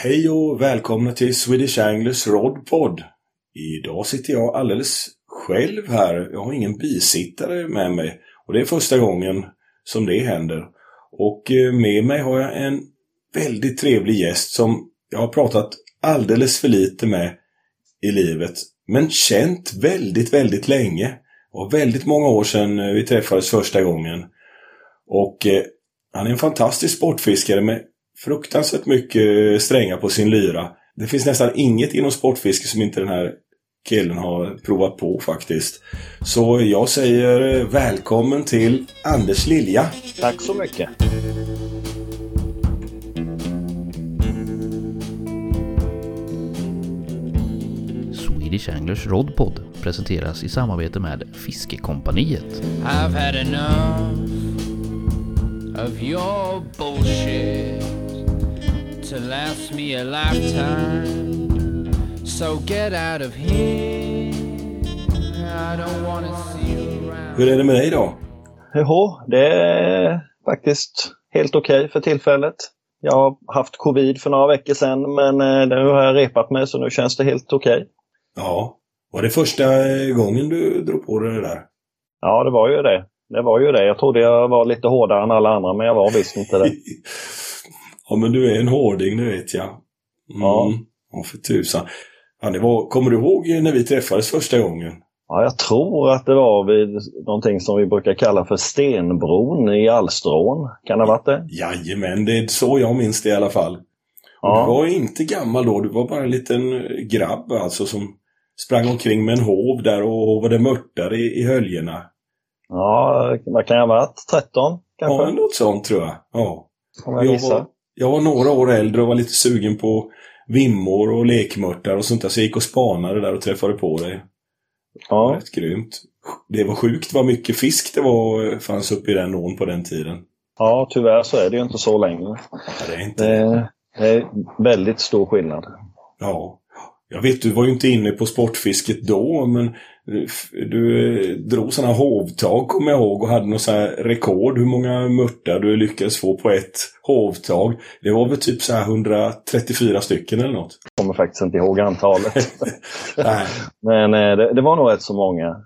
Hej och välkomna till Swedish Anglers Rodpod. Idag sitter jag alldeles själv här. Jag har ingen bisittare med mig. Och det är första gången som det händer. Och eh, med mig har jag en väldigt trevlig gäst som jag har pratat alldeles för lite med i livet. Men känt väldigt, väldigt länge. Och väldigt många år sedan eh, vi träffades första gången. Och eh, han är en fantastisk sportfiskare med fruktansvärt mycket strängar på sin lyra. Det finns nästan inget inom sportfiske som inte den här killen har provat på faktiskt. Så jag säger välkommen till Anders Lilja. Tack så mycket. Swedish Anglers Rodpod presenteras i samarbete med Fiskekompaniet. I've had enough of your bullshit to last me a lifetime. So get out of here. I don't wanna see you around. Hur är det med dig då? Jo, det är faktiskt helt okej för tillfället. Jag har haft covid för några veckor sedan men eh, nu har jag repat mig så nu känns det helt okej. Ja. Var det första gången du drog på dig det där? Ja, det var ju det. Det var ju det. Jag trodde jag var lite hårdare än alla andra men jag var visst inte det. ja, men du är en hårding, det vet jag. Mm. Ja. Ja, för tusan. Ja, det var, kommer du ihåg när vi träffades första gången? Ja, jag tror att det var vid någonting som vi brukar kalla för Stenbron i Alstrån. Kan det ha varit det? Jajamän, det är så jag minns det i alla fall. Ja. Du var inte gammal då, du var bara en liten grabb alltså som sprang omkring med en hov där och hovade mörtar i, i höljena. Ja, vad kan jag ha varit? 13 kanske? Ja, något sånt tror jag. Ja. Jag Jag var, jag var några år äldre och var lite sugen på vimmor och lekmörtar och sånt där. Så jag gick och spanade där och träffade på dig. Ja. rätt grymt. Det var sjukt vad mycket fisk det var, fanns uppe i den ån på den tiden. ja, tyvärr så är det ju inte så längre. Det är inte Det, det är väldigt stor skillnad. Ja. Jag vet, du var ju inte inne på sportfisket då, men du eh, drog sådana hovtag kommer jag ihåg och hade något så här rekord hur många mörtar du lyckades få på ett hovtag. Det var väl typ så här 134 stycken eller något. Jag kommer faktiskt inte ihåg antalet. Men eh, det, det var nog rätt så många.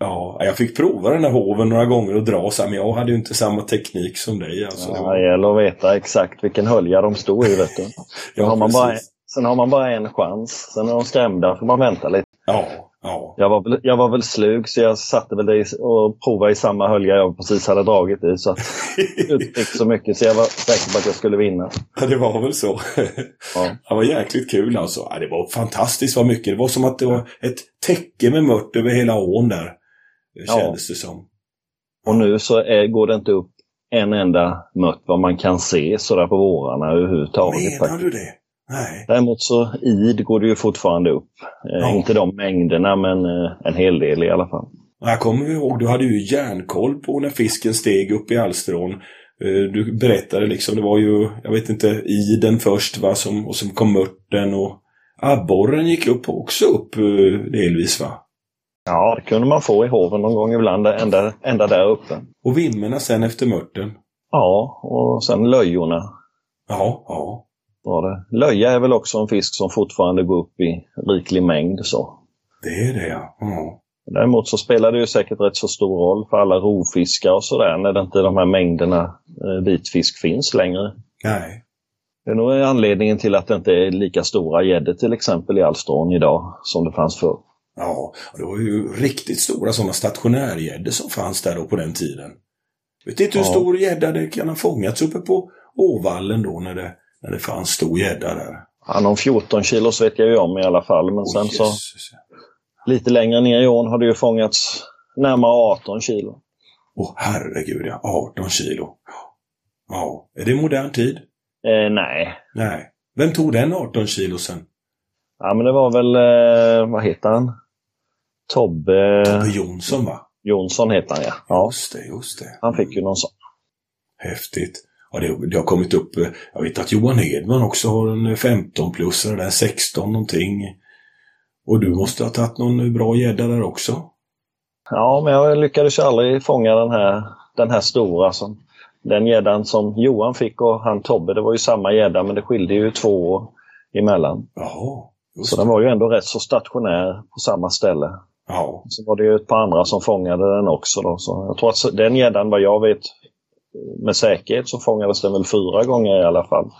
Ja, jag fick prova den här hoven några gånger och dra så här, men jag hade ju inte samma teknik som dig. Alltså, Ja, det gäller att veta exakt vilken hölja de stod i. Vet du. ja, har man bara, sen har man bara en chans. Sen är de skrämda får man vänta lite. Ja, ja. Jag var, väl, jag var väl slug så jag satte väl det i, och provade i samma hölja jag precis hade dragit i. Så att fick så mycket så jag var säker på att jag skulle vinna. Ja, det var väl så. Ja. Det var jäkligt kul alltså. Ja, det var fantastiskt vad mycket. Det var som att det var ett täcke med mört över hela ån där. Det Ja. kändes det som. Och nu så är, går det inte upp en enda mört vad man kan se sådär på vårarna överhuvudtaget. Menar faktiskt. du det? Nej. Däremot så id går det ju fortfarande upp. Eh, Ja. Inte de mängderna men eh, en hel del i alla fall. Jag kommer ihåg, du hade ju järnkoll på när fisken steg upp i Alstrån. Eh, Du berättade liksom, det var ju, jag vet inte, iden först va, som, och sen kom mörten och abborren gick upp också upp delvis va? Ja, det kunde man få i hoven någon gång ibland, ända, ända där uppe. Och vimmerna sen efter mörten. Ja, och sen löjorna Ja, ja. Var det. Löja är väl också en fisk som fortfarande går upp i riklig mängd. så. Det är det ja. ja. Däremot så spelar det ju säkert rätt så stor roll för alla rovfiskar och sådär när det inte de här mängderna eh, vitfisk finns längre. Nej. Det är nog anledningen till att det inte är lika stora gäddor till exempel i Alstrån idag som det fanns förr. Ja, det var ju riktigt stora sådana stationärgäddor som fanns där då på den tiden. Vet inte hur Ja. stor gädda det kan ha fångats uppe på Åvallen då när det, när det fanns stor gädda där. Ja, någon 14 kilos vet jag ju om i alla fall. Men sen Oj, så lite längre ner i ån har det ju fångats närmare 18 kilo. Åh herregud ja, 18 kilo. Ja, är det modern tid? Eh, nej. Nej. Vem tog den 18 kilo sen? Ja, men det var väl, eh, vad heter han? Tobbe Tobbe Jonsson va? Jonsson heter han ja. ja. Just det, just det. Han fick ju någon sån. Häftigt. Ja, det, det har kommit upp, jag vet att Johan Hedman också har en 15-plussare där, 16 någonting. Och du måste ha tagit någon bra gädda där också. Ja, men jag lyckades aldrig fånga den här, den här stora som den gäddan som Johan fick och han Tobbe, det var ju samma gädda men det skilde ju två, emellan. Jaha. Så den var ju ändå rätt så stationär på samma ställe. Ja. Så var det ju ett par andra som fångade den också. Då. Så jag tror att den gäddan, vad jag vet med säkerhet, så fångades den väl fyra gånger i alla fall.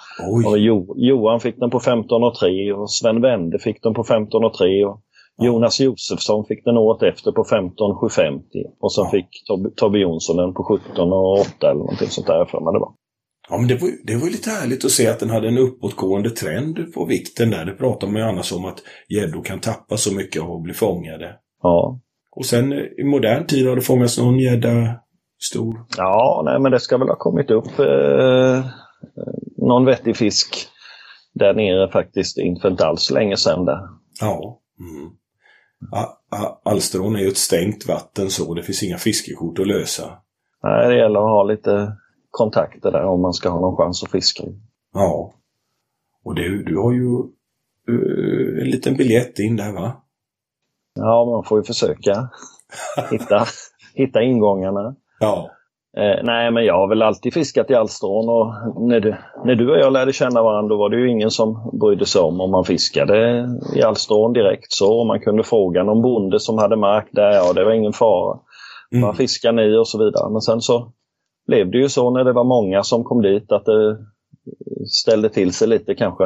Och jo, Johan fick den på 15,3 och Sven Wende fick den på 15,3 och Jonas Josefsson fick den året efter på 15,750 och sen Ja. fick Tobbe, Jonsson den på 17,8 eller någonting sånt där för mig det var. Ja, men det var, det var lite härligt att se att den hade en uppåtgående trend på vikten där. Det pratar man ju annars om att gäddor kan tappa så mycket att bli fångade. Ja, Och sen eh, i modern tid har det fångats någon gädda stor. ja nej, men det ska väl ha kommit upp eh, någon vettig fisk där nere faktiskt inte för alls länge sedan. Där. Ja. Mm. Alsterån är ju ett stängt vatten så det finns inga fiskekort att lösa. Nej, det gäller att ha lite kontakter där om man ska ha någon chans att fiska. Ja. Och du, du har ju eh, en liten biljett in där va? Ja, man får ju försöka hitta, hitta ingångarna. Ja. Eh, nej, men jag har väl alltid fiskat i Alstron och när du, när du och jag lärde känna varandra då var det ju ingen som brydde sig om om man fiskade i Alstron direkt så. Man kunde fråga någon bonde som hade mark där, ja det var ingen fara. Mm. Vad fiskar ni och så vidare. Men sen så blev det ju så när det var många som kom dit att det ställde till sig lite kanske.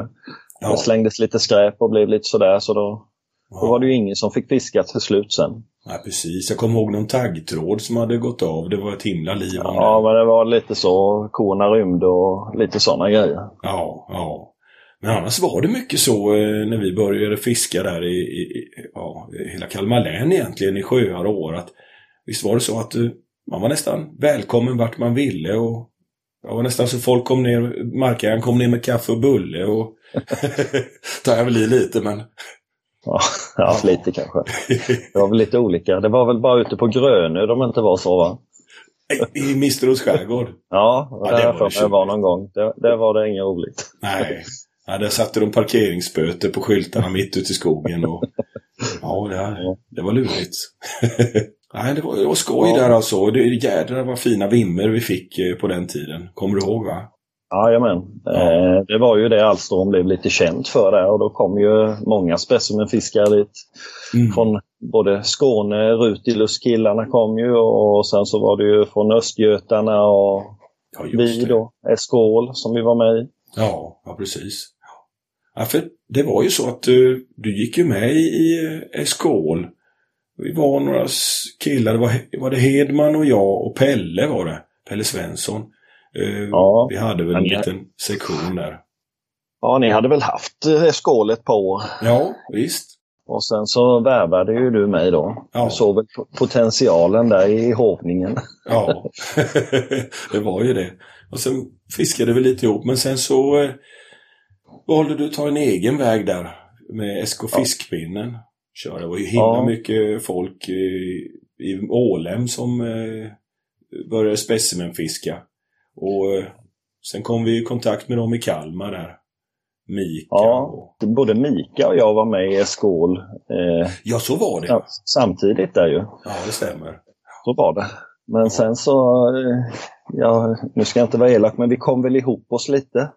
Ja. Det slängdes lite skräp och blev lite sådär så då, då Ja. var det ju ingen som fick fiska till slut sen. ja, precis. Jag kommer ihåg någon taggtråd som hade gått av. Det var ett himla liv om Ja, det. men det var lite så. Korna rymde och lite sådana grejer. Ja, ja. Men annars var det mycket så eh, när vi började fiska där i, i ja, hela Kalmar län egentligen, i sjöar och år. Att, visst var det så att eh, man var nästan välkommen vart man ville och det var nästan så folk kom ner, markägaren kom ner med kaffe och bulle och tar jag väl i lite men Ja, ja, lite kanske. Det var väl lite olika. Det var väl bara ute på Grönö de inte var så va? i Misteros skärgård. Ja, Ja, det där var det var någon gång. Det, det var det inget roligt. Nej. Ja, där satte de parkeringsböter på skyltarna mitt ute i skogen. Och, ja, det, det var lurigt. Nej, det var, det var skoj Ja. där alltså. Det, jädrar vad fina vimmer vi fick eh, på den tiden. Kommer du ihåg va? Jajamän. Ja. Eh, det var ju det Alstron blev lite känt för där och då kom ju många specimenfiskare dit. Mm. Från både Skåne, Rutilus-killarna kom ju och sen så var det ju från Östgötarna och Ja, vi då, Eskål som vi var med i. Ja, ja precis. Ja, för det var ju så att eh, du gick ju med i, eh, Eskål. Vi var några killar, det var, var det Hedman och jag och Pelle var det. Pelle Svensson. Eh, Ja, vi hade väl en jag- liten sektion där. Ja, ni hade väl haft eh, Eskål ett par år. Ja, visst. Och sen så värvade ju du mig då. Ja. Du såg väl potentialen där i hovningen. Ja, det var ju det. Och sen fiskade vi lite ihop, men sen så eh, valde du att ta en egen väg där med SK Fiskpinnen. Kör, det var ju himla Ja. mycket folk i, i Ålem som eh, började specimenfiska. Och eh, sen kom vi i kontakt med dem i Kalmar där. Mika Ja. och... Både Mika och jag var med i Eskål eh, Ja, så var det. ja, samtidigt där ju. Ja, det stämmer. Så var det. Men sen så, eh, ja, nu ska jag inte vara elak, men vi kom väl ihop oss lite.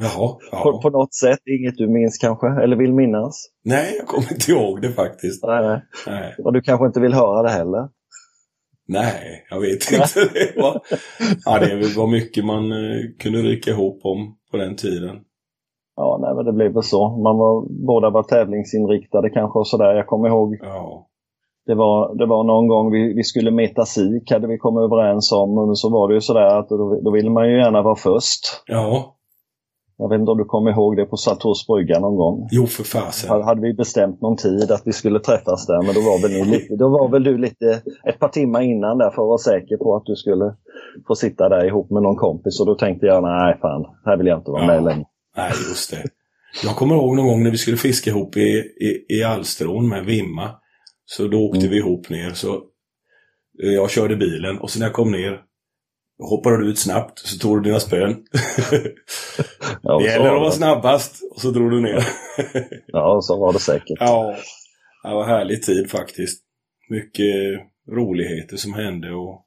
Jaha. På, Ja. på något sätt. Inget du minns kanske, eller vill minnas. Nej, jag kommer inte ihåg det faktiskt. Nej, nej. Nej. Och du kanske inte vill höra det heller. Nej, jag vet inte. Det var, ja, det var mycket man eh, kunde rycka ihop om på den tiden. Ja, nej, men det blev väl så. Man var, båda var tävlingsinriktade kanske och sådär. Jag kommer ihåg Ja, Det var, det var någon gång vi, vi skulle meta sik, hade vi kommit överens om. Men så var det ju sådär att då, då ville man ju gärna vara först. ja. Jag vet inte om du kommer ihåg det på Saltors brygga någon gång. jo för fasen. Hade vi bestämt någon tid att vi skulle träffas där, men då var väl, lite, då var väl du lite ett par timmar innan där för att vara säker på att du skulle få sitta där ihop med någon kompis. Och då tänkte jag, nej fan, här vill jag inte vara Ja. med längre. Nej, just det. Jag kommer ihåg någon gång när vi skulle fiska ihop i, i, i Alstron med Vimma. Så då åkte Mm. vi ihop ner. Så eh, jag körde bilen och sen när jag kom ner hoppade du ut snabbt så tog du dina spön. Ja, det gäller att vara snabbast och så drog du ner. Ja, så var det säkert. Ja, det var härlig tid faktiskt. Mycket roligheter som hände och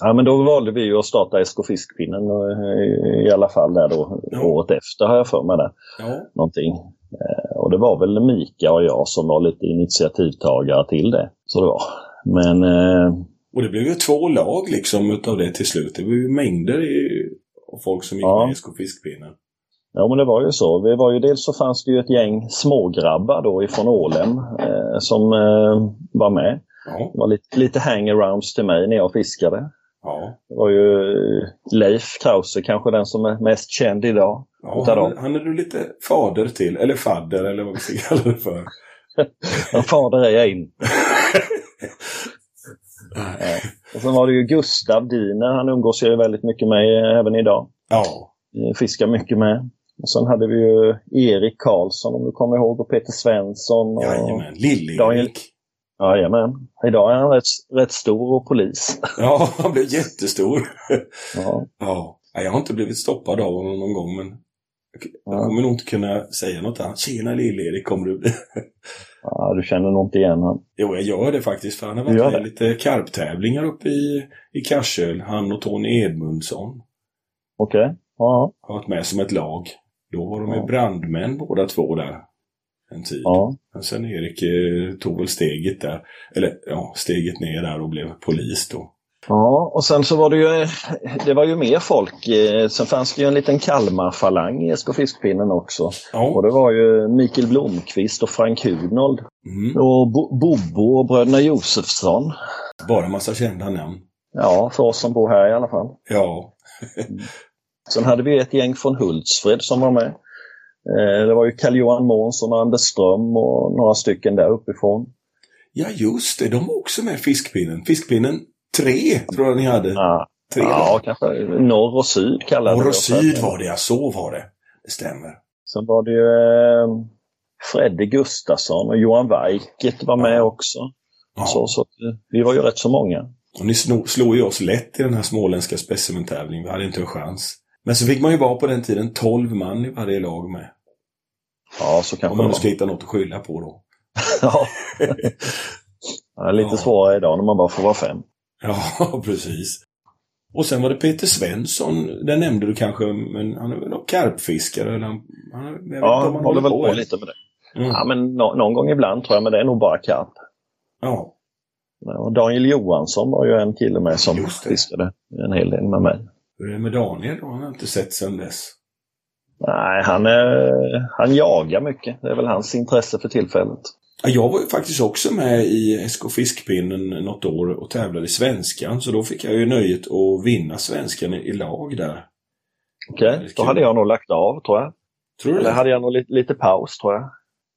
Ja, men då valde vi ju att starta SK Fiskpinnen eh, i alla fall där då Ja. året efter har jag för mig det. Ja, Någonting. Eh, Och det var väl Mika och jag som var lite initiativtagare till det. Så det var. Men eh, och det blev ju två lag liksom utav det till slut. Det var ju mängder i, av folk som gick Ja. med SK Fiskpinnen. Ja, men det var ju så. Vi var ju, dels så fanns det ju ett gäng smågrabbar då ifrån Ålem eh, som eh, var med. Ja, Det var lite, lite hangarounds till mig när jag fiskade. ja. Det var ju Leif Krause, kanske den som är mest känd idag. ja han, dem. han är du lite fader till, eller fadder eller vad vi ska kalla det för. Fader är jag inte. Och sen var det ju Gustav Diner, han umgås jag ju väldigt mycket med eh, även idag. Ja, Eh, Fiskar mycket med. Och sen hade vi ju Erik Karlsson om du kommer ihåg och Peter Svensson. Och... jajamän. Lill-Erik. Jajamän. Idag är han rätt, rätt stor och polis. Ja, han blev jättestor. Ja. Ja. Jag har inte blivit stoppad av honom någon gång, men jag jag Ja. kommer nog inte kunna säga något annat. Tjena Lill-Erik, kommer du bli? ja, du känner nog inte igen han. Jo, jag gör det faktiskt, för han har varit med i lite karptävlingar uppe i, i Karsöl. Han och Tony Edmundsson Okej. Ja. har varit med som ett lag. Då var de Ja. brandmän båda två där en tid. Ja. Men sen Erik eh, tog väl steget där, eller ja, steget ner där och blev polis då. Ja, och sen så var det ju, det var ju mer folk. Eh, Sen fanns det ju en liten Kalmar-falang i SK Fiskpinnen också. Och Ja, det var ju Mikael Blomqvist och Frank Hunold. mm. Och Bo- Bobo och bröderna Josefsson. bara massa kända namn. Ja, för oss som bor här i alla fall. Ja, Sen hade vi ett gäng från Hultsfred som var med. Eh, Det var ju Carl-Johan Månsson och Anders Ström och några stycken där uppifrån. ja just det, de var också med Fiskpinnen. Fiskpinnen 3 tror jag ni hade. Ja, Tre ja kanske norr och syd kallade Norr och syd var det, ja. Så var det. Det stämmer. Sen var det ju eh, Fredde Gustafsson och Johan Weikert var med Ja. också. Ja. Så, så eh, vi var ju rätt så många. Och ni slog ju oss lätt i den här småländska specimentävlingen. Vi hade inte en chans. Men så fick man ju vara på den tiden 12 man i varje lag med. Ja, så Om kanske man det nu ska hitta något att skylla på då. Ja. Ja, det är lite Ja. svårare idag när man bara får vara fem. Ja, precis. Och sen var det Peter Svensson, den nämnde du kanske, men han är väl någon karpfiskare? Eller han, han, Ja, han håller väl på än. lite med det. Mm. Ja, men nå- någon gång ibland tror jag, men det är nog bara karp. Ja, Och Daniel Johansson var ju en kille med som fiskade en hel del med mig. hur är det med Daniel då? Han har inte sett sedan dess. Nej, han, är, han jagar mycket. Det är väl hans intresse för tillfället. Ja, Jag var ju faktiskt också med i SK Fiskpinnen något år och tävlade i Svenskan, så då fick jag ju nöjet att vinna Svenskan i, lag där. Okej, Väldigt då hade jag nog lagt av tror jag. Tror du Eller det? hade jag nog lite, lite paus tror jag.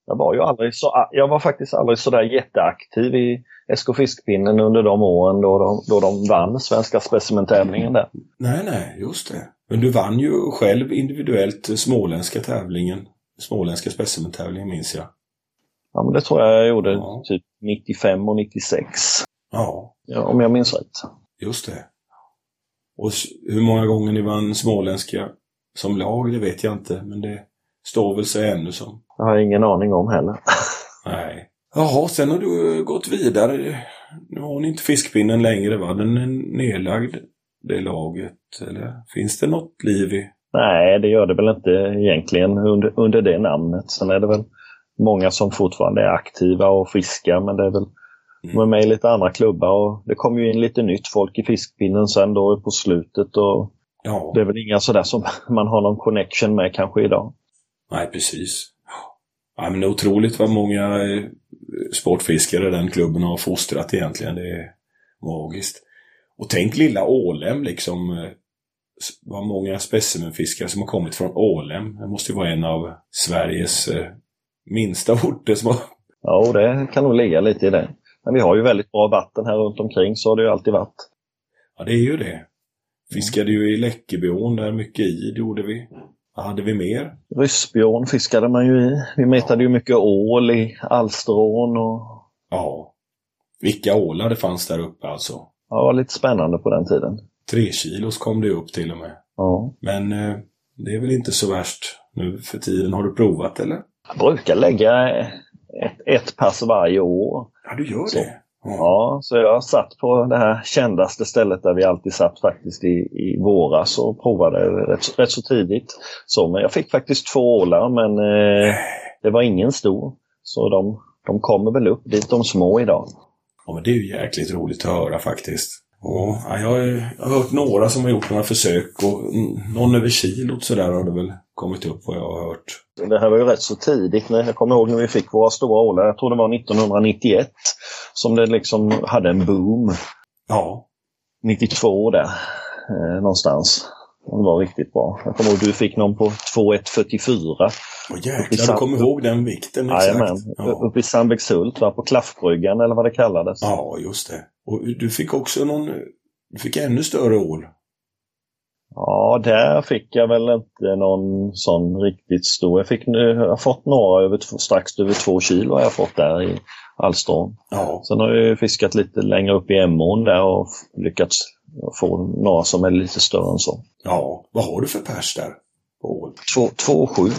Jag var ju aldrig så, jag var faktiskt aldrig så där jätteaktiv i SK Fiskpinnen under de åren då de, då de vann Svenska specimentävlingen där. Nej, nej, just det. Men du vann ju själv individuellt småländska tävlingen. Småländska specimentävlingen minns jag. Ja, men det tror jag jag gjorde Ja. typ 95 och 96. Ja, Ja, om jag minns rätt. just det. Och hur många gånger ni vann småländska som lag, det vet jag inte. Men det står väl sig ännu som. Det har jag ingen aning om heller. Nej. Jaha, sen har du gått vidare. Nu har ni inte fiskpinnen längre va? Den är nedlagd, det laget. Eller finns det något liv i? Nej, det gör det väl inte egentligen under, under det namnet. Sen är det väl många som fortfarande är aktiva och fiskar, men det är väl Mm. med i lite andra klubbar. Och det kom ju in lite nytt folk i fiskpinnen sen då på slutet. Och Ja, det är väl inga sådär som man har någon connection med kanske idag. nej precis. Ja, men det är otroligt vad många eh, sportfiskare den klubben har fostrat egentligen. Det är magiskt. Och tänk lilla Ålem liksom. eh, Vad många specimenfiskare som har kommit från Ålem. Det måste ju vara en av Sveriges eh, minsta orter som har... Ja, och det kan nog ligga lite i det. Men vi har ju väldigt bra vatten här runt omkring så har det ju alltid varit. Ja, det är ju det. Fiskade ju i Läckerbyån där mycket i, det gjorde vi. Vad hade vi mer? Ryssbjörn fiskade man ju i. Vi metade ju mycket ål i Alsterån och Ja. Vilka ålar det fanns där uppe alltså. ja, det var lite spännande på den tiden. Tre kilos kom det upp till och med. Ja. Men eh, det är väl inte så värst nu för tiden. Har du provat eller? Jag brukar lägga ett, ett pass varje år. Ja, du gör Så. det. Ja, så jag satt på det här kändaste stället där vi alltid satt faktiskt i, i våras och provade rätt, rätt så tidigt. Så, men jag fick faktiskt två ålar men eh, det var ingen stor. Så de, de kommer väl upp dit de små idag. Ja, men det är ju jäkligt roligt att höra faktiskt. Ja, jag, har, hört några som har gjort några försök och mm, någon över kilot sådär har det väl kommit upp vad jag har hört. Det här var ju rätt så tidigt. När jag kommer ihåg när vi fick våra stora ålar. Jag tror det var 1991 som det liksom hade en boom. Ja. 92 där eh, någonstans. Det var riktigt bra. Jag kommer ihåg du fick någon på 2144. Åh jäklar, du kommer ihåg den vikten. Jajamän, Ja. uppe i Sandbäckshult, på Klaffbryggan eller vad det kallades. ja, just det. Och du fick också någon... Du fick ännu större ål. Ja, där fick jag väl inte någon sån riktigt stor. Jag, fick, jag har fått några över, strax över två kilo har jag fått där i Alstron. Ja. Sen har jag fiskat lite längre upp i Emån där och lyckats få några som är lite större än så. Ja. Vad har du för pers där? Två, två sju.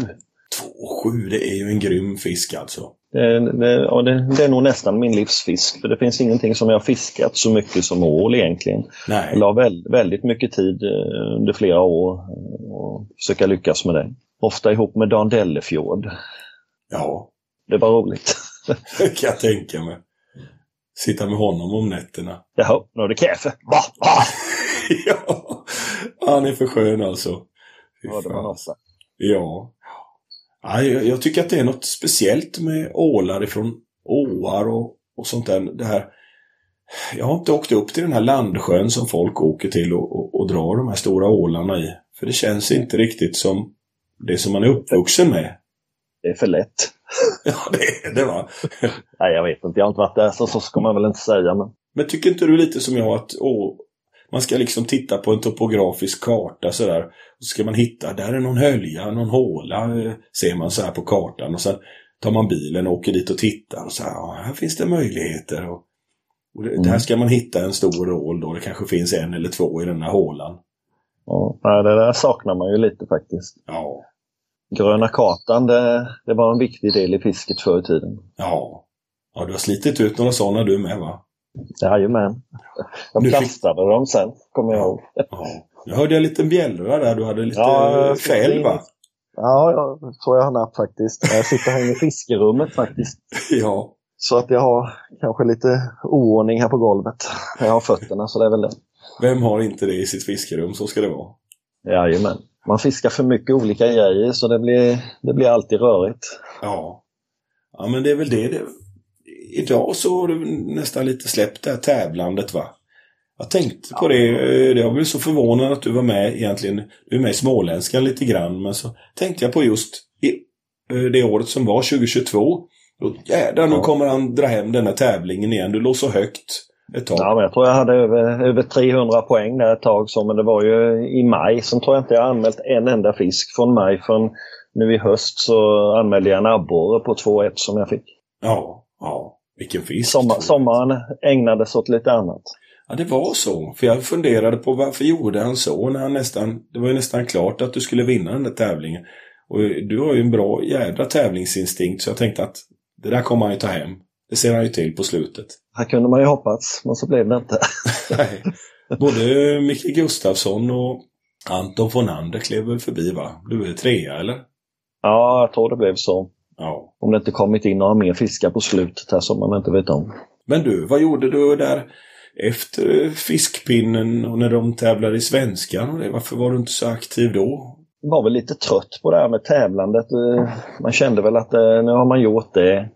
2,7 det är ju en grym fisk alltså. Det, det, ja, det, det är nog nästan min livsfisk. För det finns ingenting som jag fiskat så mycket som ål egentligen. Nej. Jag la väl, väldigt mycket tid eh, under flera år eh, och försöka lyckas med det. Ofta ihop med Dan Dellefjord. Ja, Det var roligt. det kan jag tänka mig. Sitta med honom om nätterna. Jaha, nu är det kaffe. Va? Va? ja, han är för skön alltså. Fy Ja, det var. Ja. Ja jag, jag tycker att det är något speciellt med ålar ifrån åar och, och sånt där. Det här. Jag har inte åkt upp till den här landsjön som folk åker till och, och, och drar de här stora ålarna i. För det känns inte riktigt som det som man är uppvuxen med. Det är för lätt. Ja, det är det va. Nej, jag vet inte. Jag har inte varit där, så, så ska man väl inte säga. Men... Men tycker inte du lite som jag att man ska liksom titta på en topografisk karta sådär. Och så ska man hitta, där är någon hölja, någon håla, eh, ser man så här på kartan. Och sen tar man bilen och åker dit och tittar. Och så här, ja, här finns det möjligheter. Och, och det, Där ska man hitta en stor ål då. Det kanske finns en eller två i den här hålan. Ja, det där saknar man ju lite faktiskt. Ja, Gröna kartan, det, det var en viktig del i fisket förr i tiden. ja. Ja, du har slitit ut några sådana du med va? Jajamän. Jag Nu fick- plastade dem sen, kommer jag ihåg. Ja. Nu hörde jag en liten bjällra där. Du hade lite Ja, ja, fäll va? Ja, jag tror jag har napp faktiskt. Jag sitter här inne i fiskerummet faktiskt. Ja. Så att jag har kanske lite oordning här på golvet. Jag har fötterna, så det är väl det. Vem har inte det i sitt fiskerum? Så ska det vara. Jajamän. Man fiskar för mycket olika grejer så det blir, det blir alltid rörigt. Ja. Ja, men det är väl det. det. Idag så har du nästan lite släppt det här tävlandet va? Jag tänkte på det. eh, Jag blev så förvånad att du var med egentligen. Du är med i Småländskan lite grann. Men så tänkte jag på just eh, det året som var 2022. Då, jädrar, nu kommer han dra hem den här tävlingen igen. Du låg så högt ett tag. Ja, men jag tror jag hade över, över 300 poäng där ett tag. Så, men det var ju i maj. Sen tror jag inte jag anmält en enda fisk från maj. Från nu i höst så anmälde jag en abborre på 2-1 som jag fick. Ja, ja. Vilken fisk. Sommar, sommaren ägnades åt lite annat. Ja, det var så. För jag funderade på varför gjorde han så när han nästan... Det var ju nästan klart att du skulle vinna den där tävlingen. Och du har ju en bra jädra tävlingsinstinkt så jag tänkte att det där kommer han ju ta hem. Det ser han ju till på slutet. Här kunde man ju hoppats, men så blev det inte. Nej. Både Micke Gustafsson och Anton von Ander klev väl förbi va? Du är trea eller? Ja, jag tror det blev så. Ja. Om det inte kommit in några mer fiskar på slutet här som man inte vet om. Men du, vad gjorde du där efter fiskpinnen och när de tävlade i Svenskan? Varför var du inte så aktiv då? var väl lite trött på det här med tävlandet. Eh, Man kände väl att eh, nu har man gjort det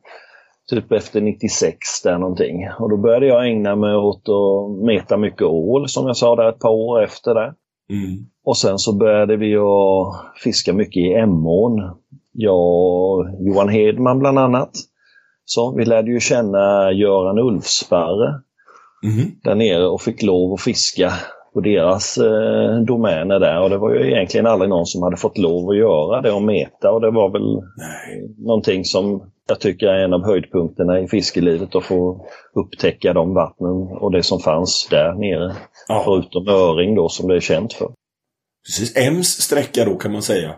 typ efter 96 där någonting. Och då började jag ägna mig åt att meta mycket ål som jag sa där ett par år efter det. Mm. Och sen så började vi att fiska mycket i Emån. Och Johan Hedman bland annat. Så vi lärde ju känna Göran Ulfsparre Mhm. där nere och fick lov att fiska på deras eh, domäner där. Och det var ju egentligen aldrig någon som hade fått lov att göra det och meta. Och det var väl Nej. någonting som jag tycker är en av höjdpunkterna i fiskelivet att få upptäcka de vattnen och det som fanns där nere. Ja. Förutom öring då som det är känt för. Precis, Ems sträcka då kan man säga.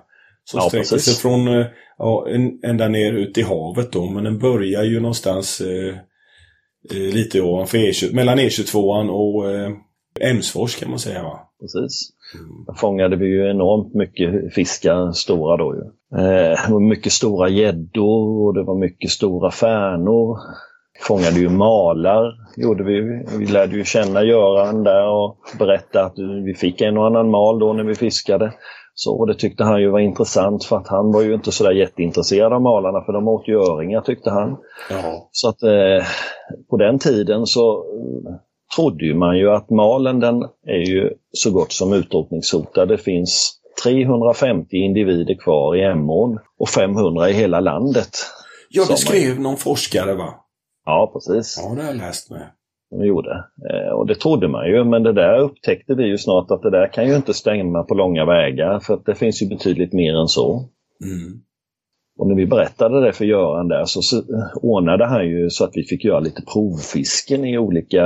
Som Ja, sträcker precis. sig från eh, ja, ända ner ut i havet då. Men den börjar ju någonstans eh, eh, lite ovanför E22, mellan E22 och eh, Emsfors kan man säga va? Precis. Där fångade vi ju enormt mycket fiskar, stora då ju. Eh, det var mycket stora gäddor och det var mycket stora färnor. Fångade ju malar, gjorde vi. Vi lärde ju känna Göran där och berätta att vi fick en och annan mal då när vi fiskade. Så och det tyckte han ju var intressant för att han var ju inte sådär jätteintresserad av malarna för de åt ju öringar tyckte han. Ja. Så att eh, på den tiden så eh, trodde man ju att malen den är ju så gott som utrotningshotad. Det finns 350 individer kvar i Emån och 500 i hela landet. Ja, det skrev någon forskare va? Ja, precis. Ja, det har jag läst med. De gjorde. Eh, och det trodde man ju, men det där upptäckte vi ju snart att det där kan ju inte stämma på långa vägar för att det finns ju betydligt mer än så. Mm. Och när vi berättade det för Göran där så, så ordnade han ju så att vi fick göra lite provfisken i olika...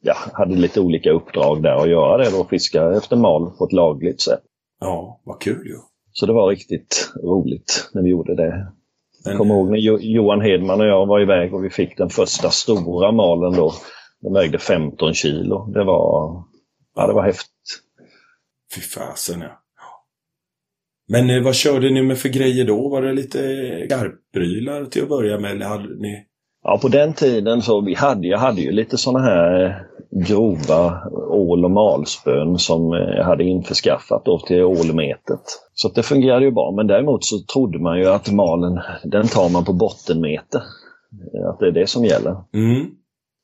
Ja, hade lite olika uppdrag där och göra det då, fiska efter mal på ett lagligt sätt. Ja, vad kul ju. Så det var riktigt roligt när vi gjorde det. Jag kommer ihåg när Jo- Johan Hedman och jag var iväg och vi fick den första stora malen då. Den vägde 15 kilo. Det var, ja, det var häftigt. Fy fasen ja. Men eh, vad körde ni med för grejer då? Var det lite garprylar till att börja med? Eller hade ni... Ja, på den tiden så vi hade jag hade ju lite sådana här grova ål och malspön som jag hade införskaffat då till ålmetet. Så det fungerade ju bra. Men däremot så trodde man ju att malen, den tar man på bottenmeter. Att det är det som gäller. Mm.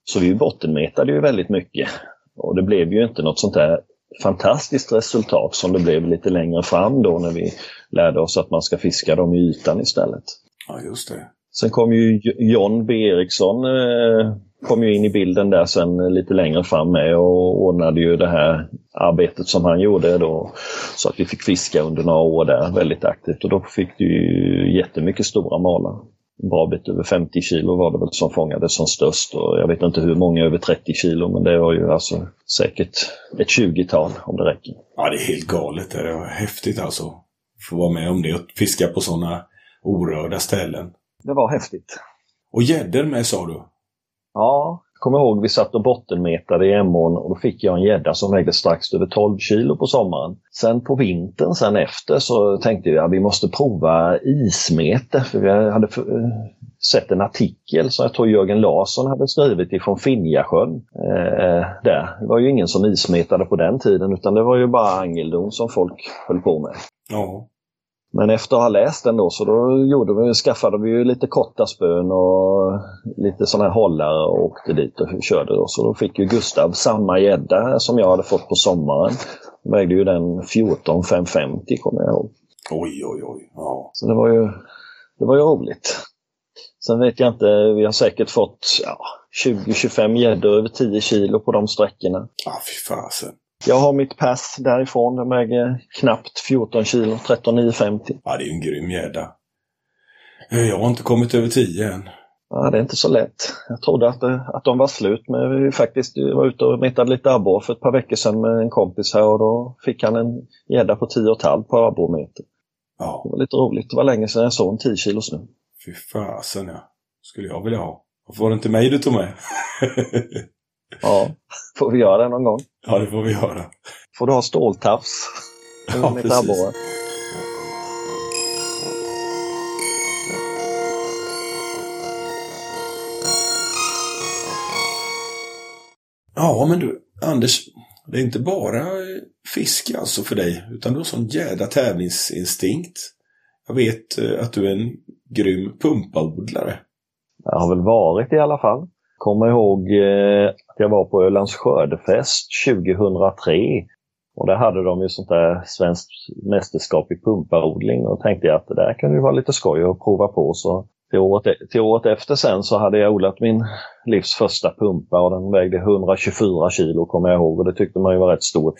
Så vi bottenmetade ju väldigt mycket. Och det blev ju inte något sånt där fantastiskt resultat som det blev lite längre fram då när vi lärde oss att man ska fiska dem i ytan istället. Ja, just det. Sen kom ju John B Eriksson eh, kom ju in i bilden där sen lite längre fram med och ordnade ju det här arbetet som han gjorde då. Så att vi fick fiska under några år där väldigt aktivt och då fick du ju jättemycket stora malar. En bra bit över 50 kilo var det väl som fångades som störst och jag vet inte hur många över 30 kilo men det var ju alltså säkert ett 20-tal om det räcker. Ja, det är helt galet. Det var häftigt alltså. Få vara med om det och fiska på sådana orörda ställen. Det var häftigt. Och gäddor med sa du? Ja, jag kommer ihåg vi satt och bottenmetade i Emån och då fick jag en gädda som vägde strax över 12 kilo på sommaren. Sen på vintern sen efter så tänkte jag att vi måste prova ismete för vi hade eh, sett en artikel som jag tror Jörgen Larsson hade skrivit ifrån Finjasjön. Eh, där. Det var ju ingen som ismetade på den tiden utan det var ju bara angeldon som folk höll på med. Ja. Men efter att ha läst den då så då gjorde vi, skaffade vi ju lite korta spön och lite sådana här hållare och åkte dit och körde. Då. Så då fick ju Gustav samma gädda som jag hade fått på sommaren. Då vägde ju den 14 550 kommer jag ihåg. Oj, oj, oj. Ja. Så det var ju, det var ju roligt. Sen vet jag inte, vi har säkert fått ja, 20-25 gäddor över 10 kilo på de sträckorna. Ja, fy fasen. Jag har mitt pass därifrån, den väger knappt 14 kilo, 13 950. Ja, det är en grym gädda. Eh, Jag har inte kommit över 10 än. Ja, det är inte så lätt. Jag trodde att, det- att de var slut, men vi faktiskt var ute och metade lite abborre för ett par veckor sedan med en kompis här och då fick han en gädda på 10,5 på abborrmeter. Ja, Det var lite roligt. Det var länge sedan jag såg en 10 kilos nu. fy fasen ja. Skulle jag vilja ha. Varför var det inte mig du tog med? Ja, får vi göra det någon gång? ja, det får vi göra. Får du ha ståltafs? Ja, precis. Ja, men du, Anders. Det är inte bara fiske alltså för dig, utan du har sån jädra tävlingsinstinkt. Jag vet eh, att du är en grym pumpaodlare. Jag har väl varit i alla fall. Kommer ihåg eh, jag var på Ölands skördefest 2003. Och där hade de ju sånt där svenskt mästerskap i pumpaodling och tänkte jag att det där kan ju vara lite skoj att prova på. Så till året, till året efter sen så hade jag odlat min livs första pumpa och den vägde 124 kilo kommer jag ihåg och det tyckte man ju var rätt stort.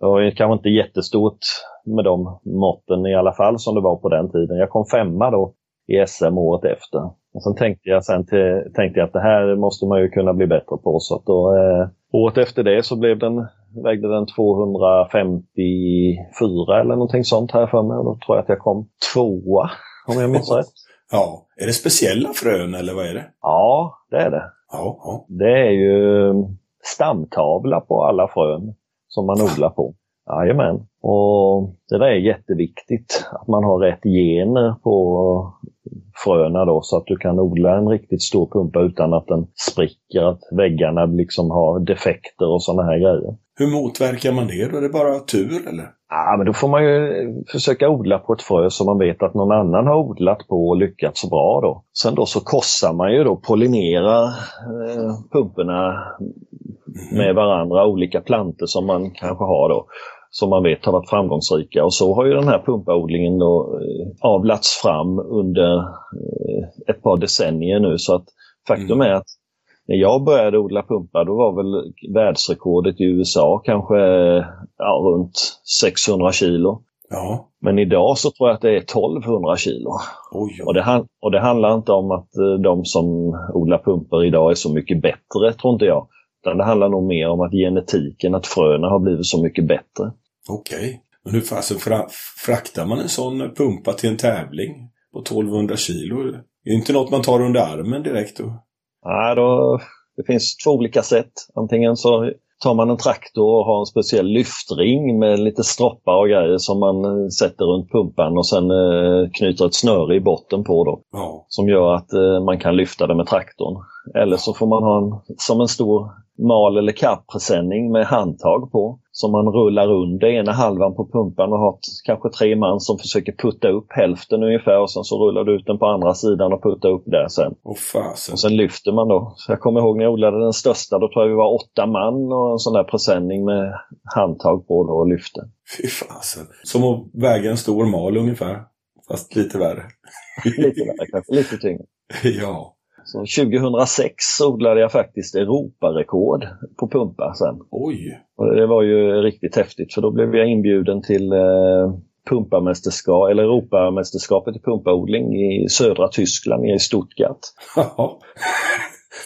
Det var kanske inte jättestort med de måtten i alla fall som det var på den tiden. Jag kom femma då i SM året efter. Och sen tänkte jag, sen till, tänkte jag att det här måste man ju kunna bli bättre på. Så att då, eh, året efter det så blev den, vägde den 254 eller någonting sånt här för mig. Och då tror jag att jag kom tvåa om jag minns rätt. Ja. Är det speciella frön eller vad är det? Ja, det är det. Ja, ja. Det är ju stamtavla på alla frön som man odlar på. Jajamän. Och det där är jätteviktigt, att man har rätt gener på fröna då så att du kan odla en riktigt stor pumpa utan att den spricker, att väggarna liksom har defekter och sådana här grejer. Hur motverkar man det då? Är det bara tur eller? Ja, men då får man ju försöka odla på ett frö som man vet att någon annan har odlat på och lyckats bra då. Sen då så korsar man ju då, pollinerar eh, pumporna med varandra, olika planter som man kanske har då som man vet har varit framgångsrika. Och så har ju den här pumpaodlingen då eh, avlats fram under eh, ett par decennier nu. Så att faktum är att när jag började odla pumpar då var väl världsrekordet i USA kanske ja, runt 600 kilo. Ja. Men idag så tror jag att det är 1200 kilo. Oj, Och det, och det handlar inte om att eh, de som odlar pumpor idag är så mycket bättre, tror inte jag. Utan det handlar nog mer om att genetiken, att fröna har blivit så mycket bättre. Okej. Men hur fasen fra fraktar man en sån pumpa till en tävling på 1200 kilo? Det är inte något man tar under armen direkt då? Nej, då, det finns två olika sätt. Antingen så tar man en traktor och har en speciell lyftring med lite stroppar och grejer som man eh, sätter runt pumpan och sen eh, knyter ett snöre i botten på då. Ja. Som gör att eh, man kan lyfta det med traktorn. Eller så får man ha en, som en stor mal eller kapppresenning med handtag på. Som man rullar under ena halvan på pumpan och har kanske tre man som försöker putta upp hälften ungefär och sen så rullar du ut den på andra sidan och puttar upp där sen. Åh fasen. Och sen lyfter man då. Så jag kommer ihåg när jag odlade den största, då tror jag vi var åtta man och en sån där presenning med handtag på då och lyfte. Fy fasen. Som att väga en stor mal ungefär. Fast lite värre. Lite värre kanske, lite tyngre. ja. Så 2006 odlade jag faktiskt Europarekord på pumpa sen. Oj. Och det var ju riktigt häftigt för då blev jag inbjuden till eh, pumpamästerskap, eller Europamästerskapet i pumpaodling i södra Tyskland, i Stuttgart. Ja.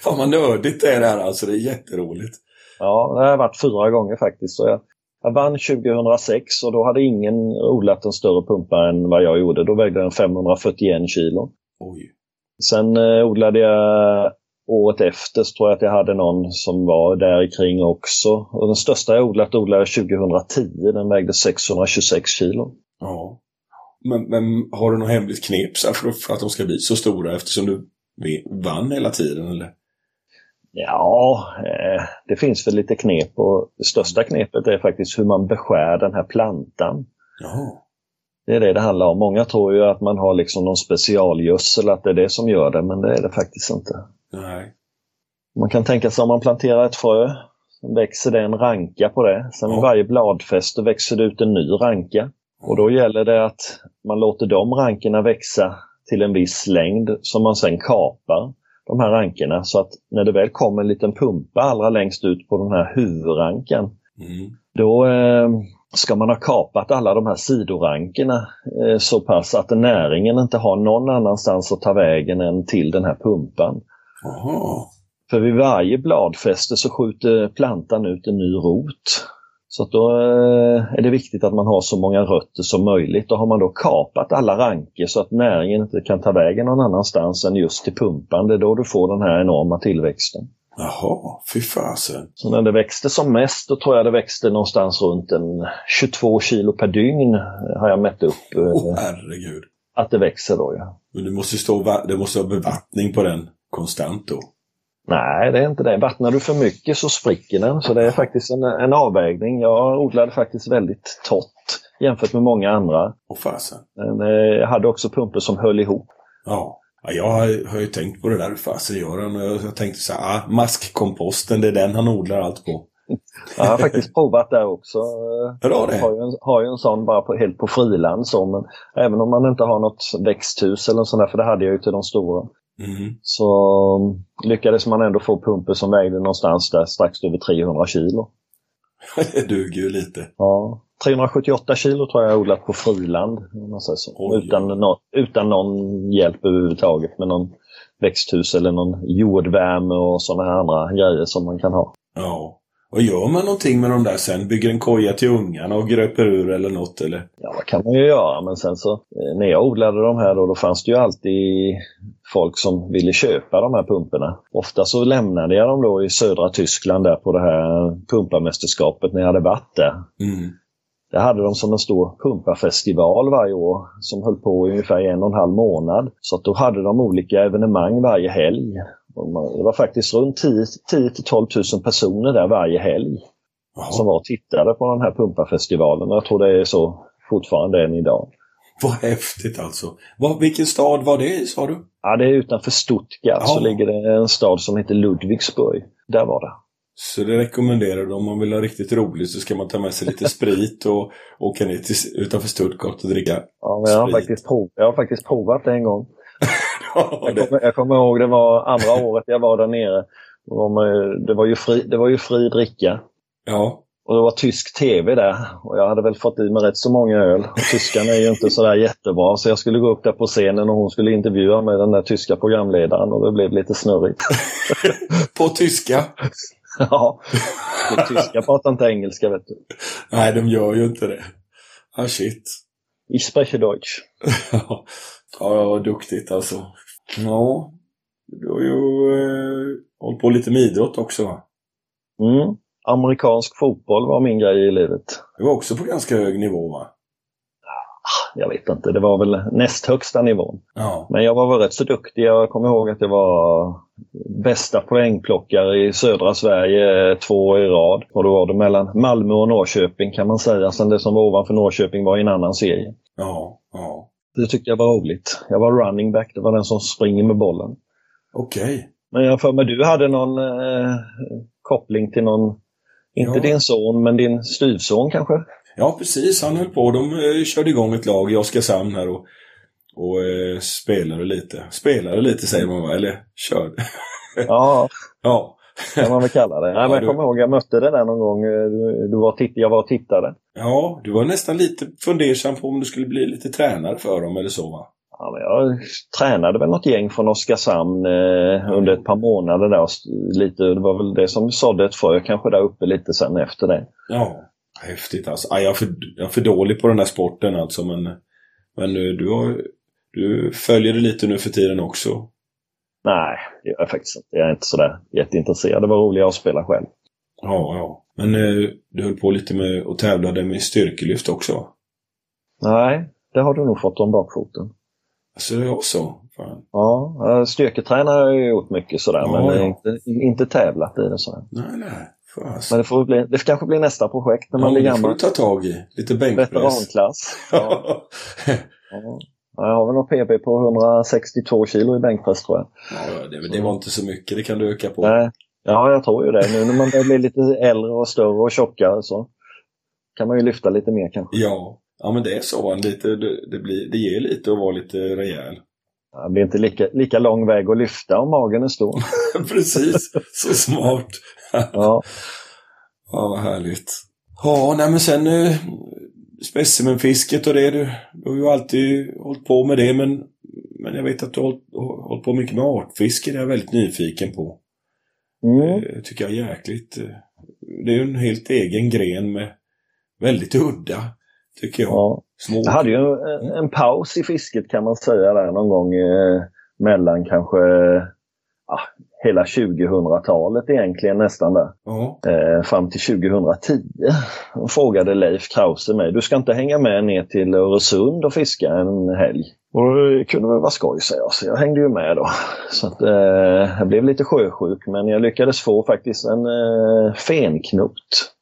Fan vad nördigt det är det här alltså. Det är jätteroligt. Ja, det har varit fyra gånger faktiskt. Så jag, jag vann 2006 och då hade ingen odlat en större pumpa än vad jag gjorde. Då vägde den 541 kilo. Oj. Sen eh, odlade jag året efter så tror jag att jag hade någon som var där kring också. Och den största jag odlat odlade jag 2010. Den vägde 626 kilo. Ja. Men, men har du något hemligt knep så här för, för att de ska bli så stora eftersom du vann hela tiden eller? Ja, eh, det finns väl lite knep och det största knepet är faktiskt hur man beskär den här plantan. Jaha. Det är det det handlar om. Många tror ju att man har liksom någon specialgödsel, att det är det som gör det, men det är det faktiskt inte. Nej. Man kan tänka sig om man planterar ett frö, sen växer det en ranka på det. Sen Ja. varje bladfäste växer det ut en ny ranka. Och då gäller det att man låter de rankorna växa till en viss längd som man sen kapar de här rankorna så att när det väl kommer en liten pumpa allra längst ut på den här huvudrankan Mm. då eh, ska man ha kapat alla de här sidorankerna eh, så pass att näringen inte har någon annanstans att ta vägen än till den här pumpan. Jaha. För vid varje bladfäste så skjuter plantan ut en ny rot. Så då eh, är det viktigt att man har så många rötter som möjligt. Då har man då kapat alla ranker så att näringen inte kan ta vägen någon annanstans än just till pumpan. Det är då du får den här enorma tillväxten. Jaha. Fy fasen. Så när det växte som mest, då tror jag det växte någonstans runt en 22 kilo per dygn har jag mätt upp eh, Åh herregud. att det växer då. Ja. Men det måste, stå, det måste ha bevattning på den konstant då. Nej, det är inte det. Vattnar du för mycket så spricker den. Så det är faktiskt en, en avvägning. Jag odlade faktiskt väldigt torrt jämfört med många andra. Åh fasen. Men, eh, jag hade också pumpor som höll ihop. Ja. Ja jag har, ju tänkt på det där. Hur fasen gör han? Jag, tänkte så här, ah, maskkomposten, det är den han odlar allt på. Jag har faktiskt provat där också. Det? Jag har ju en, har ju en sån bara på, helt på friland. Så, men även om man inte har något växthus eller sånt där, för det hade jag ju till de stora. Mm. Så mm, lyckades man ändå få pumpor som vägde någonstans där strax över 300 kilo. det duger ju lite. Ja, 378 kilo tror jag jag odlat på friland. Utan, nå- utan någon hjälp överhuvudtaget med någon växthus eller någon jordvärme och sådana här andra grejer som man kan ha. Ja. Och gör man någonting med de där sen? Bygger en koja till ungarna och gröper ur eller något eller? Ja, det kan man ju göra, men sen så eh, när jag odlade de här då, då fanns det ju alltid folk som ville köpa de här pumporna. Ofta så lämnade jag dem då i södra Tyskland där på det här pumparmästerskapet när jag hade varit där. Mm. Det hade de som en stor pumparfestival varje år som höll på i ungefär en och en halv månad. Så att då hade de olika evenemang varje helg. Det var faktiskt runt 10 10 till 12 000 personer där varje helg som Jaha, var och tittade på den här pumparfestivalen. Och jag tror det är så fortfarande än idag. vad häftigt alltså. Vad, vilken stad var det i sa du? Ja, det är utanför Stuttgart så Ja. ligger det en stad som heter Ludwigsburg. Där var det. Så det rekommenderar du om man vill ha riktigt roligt så ska man ta med sig lite sprit och åka ner till, utanför Stuttgart och dricka. Ja, jag, har Sprit. faktiskt prov, jag har faktiskt provat det en gång. Ja, Jag kommer, jag kommer ihåg det var andra året jag var där nere. Man, det, var ju fri, det var ju fri dricka. ja. Och det var tysk tv där. Och jag hade väl fått i mig rätt så många öl. Och tyskan är ju inte sådär jättebra. Så jag skulle gå upp där på scenen och hon skulle intervjua med den där tyska programledaren. Och det blev lite snurrigt. På tyska? ja, tyska pratar inte engelska vet du. Nej, de gör ju inte det. Ah, shit. Ich spreche Deutsch. ja, ja, duktigt alltså. Ja, du har ju eh, hållit på lite med idrott också va? Mm. Amerikansk fotboll var min grej i livet. Du var också på ganska hög nivå va? Jag vet inte, det var väl näst högsta nivån. Ja. Men jag var väl rätt så duktig. Jag kommer ihåg att jag var bästa poängplockare i södra Sverige två år i rad. Och då var det mellan Malmö och Norrköping kan man säga. Sen det som var ovanför Norrköping var i en annan serie. Ja, ja. Det tyckte jag var roligt. Jag var running back, det var den som springer med bollen. Okej. Men jag för mig du hade någon eh, koppling till någon, inte Ja. din son, men din styvson kanske? Ja, precis. Han höll på. De eh, körde igång ett lag i Oskarshamn här och, och eh, spelade lite. Spelade lite säger man va? Eller körde. Ja, ja. kan man väl kalla det. Nej, men jag du- kommer ihåg, jag mötte det där någon gång. Eh, Du, du var titt, jag var och tittade. Ja, du var nästan lite fundersam på om du skulle bli lite tränare för dem eller så va? Ja, men jag tränade väl något gäng från Oskarshamn eh, under ett par månader där. Lite, det var väl det som sådde ett frö kanske där uppe lite sen efter det. Ja, häftigt alltså. Aj, jag, är för, jag är för dålig på den här sporten alltså men, men du, har, du följer det lite nu för tiden också. Nej, det gör jag faktiskt inte. Jag är inte sådär jätteintresserad. Det var roligare att spela själv. Ja, ja. Men eh, du höll på lite med och tävlade med styrkelyft också? Nej, det har du nog fått om bakfoten. Alltså det var så? Fan. Ja, eh, styrketränar har jag gjort mycket sådär, Ja, men ja. inte, inte tävlat i det sådär. Nej, nej. Fas. Men det, får bli, det kanske blir nästa projekt när ja, man blir det får gammal. du ta tag i. Lite bänkpress. Veteranklass. Ja. Ja. Jag har väl någon PB på 162 kilo i bänkpress tror jag. ja, det, det var inte så mycket. Det kan du öka på. Nej. Ja, jag tror ju det. Nu när man börjar bli lite äldre och större och tjockare så kan man ju lyfta lite mer kanske. Ja. Ja, men det är så. Lite, det, det, blir, det ger lite att vara lite rejäl. Det blir inte lika, lika lång väg att lyfta om magen är stor. Precis. Så smart. Ja, Ja, vad härligt. Ja, nej men sen eh, specimenfisket och det. Du, du har ju alltid hållit på med det men, men jag vet att du har hållit, hållit på mycket med artfiske. Det är jag väldigt nyfiken på. mm. Eh, tycker jag är jäkligt. eh, Det är ju en helt egen gren med väldigt udda, tycker jag. ja. Små. Jag hade ju en, en paus i fisket kan man säga där någon gång eh, mellan kanske ja, hela 2000-talet egentligen nästan där. Ja. eh, fram till 2010. Då frågade Leif Krause mig, du ska inte hänga med ner till Öresund och fiska en helg? Och det kunde väl vara skoj, säger jag. Så jag hängde ju med då. Så att, eh, jag blev lite sjösjuk, men jag lyckades få faktiskt en eh, fenknott.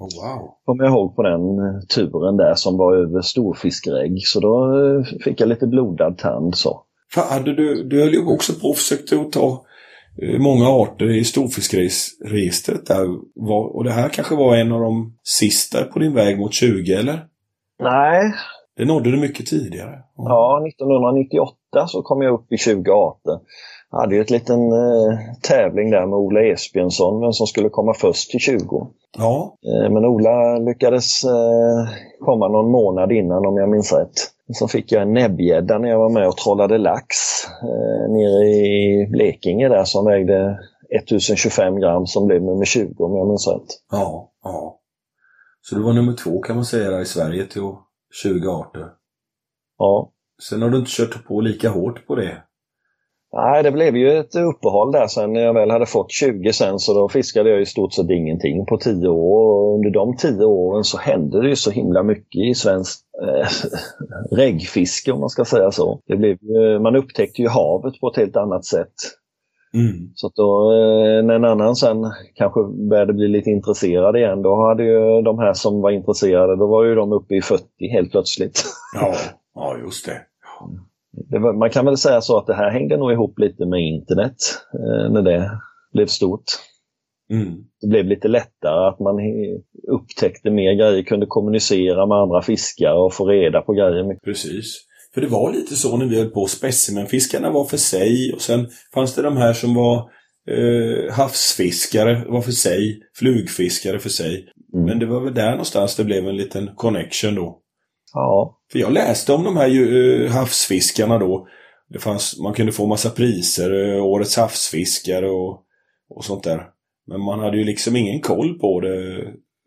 Oh, wow. Kommer jag ihåg på den eh, turen där som var över storfiskerägg. Så då eh, fick jag lite blodad tand så. Fan, du, du höll ju också på och försökte att ta eh, många arter i storfiskregistret där. Och det här kanske var en av de sista på din väg mot 20, eller? Nej, Det nådde du mycket tidigare. Ja, 1998 så kom jag upp i 20 arter. Hade ju ett liten eh, tävling där med Ola Esbjörnsson, vem som skulle komma först till 20. Ja. Eh, men Ola lyckades eh, komma någon månad innan om jag minns rätt. Så fick jag en näbbgädda när jag var med och trollade lax eh, nere i Blekinge där som vägde 1025 gram som blev nummer 20 om jag minns rätt. Ja, ja. Så du var nummer två kan man säga i Sverige till 20 arter. Ja. Sen har du inte kört på lika hårt på det. Nej, det blev ju ett uppehåll där sen när jag väl hade fått 20 sen så då fiskade jag i stort sett ingenting på 10 år. Och under de 10 åren så hände det ju så himla mycket i svenskt eh, reggfiske om man ska säga så. Det blev, man upptäckte ju havet på ett helt annat sätt. Mm. Så då, eh, när en annan sen kanske började bli lite intresserad igen, då hade ju de här som var intresserade, då var ju de uppe i 40 helt plötsligt. Ja, ja just det. det var, man kan väl säga så att det här hängde nog ihop lite med internet eh, när det blev stort. Mm. Det blev lite lättare att man upptäckte mer grejer, kunde kommunicera med andra fiskare och få reda på grejer. Precis. För det var lite så när vi höll på. Specimenfiskarna var för sig och sen fanns det de här som var eh, havsfiskare var för sig, flugfiskare för sig. Mm. Men det var väl där någonstans det blev en liten connection då. Ja, För jag läste om de här eh, havsfiskarna då. Det fanns, man kunde få massa priser, eh, Årets havsfiskare och, och sånt där. Men man hade ju liksom ingen koll på det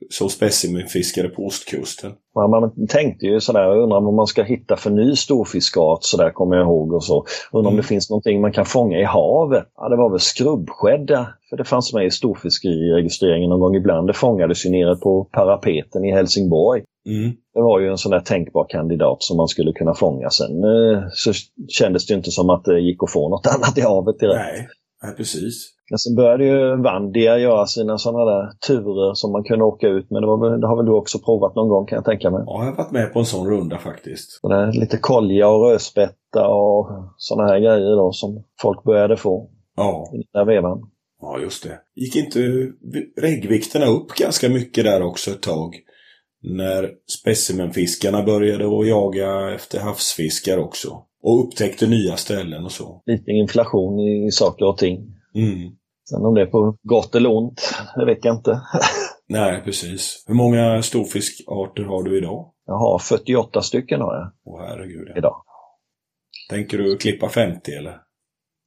som specimenfiskare på ostkusten. man, man tänkte ju sådär, undrar vad man ska hitta för ny storfiskart, sådär kommer jag ihåg och så. Undrar om Mm. det finns någonting man kan fånga i havet. Ja, det var väl skrubbskädda, för det fanns med i storfiskeriregistreringen någon gång ibland. Det fångades ju nere på parapeten i Helsingborg. Mm. Det var ju en sån där tänkbar kandidat som man skulle kunna fånga. Sen eh, så kändes det inte som att det gick att få något annat i havet direkt. Nej, nej, precis. Men sen började ju Vandia göra sina sådana där turer som man kunde åka ut med. Det, var det har väl du också provat någon gång kan jag tänka mig. Ja, jag har varit med på en sån runda faktiskt. Så det är lite kolja och rödspätta och sådana här grejer då som folk började få Ja, i den där vevan. ja just det. Gick inte reggvikterna upp ganska mycket där också ett tag? När specimenfiskarna började att jaga efter havsfiskar också. Och upptäckte nya ställen och så. Lite inflation i saker och ting. Mm. Sen om det är på gott eller ont, det vet jag inte. Nej, precis. Hur många storfiskarter har du idag? Jag har 48 stycken har jag Åh herregud. ja. idag. Tänker du klippa 50 eller?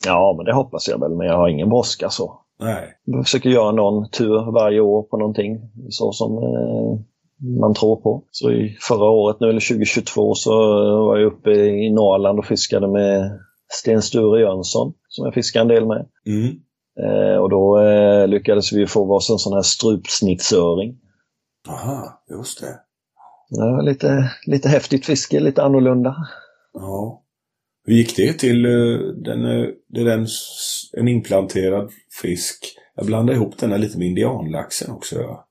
Ja, men det hoppas jag väl, men jag har ingen brådska så. Nej. Jag försöker göra någon tur varje år på någonting så som eh, man tror på. Så i förra året nu, eller 2022, så var jag uppe i Norrland och fiskade med Sten Sture Jönsson som jag fiskar en del med. Mm. Eh, och då eh, lyckades vi få varsin sån här strupsnittsöring. Aha, just det. Var lite, lite häftigt fiske, lite annorlunda. Ja. Hur gick det till? eh, Den, eh, det är den, s- en implanterad fisk. Jag blandade ihop den här lite med indianlaxen också. Ja.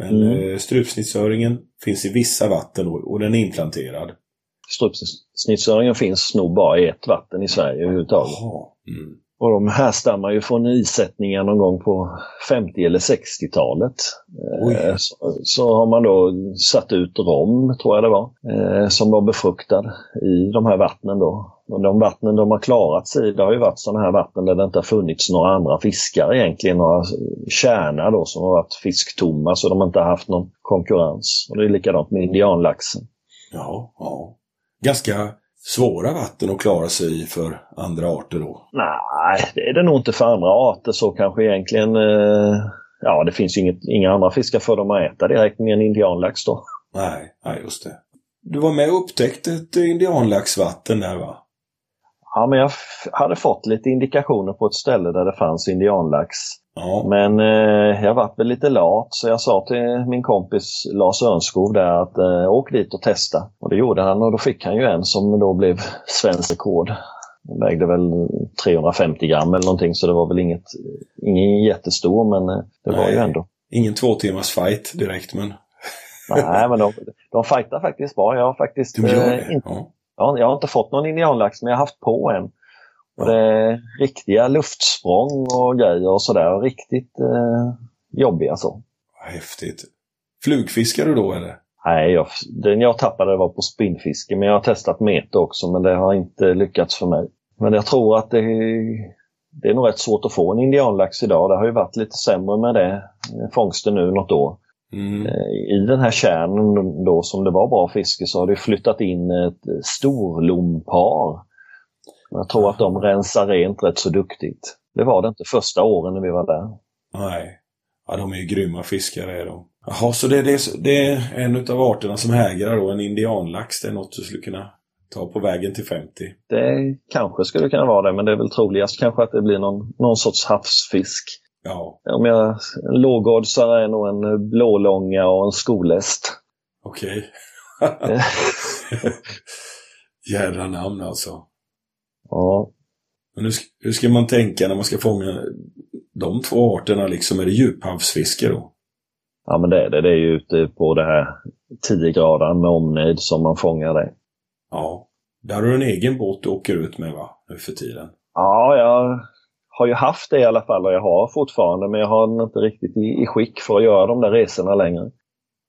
Men Mm. eh, strupsnittsöringen finns i vissa vatten och den är implanterad. Strupsnittsöringen finns nog bara i ett vatten i Sverige överhuvudtaget. Mm. Och de härstammar ju från isättningar någon gång på 50 eller 60-talet. Oj. Eh, Så, så har man då satt ut rom, tror jag det var, eh, som var befruktad i de här vattnen då. Och de vattnen de har klarat sig i, det har ju varit sådana här vatten där det inte har funnits några andra fiskar egentligen, några kärnor då som har varit fisktomma så de har inte haft någon konkurrens. Och det är likadant med indianlaxen. Ja, ja. Ganska svåra vatten att klara sig i för andra arter då. Nej, det är det nog inte för andra arter så kanske egentligen. Eh, ja, det finns ju inget, inga andra fiskar för dem att äta direkt med en indianlax då. Nej, nej just det. Du var med och upptäckte ett indianlaxvatten där va? Ja, men jag hade fått lite indikationer på ett ställe där det fanns indianlax. Ja. Men eh, jag var väl lite lat så jag sa till min kompis Lars Örnskog där att eh, åk dit och testa. Och det gjorde han och då fick han ju en som då blev svensk rekord. Den vägde väl 350 gram eller någonting så det var väl inget, ingen jättestor men eh, det var Nej. ju ändå. Ingen två timmars fight direkt men Nej, men de, de fightar faktiskt bra. Jag har faktiskt eh, inte, Ja. ja, jag har inte fått någon indianlax, men jag har haft på en. Och det är riktiga luftsprång och grejer och sådär. Riktigt eh, jobbiga så. Häftigt. Flugfiskar du då eller? Nej, jag, den jag tappade var på spinnfiske, men jag har testat mete också, men det har inte lyckats för mig. Men jag tror att det, det är nog rätt svårt att få en indianlax idag. Det har ju varit lite sämre med det, eh, fångsten nu något år. Mm. Eh, I den här kärnen då som det var bra fiske så har det flyttat in ett storlompar. Jag tror att de rensar rent rätt så duktigt. Det var det inte första åren när vi var där. Nej. Ja, de är ju grymma fiskare är de. Jaha, så det är, det, det är en av arterna som hägrar då, en indianlax. Det är något du skulle kunna ta på vägen till 50? Det kanske skulle kunna vara det, men det är väl troligast kanske att det blir någon, någon sorts havsfisk. Ja. Om jag lågoddsare är nog en blålånga och en skoläst. Okej. Jädra namn alltså. Ja. Men hur, hur ska man tänka när man ska fånga de två arterna liksom? Är det djuphavsfiske då? Ja men det är det. Det är ju ute på det här 10 grader med omnejd som man fångar det. Ja. Där har du en egen båt du åker ut med va? Nu för tiden. Ja, jag har ju haft det i alla fall och jag har fortfarande men jag har den inte riktigt i, i skick för att göra de där resorna längre.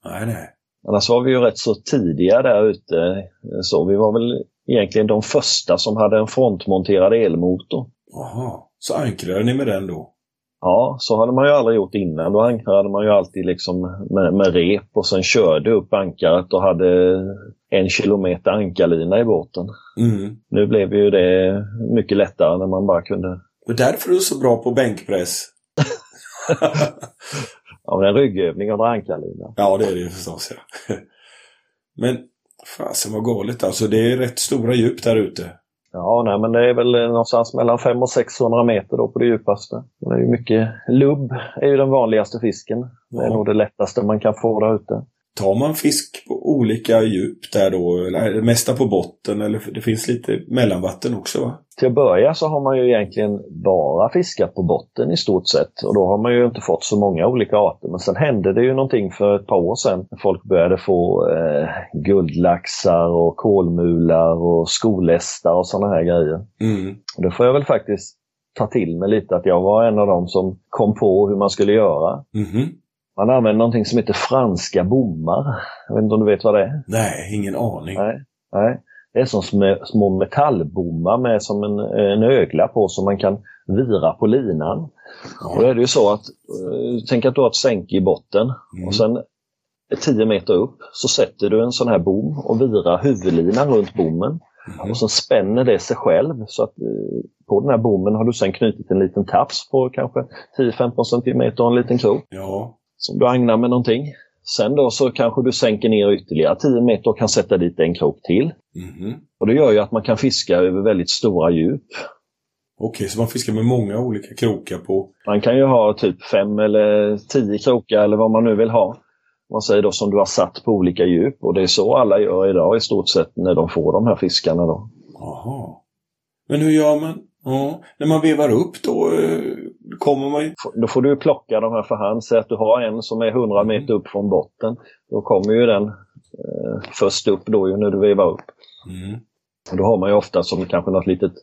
Nej, nej. Annars var vi ju rätt så tidiga där ute. Så vi var väl egentligen de första som hade en frontmonterad elmotor. Jaha. Så ankrade ni med den då? Ja, så hade man ju aldrig gjort innan. Då ankrade man ju alltid liksom med, med rep och sen körde upp ankaret och hade en kilometer ankarlina i båten. Mm. Nu blev ju det mycket lättare när man bara kunde... Och därför är du så bra på bänkpress. Ja, men en ryggövning att dra ankarlina. Ja, det är det ju förstås. Ja. Men fasen vad galet alltså. Det är rätt stora djup där ute. Ja, nej, men det är väl någonstans mellan 500 och 600 meter då på det djupaste. Det är ju mycket lubb, är ju den vanligaste fisken. Det är Ja. nog det lättaste man kan få där ute. Tar man fisk på olika djup där då? Eller det mesta på botten? Eller det finns lite mellanvatten också va? Till att börja så har man ju egentligen bara fiskat på botten i stort sett och då har man ju inte fått så många olika arter. Men sen hände det ju någonting för ett par år sedan. Folk började få eh, guldlaxar och kolmular och skolästar och sådana här grejer. Mm. Och det får jag väl faktiskt ta till mig lite att jag var en av dem som kom på hur man skulle göra. Mhm. Man använder någonting som heter franska bommar. Jag vet inte om du vet vad det är? Nej, ingen aning. Nej. Nej. Det är som små, metallbommar med som en, en ögla på som man kan vira på linan. Och då Ja. är det ju så att, eh, tänk att du har ett sänke i botten Mm. och sen 10 meter upp så sätter du en sån här bom och virar huvudlinan runt bommen. Mhm. Och så spänner det sig själv så att eh, på den här bommen har du sen knutit en liten taps på kanske 10-15 centimeter och en liten krok Ja. Som du agnar med någonting. Sen då så kanske du sänker ner ytterligare 10 meter och kan sätta dit en krok till. Mhm. Och det gör ju att man kan fiska över väldigt stora djup. Okej, så man fiskar med många olika krokar på... Man kan ju ha typ fem eller tio krokar eller vad man nu vill ha. Man säger då som du har satt på olika djup och det är så alla gör idag i stort sett när de får de här fiskarna då. Jaha. Men hur gör man? Ja. När man vevar upp då eh, kommer man ju... Då får du plocka de här för hand. Säg att du har en som är 100 meter upp från botten. Då kommer ju den eh, först upp då ju när du vevar upp. Mm. Och då har man ju ofta som kanske något litet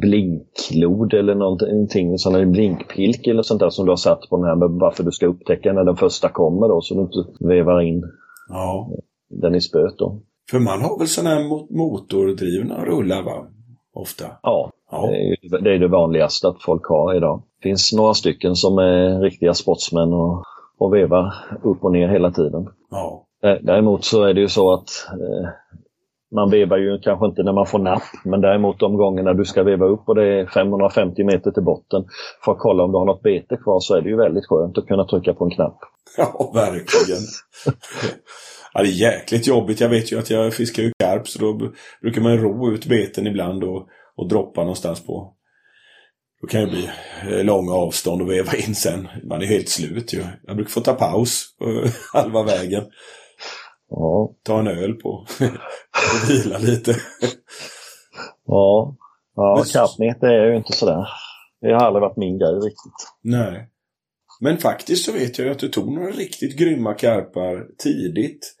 blinklod eller någonting, en sån här blinkpilk eller sånt där som du har satt på den här med varför du ska upptäcka när den första kommer då så du inte vevar in Ja. den i spöet då. För man har väl sådana här mo- motordrivna rullar va? Ofta. Ja, Ja. det är, ju, det är det vanligaste att folk har idag. Det finns några stycken som är riktiga sportsmän och, och vevar upp och ner hela tiden. Ja. Dä- Däremot så är det ju så att eh, man vevar ju kanske inte när man får napp, men däremot de gångerna du ska veva upp och det är 550 meter till botten för att kolla om du har något bete kvar så är det ju väldigt skönt att kunna trycka på en knapp. Ja, verkligen. ja, det är jäkligt jobbigt. Jag vet ju att jag fiskar ju karp så då brukar man ro ut beten ibland och, och droppa någonstans på. Då kan det bli eh, långa avstånd och veva in sen. Man är helt slut ju. Jag brukar få ta paus eh, halva vägen. Ja, Ta en öl på och vila lite. ja, ja karpnät är ju inte sådär. Det har aldrig varit min grej riktigt. Nej. Men faktiskt så vet jag att du tog några riktigt grymma karpar tidigt.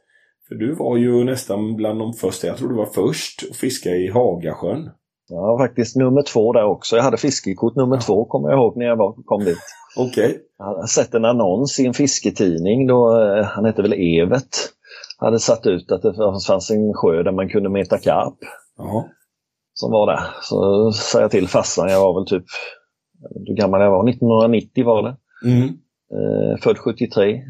För du var ju nästan bland de första, jag tror du var först att fiska i Hagasjön. Var faktiskt nummer två där också. Jag hade fiskekort nummer två kommer jag ihåg när jag var, kom dit. Okej. Jag hade sett en annons i en fisketidning då, eh, han hette väl Evert, hade satt ut att det fanns en sjö där man kunde meta karp. Ja. som var där. Så sa jag till farsan, jag var väl typ, hur gammal jag var, 1990 var det. Mm. Eh, född 73.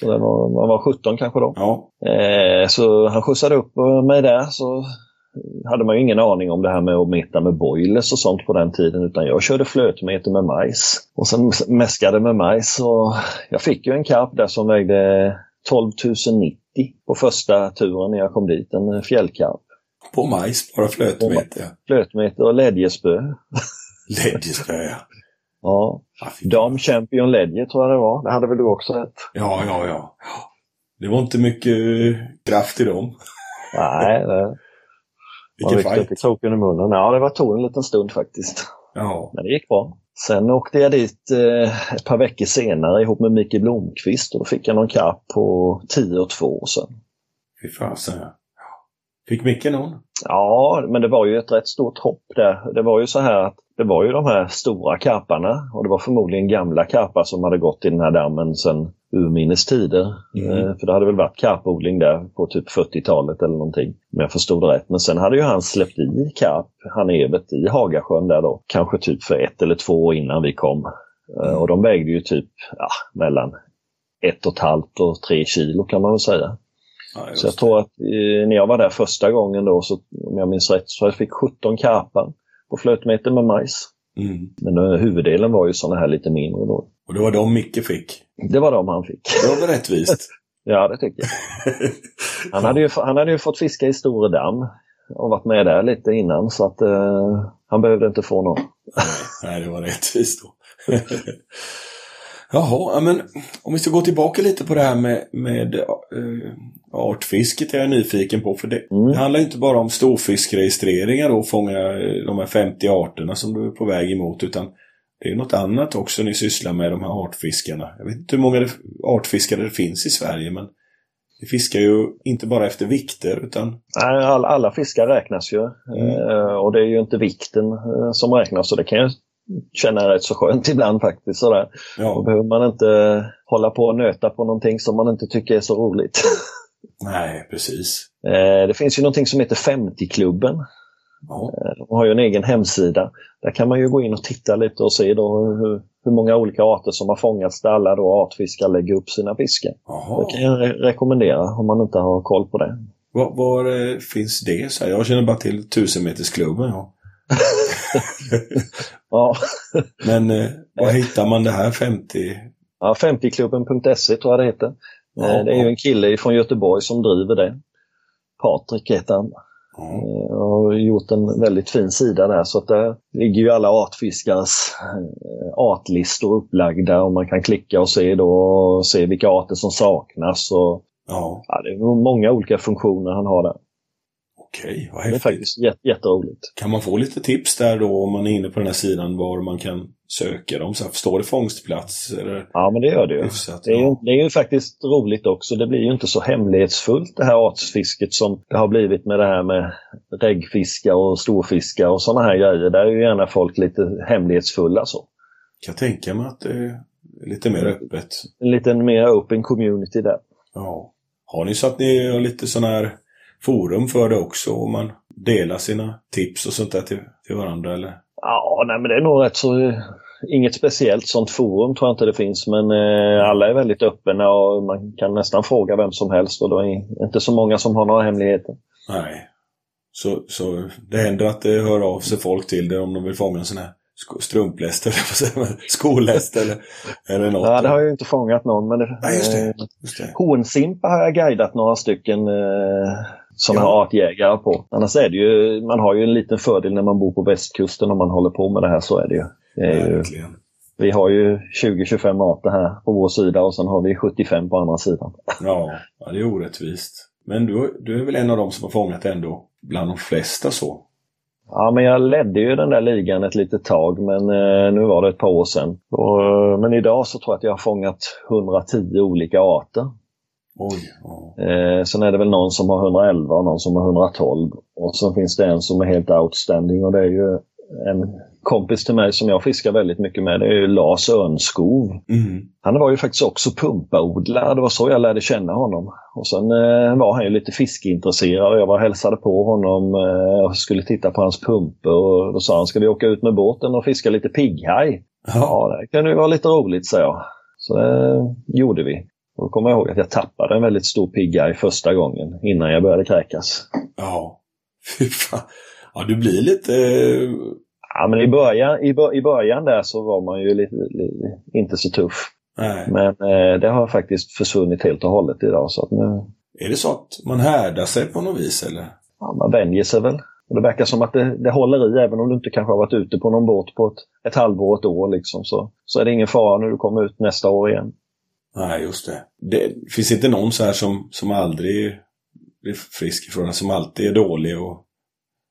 Så det var, man var 17 kanske då. Ja. Eh, så han skjutsade upp mig där så hade man ju ingen aning om det här med att meta med boilers och sånt på den tiden utan jag körde flötmeter med majs. Och sen mäskade med majs och jag fick ju en karp där som vägde 12 090 på första turen när jag kom dit, en fjällkarp. På majs, bara flötmeter. Flötmeter och lädjespö. Lädjespö, ja. Ja. Fy- Dam Champion Ledje tror jag det var. Det hade väl du också rätt? ja, ja, ja. Det var inte mycket eh, kraft i dem. Nej, det Vilken ryckte upp i fight. munnen. Ja, det var tog en liten stund faktiskt. Ja. Men det gick bra. Sen åkte jag dit eh, ett par veckor senare ihop med Micke Blomqvist och då fick jag någon karp på 10 och 2 sen. Fy fasen, ja. Fick Micke någon? Ja, men det var ju ett rätt stort hopp där. Det var ju så här att det var ju de här stora karparna och det var förmodligen gamla karpar som hade gått i den här dammen sedan urminnes tider. Mm. Eh, För det hade väl varit karpodling där på typ 40-talet eller någonting. Om jag förstod det rätt. Men sen hade ju han släppt i karp, han Evert, i Hagasjön där då. Kanske typ för ett eller två år innan vi kom. Eh, Och de vägde ju typ ja, mellan ett och ett halvt och tre kilo kan man väl säga. Ja, Så jag tror att eh, när jag var där första gången då, så, om jag minns rätt, så jag fick 17 karpar på flötmeter med majs. Mm. Men eh, huvuddelen var ju sådana här lite mindre då. Och det var de Micke fick. Det var de han fick. Det var väl rättvist? Ja, det tycker jag. Han hade ju, han hade ju fått fiska i Storedam och varit med där lite innan så att eh, han behövde inte få någon. Nej, det var rättvist då. Jaha, ja, men om vi ska gå tillbaka lite på det här med, med uh, artfisket är jag nyfiken på. För det, Mm. det handlar inte bara om storfiskregistreringar och fånga eh, de här 50 arterna som du är på väg emot. Utan det är något annat också ni sysslar med, de här artfiskarna. Jag vet inte hur många artfiskare det finns i Sverige, men vi fiskar ju inte bara efter vikter, utan Nej, Alla, alla fiskar räknas ju Mm. eh, och det är ju inte vikten som räknas så det kan jag känna rätt så skönt ibland faktiskt. Sådär. Då ja, behöver man inte hålla på och nöta på någonting som man inte tycker är så roligt. nej, precis. Eh, Det finns ju någonting som heter 50-klubben. Ja, De har ju en egen hemsida. Där kan man ju gå in och titta lite och se då hur, hur många olika arter som har fångats där alla då artfiskar lägger upp sina fiskar. Det kan jag re- rekommendera om man inte har koll på det. Var, var eh, finns det? Så jag känner bara till tusenmetersklubben. Ja. Ja, Men eh, var hittar man det här 50? ja 50klubben.se tror jag det heter. Ja, Eh, det är ju en kille från Göteborg som driver det. Patrik heter han. Och har gjort en väldigt fin sida där. Så att där ligger ju alla artfiskares eh, artlistor upplagda och man kan klicka och se då och se vilka arter som saknas. Och, ja ja, det är många olika funktioner han har där. Okej. vad Det är häftigt. faktiskt jät- jätteroligt. Kan man få lite tips där då om man är inne på den här sidan var man kan söka dem? Så här, står det fångstplats? Eller Ja, men det gör det ju. hyfsat? Det är, ju, Ja. det är ju faktiskt roligt också. Det blir ju inte så hemlighetsfullt det här artsfisket som det har blivit med det här med reggfiska och storfiska och sådana här grejer. Där är ju gärna folk lite hemlighetsfulla så. Kan tänka mig att det är lite mer öppet. En liten mer open community där. Ja. Har ni så att ni har lite sån här forum för det också? Och man delar sina tips och sånt där till, till varandra eller? Ja, nej, men det är nog rätt så... Inget speciellt sånt forum tror jag inte det finns, men eh, alla är väldigt öppna och man kan nästan fråga vem som helst och det är inte så många som har några hemligheter. Nej. Så, så det händer att det hör av sig folk till det om de vill fånga en sån här strumpläst eller skoläst eller, eller något. Ja, det har jag ju inte fångat någon, men det, Nej, just det. Just det. Hornsimpa har jag guidat några stycken eh, sådana Ja. artjägare på. Annars är det ju, man har ju en liten fördel när man bor på västkusten om man håller på med det här, så är det ju. Det är ju vi har ju 20-25 arter här på vår sida och sen har vi 75 på andra sidan. Ja, ja, det är orättvist. Men du, du är väl en av dem som har fångat ändå bland de flesta så? Ja, men jag ledde ju den där ligan ett litet tag, men eh, nu var det ett par år sedan. Och, eh, men idag så tror jag att jag har fångat 110 olika arter. Oj. Eh, sen är det väl någon som har 111 och någon som har 112. Och sen finns det en som är helt outstanding och det är ju en kompis till mig som jag fiskar väldigt mycket med. Det är ju Lars Örnskov. Mm. Han var ju faktiskt också pumpaodlare. Det var så jag lärde känna honom. Och sen eh, var han ju lite fiskeintresserad och jag var hälsade på honom eh, och skulle titta på hans pumpor. Och då sa han, ska vi åka ut med båten och fiska lite pigghaj? Ja. Ja, det kan ju vara lite roligt, sa jag. Så det gjorde vi. Och då kommer jag ihåg att jag tappade en väldigt stor pigghaj första gången innan jag började kräkas. ja. Fy fan. Ja, du blir lite... eh, Ja, men i början, i, i början där så var man ju lite, lite, inte så tuff. Nej. Men eh, det har faktiskt försvunnit helt och hållet idag. Så att nu, Är det så att man härdar sig på något vis eller? ja, man vänjer sig väl. Och det verkar som att det, det håller i även om du inte kanske har varit ute på någon båt på ett, ett halvår, ett år. Liksom, så, så är det ingen fara när du kommer ut nästa år igen. Nej, just det. Det finns inte någon så här som, som aldrig blir frisk ifrån det, som alltid är dålig och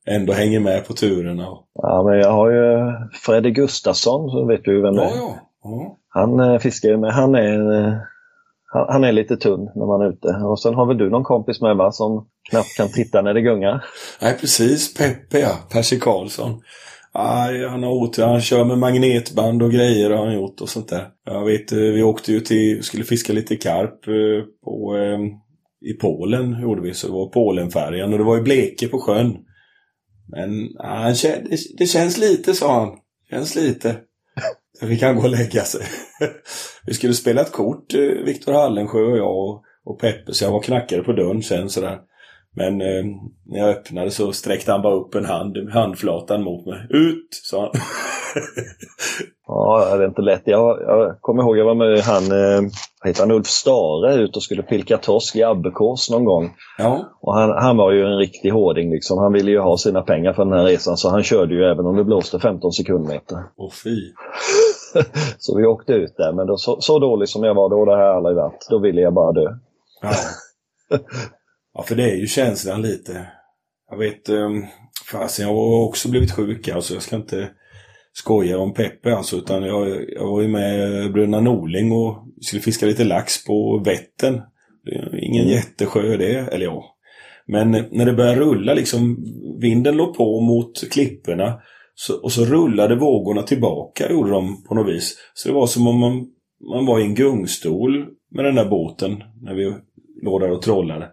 ändå hänger med på turerna. Och... Ja, men jag har ju Freddy Gustafsson, så vet du vem det är. ja. ja. Han eh, fiskar ju med. Han är, eh, han, han är lite tunn när man är ute. Och sen har väl du någon kompis med va, som knappt kan titta när det gungar? Nej, precis. Peppe, ja. Percy Karlsson. Aj, han har otur. Han kör med magnetband och grejer har han gjort och sånt där. Jag vet, eh, vi åkte ju till, skulle fiska lite karp eh, på, eh, i Polen gjorde vi. Så det var Polenfärjan och det var ju bleke på sjön. Men ah, han det, det känns lite, sa han. Känns lite. Så vi kan gå och lägga sig. vi skulle spela ett kort, eh, Viktor Hallensjö och jag och, och Peppe, så jag var och knackade på dörren sen sådär. Men eh, när jag öppnade så sträckte han bara upp en hand, handflatan mot mig. Ut, sa han. Ja, det är inte lätt. Jag, jag kommer ihåg jag var med han, eh, heter han, Ulf Stare ut och skulle pilka torsk i Abbekås någon gång. ja, Och han, han var ju en riktig hårding liksom. Han ville ju ha sina pengar för den här resan så han körde ju även om det blåste 15 sekundmeter. och fy. Så vi åkte ut där, men då, så, så dålig som jag var då, det har jag aldrig varit. Då ville jag bara dö. Ja. ja, för det är ju känslan lite. Jag vet, ehm, fasen jag har också blivit sjuk alltså. Jag ska inte skoja om Peppe alltså. Utan jag, jag var ju med Bruna Norling och skulle fiska lite lax på Vättern. Det är ingen jättesjö det, eller ja. Men när det började rulla liksom, vinden låg på mot klipporna. Så, och så rullade vågorna tillbaka, gjorde de på något vis. Så det var som om man, man var i en gungstol med den där båten när vi låg där och trollade.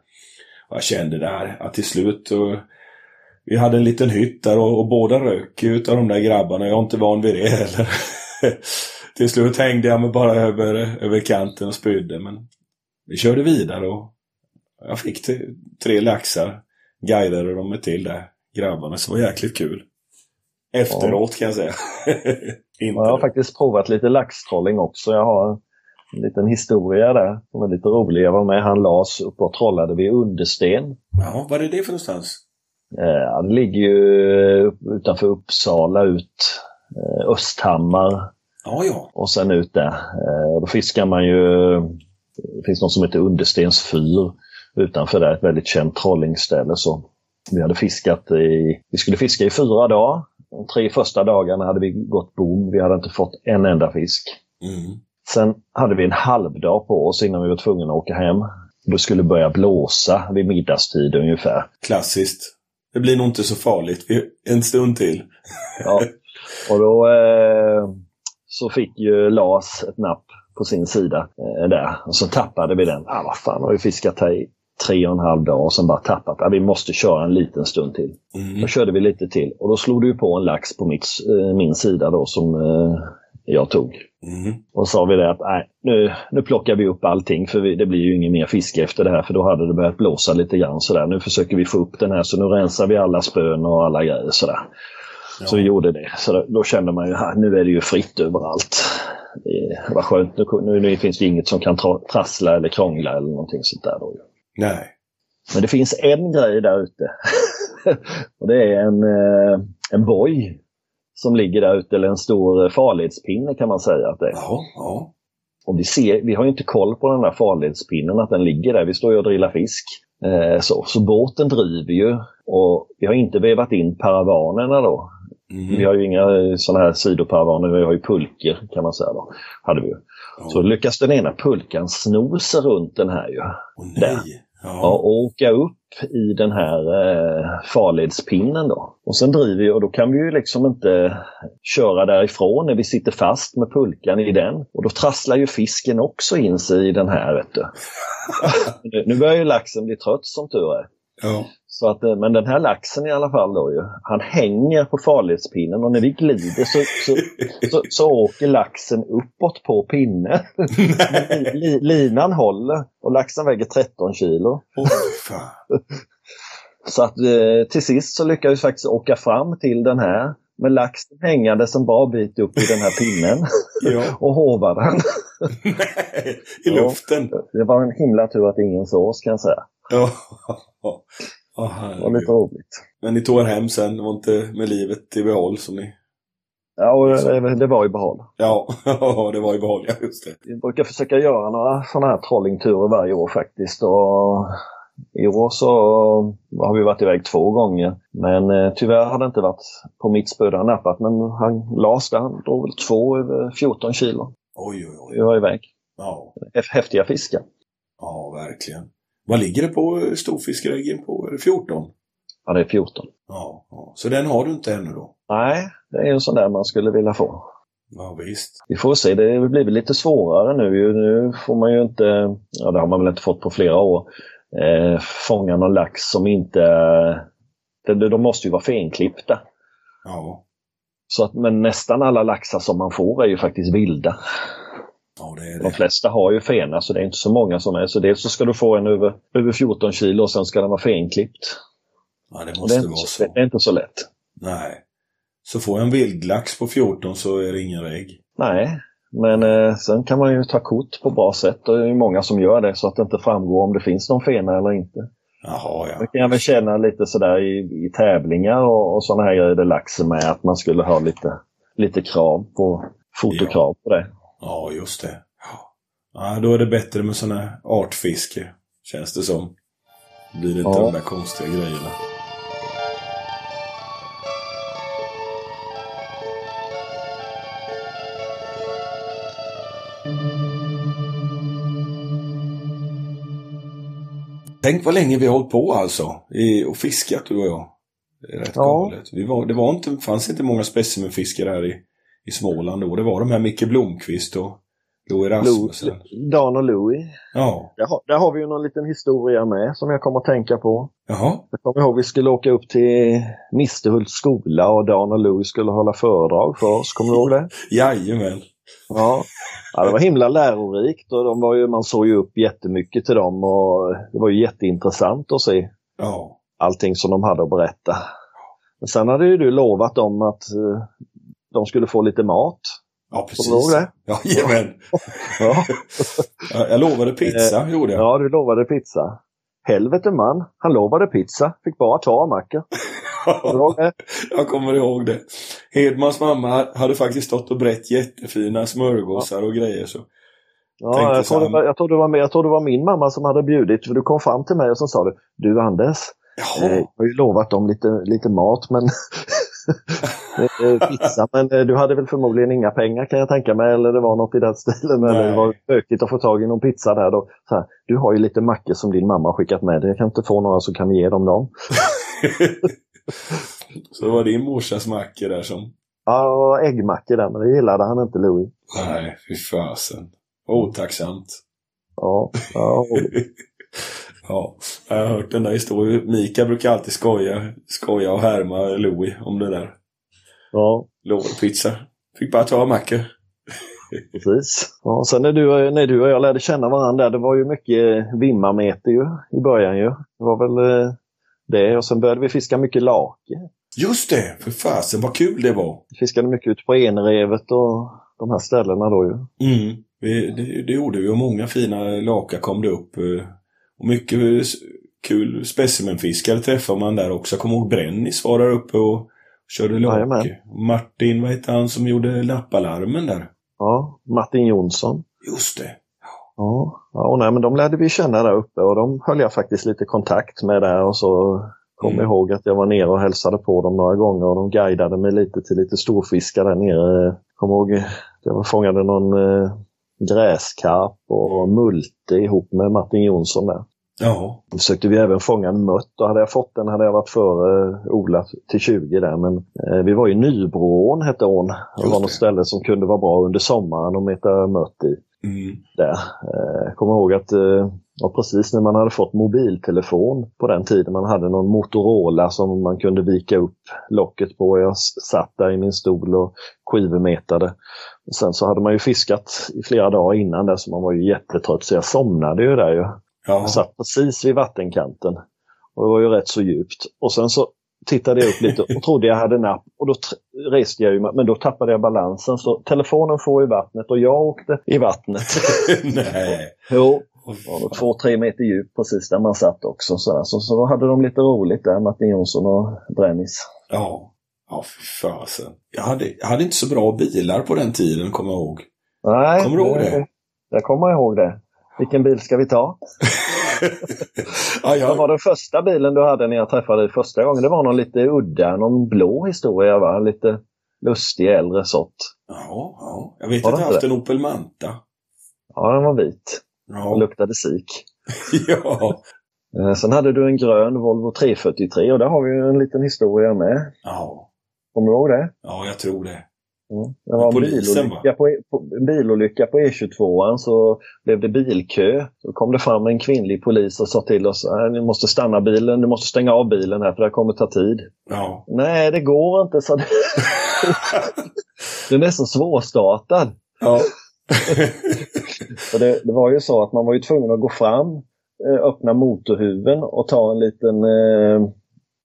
Jag kände där att till slut, och vi hade en liten hytt där och, och båda rök utav de där grabbarna. Jag är inte van vid det heller. till slut hängde jag mig bara över, över kanten och spydde. Men vi körde vidare och jag fick tre laxar. Guidade de mig till där, grabbarna. Så det var jäkligt kul. Efteråt kan jag säga. Jag har faktiskt provat lite laxtrolling också. Jag har en liten historia där som är lite rolig. Jag var med han Lars uppe och trollade vid Understen. Ja, vad är det för någonstans? Eh, det ligger ju utanför Uppsala ut eh, Östhammar Ja, ja. och sen ut där. Eh, då fiskar man ju, det finns något som heter Understens fyr utanför där, ett väldigt känt trollingställe. Så vi hade fiskat i, vi skulle fiska i fyra dagar. De tre första dagarna hade vi gått bom, vi hade inte fått en enda fisk. Mm. Sen hade vi en halvdag på oss innan vi var tvungna att åka hem. Det skulle börja blåsa vid middagstid ungefär. Klassiskt. Det blir nog inte så farligt. En stund till. Ja. Och då eh, så fick ju Lars ett napp på sin sida eh, där. Och så tappade vi den. Ah, vad fan, har vi fiskat här i tre och en halv dag och sen bara tappat. Ah, vi måste köra en liten stund till. Mm. Då körde vi lite till och då slog det ju på en lax på mitt, eh, min sida då som eh, jag tog. Mm. Och sa vi det att nej, nu, nu plockar vi upp allting för vi, det blir ju ingen mer fiske efter det här för då hade det börjat blåsa lite grann sådär. Nu försöker vi få upp den här så nu rensar vi alla spön och alla grejer sådär. Så vi gjorde det. Så då, då kände man ju här, nu är det ju fritt överallt. Det var skönt. Nu, nu, nu finns det inget som kan tra, trassla eller krångla eller någonting sånt där. Då. Nej. Men det finns en grej där ute. och det är en, eh, en boj som ligger där ute, eller en stor farledspinne kan man säga att det är. Ja, ja. Och vi, ser, vi har ju inte koll på den där farledspinnen, att den ligger där. Vi står ju och drillar fisk. Eh, så, så båten driver ju och vi har inte vevat in paravanerna då. Mm. Vi har ju inga sådana här sidoparavaner, vi har ju pulker kan man säga. Då. Hade vi. Ja. Så lyckas den ena pulkan sno sig runt den här ju. Åh, där. Ja, Ja. och åka upp i den här eh, farledspinnen då. Och sen driver vi och då kan vi ju liksom inte köra därifrån när vi sitter fast med pulkan i den. Och då trasslar ju fisken också in sig i den här vet du. Nu- nu börjar ju laxen bli trött som tur är. Ja. Så att, eh, men den här laxen i alla fall då ju, han hänger på farledspinnen och när vi glider så, så, så, så åker laxen uppåt på pinnen. Li, li, linan håller och laxen väger 13 kilo. Fan. Så att eh, till sist så lyckades vi faktiskt åka fram till den här med laxen hängandes en bra bit upp i den här pinnen Ja. och hova den. Nej, I Ja. luften. Det var en himla tur att ingen såg oss kan jag säga. Ja. Ja, Det var lite roligt. Men ni tog er hem sen, det var inte med livet i behåll som ni... Ja, och det, det var i behåll. Ja, det var i behåll, ja just det. Vi brukar försöka göra några sådana här trollingturer varje år faktiskt. Och I år så har vi varit iväg två gånger. Men eh, tyvärr har det inte varit på mitt spö där han nappat. Men han Lars där, han drog väl två över 14 kilo. Oj, oj, oj. Vi var iväg. Ja, Häf- Häftiga fiskar. ja verkligen. Vad ligger det på storfiskreggen på? Är det 14? Ja, det är 14. Ja, ja. Så den har du inte ännu då? Nej, det är en sån där man skulle vilja få. Ja, visst. Vi får se, det blir väl lite svårare nu. Nu får man ju inte, ja det har man väl inte fått på flera år, eh, fånga någon lax som inte, de, de måste ju vara fenklippta. Ja, Så att, men nästan alla laxar som man får är ju faktiskt vilda. Ja det är De det. flesta har ju fena så det är inte så många som är. Så dels så ska du få en över, över 14 kilo och sen ska den vara fenklippt. Ja, det det, måste inte vara så, så. det är inte så lätt. Nej. Så får jag en vildlax på 14 så är det ingen regg. Nej, men eh, sen kan man ju ta kort på bra sätt och det är ju många som gör det så att det inte framgår om det finns någon fena eller inte. Jaha, Det ja. kan jag väl känna lite sådär i, i tävlingar och, och sådana här grejer där laxen med att man skulle ha lite, lite krav på, fotokrav på det. Ja, just det. Ja. Då är det bättre med sådana här artfiske, känns det som. Det blir inte Ja. de där konstiga grejerna. Tänk vad länge vi har hållit på alltså. I, och fiskat du och jag. Det är rätt Ja. galet. Var, det var inte, fanns inte många specimenfiskare här i, i Småland då. Det var de här Micke Blomqvist och Louis Rasmussen. Dan och Louie. Ja. Där har, där har vi ju någon liten historia med som jag kommer att tänka på. Jaha. Jag kommer ihåg vi skulle åka upp till Misterhults skola och Dan och Louie skulle hålla föredrag för oss. Kommer du ihåg det? Jajamän. Ja. ja, det var himla lärorikt och de var ju, man såg ju upp jättemycket till dem och det var ju jätteintressant att se Ja. allting som de hade att berätta. Men sen hade ju du lovat dem att eh, de skulle få lite mat. Ja, precis. Det? Ja, jajamän. Ja, Ja, Jag lovade pizza, gjorde jag. ja du lovade pizza. Helvete man, han lovade pizza, fick bara ta mackor. Kommer du ihåg det? Jag kommer ihåg det. Hedmans mamma hade faktiskt stått och brett jättefina smörgåsar och grejer. Så. Ja, jag, tror det var, jag, tror det var, jag tror det var min mamma som hade bjudit. För du kom fram till mig och så sa du, du Anders, eh, Jaha. jag har ju lovat dem lite, lite mat men eh, pizza. Men eh, du hade väl förmodligen inga pengar kan jag tänka mig. Eller det var något i den stilen. Eller det Nej. var bökigt att få tag i någon pizza där. Då. Så här, du har ju lite mackor som din mamma har skickat med dig. Jag kan inte få några så kan vi ge dem dem. så det var din morsas mackor där som... Ja, äggmackor där, men det gillade han inte Louis. Nej, fy fasen. Otacksamt. Ja, ja, Ja, jag har hört den där historien. Mika brukar alltid skoja, skoja och härma Louis om det där. ja Lovade pizza. Fick bara ta mackor. precis. Ja, sen när du, när du och jag lärde känna varandra, det var ju mycket vimmarmeter ju, i början ju. Det var väl eh, det. Och sen började vi fiska mycket lake. Just det! För fasen vad kul det var. Vi fiskade mycket ute på Enrevet och de här ställena då ju. Mm. Vi, det, det gjorde vi och många fina laka kom det upp. Och mycket kul specimenfiskare träffade man där också. Jag kommer ihåg Brennis var där uppe och körde lake. Martin, vad hette han som gjorde lappalarmen där? Ja, Martin Jonsson. Just det. Ja, ja och nej, men de lärde vi känna där uppe och de höll jag faktiskt lite kontakt med där och så kom Mm. ihåg att jag var nere och hälsade på dem några gånger och de guidade mig lite till lite storfiskar där nere. Kom ihåg, att jag fångade någon eh, gräskarp och multe ihop med Martin Jonsson där. Ja. Då försökte vi även fånga en mött och hade jag fått den hade jag varit före eh, Ola till 20 där. Men eh, vi var i Nybroån hette ån. Det var något ställe som kunde vara bra under sommaren att meta mött i Mm. där. Eh, Jag kommer ihåg att eh, ja, precis när man hade fått mobiltelefon på den tiden, man hade någon Motorola som man kunde vika upp locket på. Jag satt där i min stol och skivmetade. Och sen så hade man ju fiskat i flera dagar innan där så man var ju jättetrött så jag somnade ju där ju. Ja. Jag satt precis vid vattenkanten Och det var ju rätt så djupt. Och sen så tittade jag upp lite och trodde jag hade napp. Och då reste jag ju, men då tappade jag balansen. Så telefonen får i vattnet och jag åkte i vattnet. Nej. Jo, det var två, tre meter djup precis där man satt också. Så, så, så då hade de lite roligt där, Martin Jonsson och Brännis. Ja. Ja, fy fasen. Jag hade, jag hade inte så bra bilar på den tiden, kommer jag ihåg. Nej, Kommer du ihåg det? Jag kommer ihåg det. Vilken bil ska vi ta? ja, Vad jag, var den första bilen du hade när jag träffade dig första gången? Det var någon lite udda, någon blå historia va? Lite lustig äldre sort. ja, ja. Jag vet Var att jag haft en Opel Manta. Ja, den var vit Ja. luktade sik. ja. Eh, Sen hade du en grön Volvo 343 och där har vi en liten historia med. Ja. Kommer du ihåg det? Ja, jag tror det. Mm. Det var en Polisen, bilolycka på, E- bilolycka på E22 så blev det bilkö. Så kom det fram en kvinnlig polis och sa till oss att ni måste stanna bilen, du måste stänga av bilen här för det här kommer ta tid. Ja. Nej, det går inte, sa det. Den är så svårstartad. ja. Det, det var ju så att man var ju tvungen att gå fram, eh, öppna motorhuven och ta en liten, eh,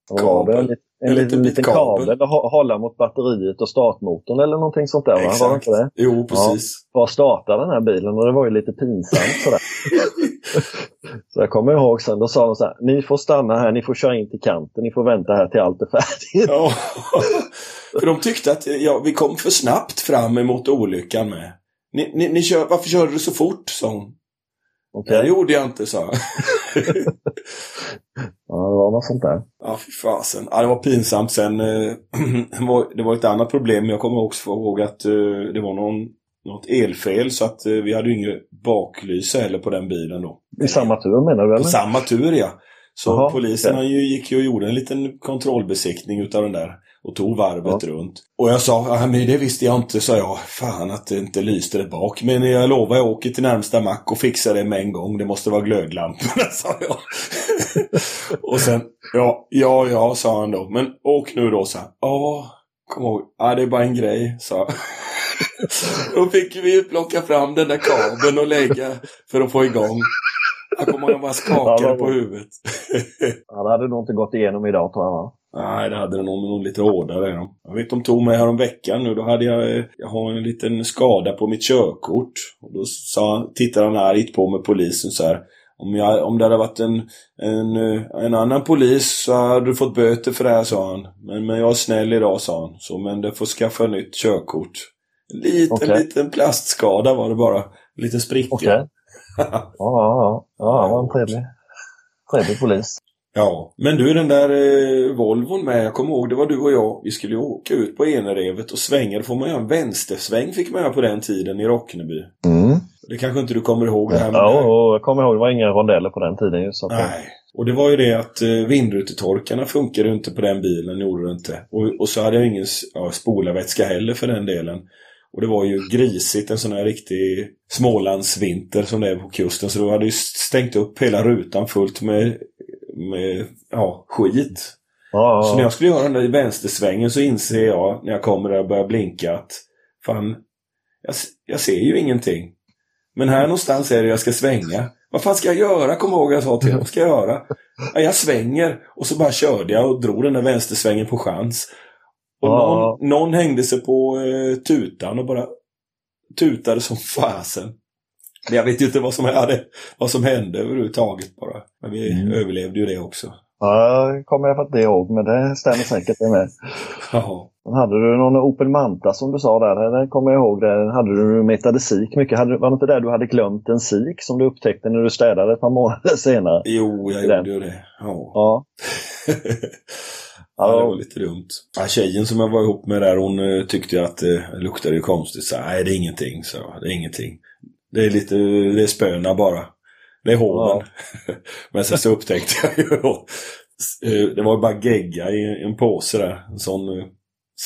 det? Kabel. En, en, En liten, liten kabel. hå- hålla mot batteriet och startmotorn eller någonting sånt där. Va? Var det Exakt. inte det? Jo, precis. För att starta den här bilen och det var ju lite pinsamt sådär. så jag kommer ihåg sen, då sa de så här, ni får stanna här, ni får köra in till kanten, ni får vänta här till allt är färdigt. Ja. för de tyckte att ja, vi kom för snabbt fram emot olyckan med. Ni, ni, ni kör, varför körde du så fort? sa hon. Okej. Det gjorde jag inte, sa. Ja, det var något sånt där. Ja, fy fasen. Ja, det var pinsamt. Sen eh, det var- ett annat problem. Jag kommer också ihåg att eh, det var någon, något elfel så att eh, vi hade ju inget baklyse heller på den bilen då. I samma tur menar du På eller? samma tur ja. Så Jaha, polisen han ju, gick ju och gjorde en liten kontrollbesiktning utav den där. Och tog varvet runt. Och jag sa, ja, men det visste jag inte, sa jag. Fan att det inte lyste där bak. Men jag lovar, jag åker till närmsta mack och fixar det med en gång. Det måste vara glödlamporna, sa jag. och sen, ja, ja, ja, sa han då. Men åk nu då, sa han. Ja, kom ihåg. Ja, det är bara en grej, sa. Då fick vi plocka fram den där kabeln och lägga för att få igång. Jag kommer ihåg jag bara skakade Ja, på huvudet. Ja, det hade nog inte gått igenom idag tror jag va? Nej, det hade det nog, nog lite hårdare. Ja. Jag vet de tog mig veckan nu. Då hade jag, jag har en liten skada på mitt körkort. Och då sa, tittade han argt på mig, polisen, så här. Om, jag, om det hade varit en, en, en annan polis så hade du fått böter för det här, sa han. Men, men jag är snäll idag, sa han. Så, men du får skaffa nytt körkort. En liten, Okej. liten plastskada var det bara. En liten spricka. Okej. Ja, ja, ja. Ja, han var en trevlig, trevlig polis. Ja, men du den där eh, Volvon med, jag kommer ihåg det var du och jag, vi skulle ju åka ut på Enerevet och svänga, då får man göra en vänstersväng fick man göra på den tiden i Rockneby. Mm. Det kanske inte du kommer ihåg det här med Ja, och jag kommer ihåg det var inga rondeller på den tiden. Just, att, Nej. Och det var ju det att eh, vindrutetorkarna funkade inte på den bilen, gjorde det inte. Och, och så hade jag ingen ja, spolarvätska heller för den delen. Och det var ju grisigt, en sån här riktig Smålandsvinter som det är på kusten. Så då hade ju stängt upp hela rutan fullt med, med ja, skit. ja, Så när ja, jag skulle göra den där vänstersvängen så inser jag när jag kommer där och börjar blinka att fan, jag, jag ser ju ingenting. Men här någonstans är det jag ska svänga. Vad fan ska jag göra? Kom ihåg jag sa till honom. Vad ska jag göra? Ja, jag svänger. Och så bara körde jag och drog den där vänstersvängen på chans. Och Ja. någon, någon hängde sig på eh, tutan och bara tutade som fasen. Men jag vet ju inte vad som, hade, vad som hände överhuvudtaget bara. Men vi Mm. överlevde ju det också. ja, det kommer jag faktiskt ihåg, men det stämmer säkert det med. Ja. Hade du någon Opel Manta som du sa där, det kommer jag ihåg. Där hade du metade sik mycket. Hade, var det inte där du hade glömt en sik som du upptäckte när du städade ett par månader senare? Jo, jag gjorde ju det. Ja. Ja. ja, det var lite dumt. Ja, tjejen som jag var ihop med där, hon eh, tyckte att det luktade ju konstigt. Så, nej, det är ingenting, så det är ingenting. Det är lite, det är spöna bara. Det är hoven. Men sen så upptäckte jag ju då, eh, det var bara gegga i en påse där. En sån eh,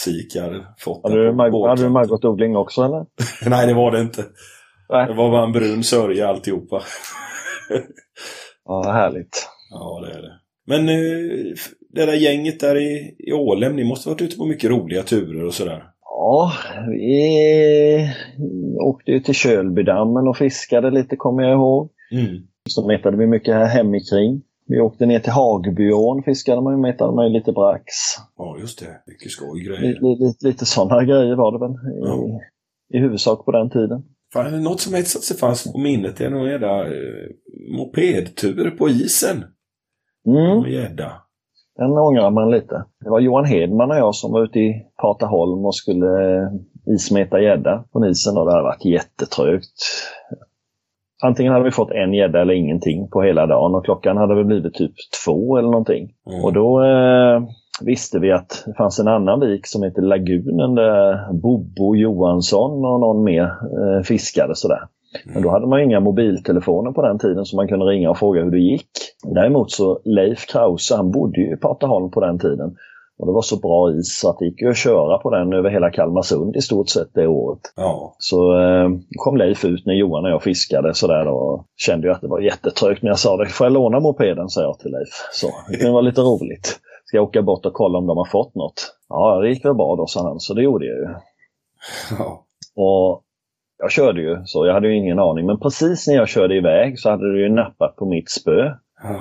sik jag hade fått. Hade du, Mar- hade du båtkanten. Margot Odling också eller? Nej, det var det inte. Nej. Det var bara en brun sörja alltihopa. Ja, härligt. Ja, det är det. Men eh, det där gänget där i, i Ålem, ni måste ha varit ute på mycket roliga turer och sådär. Ja, vi åkte ju till Kölbydammen och fiskade lite kommer jag ihåg. Mm. Så metade vi mycket här hemikring. Vi åkte ner till Hagbyån, fiskade man ju, metade man ju lite brax. Ja, just det. Mycket skoj grejer. Lite, lite, lite sådana grejer var det väl i, Ja. i huvudsak på den tiden. Fan, något som etsat sig fast på minnet är nog jävla eh, mopedtur på isen. Mm. Med gädda. Den ångrar man lite. Det var Johan Hedman och jag som var ute i Pataholm och skulle eh, ismeta gädda på isen och det hade varit jättetrögt. Antingen hade vi fått en gädda eller ingenting på hela dagen och klockan hade väl blivit typ två eller någonting. Mm. Och då eh, visste vi att det fanns en annan vik som heter Lagunen där Bobo Johansson och någon mer eh, fiskade sådär. Men då hade man inga mobiltelefoner på den tiden så man kunde ringa och fråga hur det gick. Däremot så Leif Krause, han bodde ju i Pataholm på den tiden. Och det var så bra is så att det gick att köra på den över hela Kalmarsund i stort sett det året. Ja. Så eh, kom Leif ut när Johan och jag fiskade sådär och kände ju att det var jättetrögt när jag sa det. Får jag låna mopeden? sa jag till Leif. Så det var lite roligt. Ska jag åka bort och kolla om de har fått något? Ja, det gick väl bra då, sa han. Så det gjorde jag ju. ja. Och jag körde ju, så jag hade ju ingen aning. Men precis när jag körde iväg så hade det ju nappat på mitt spö.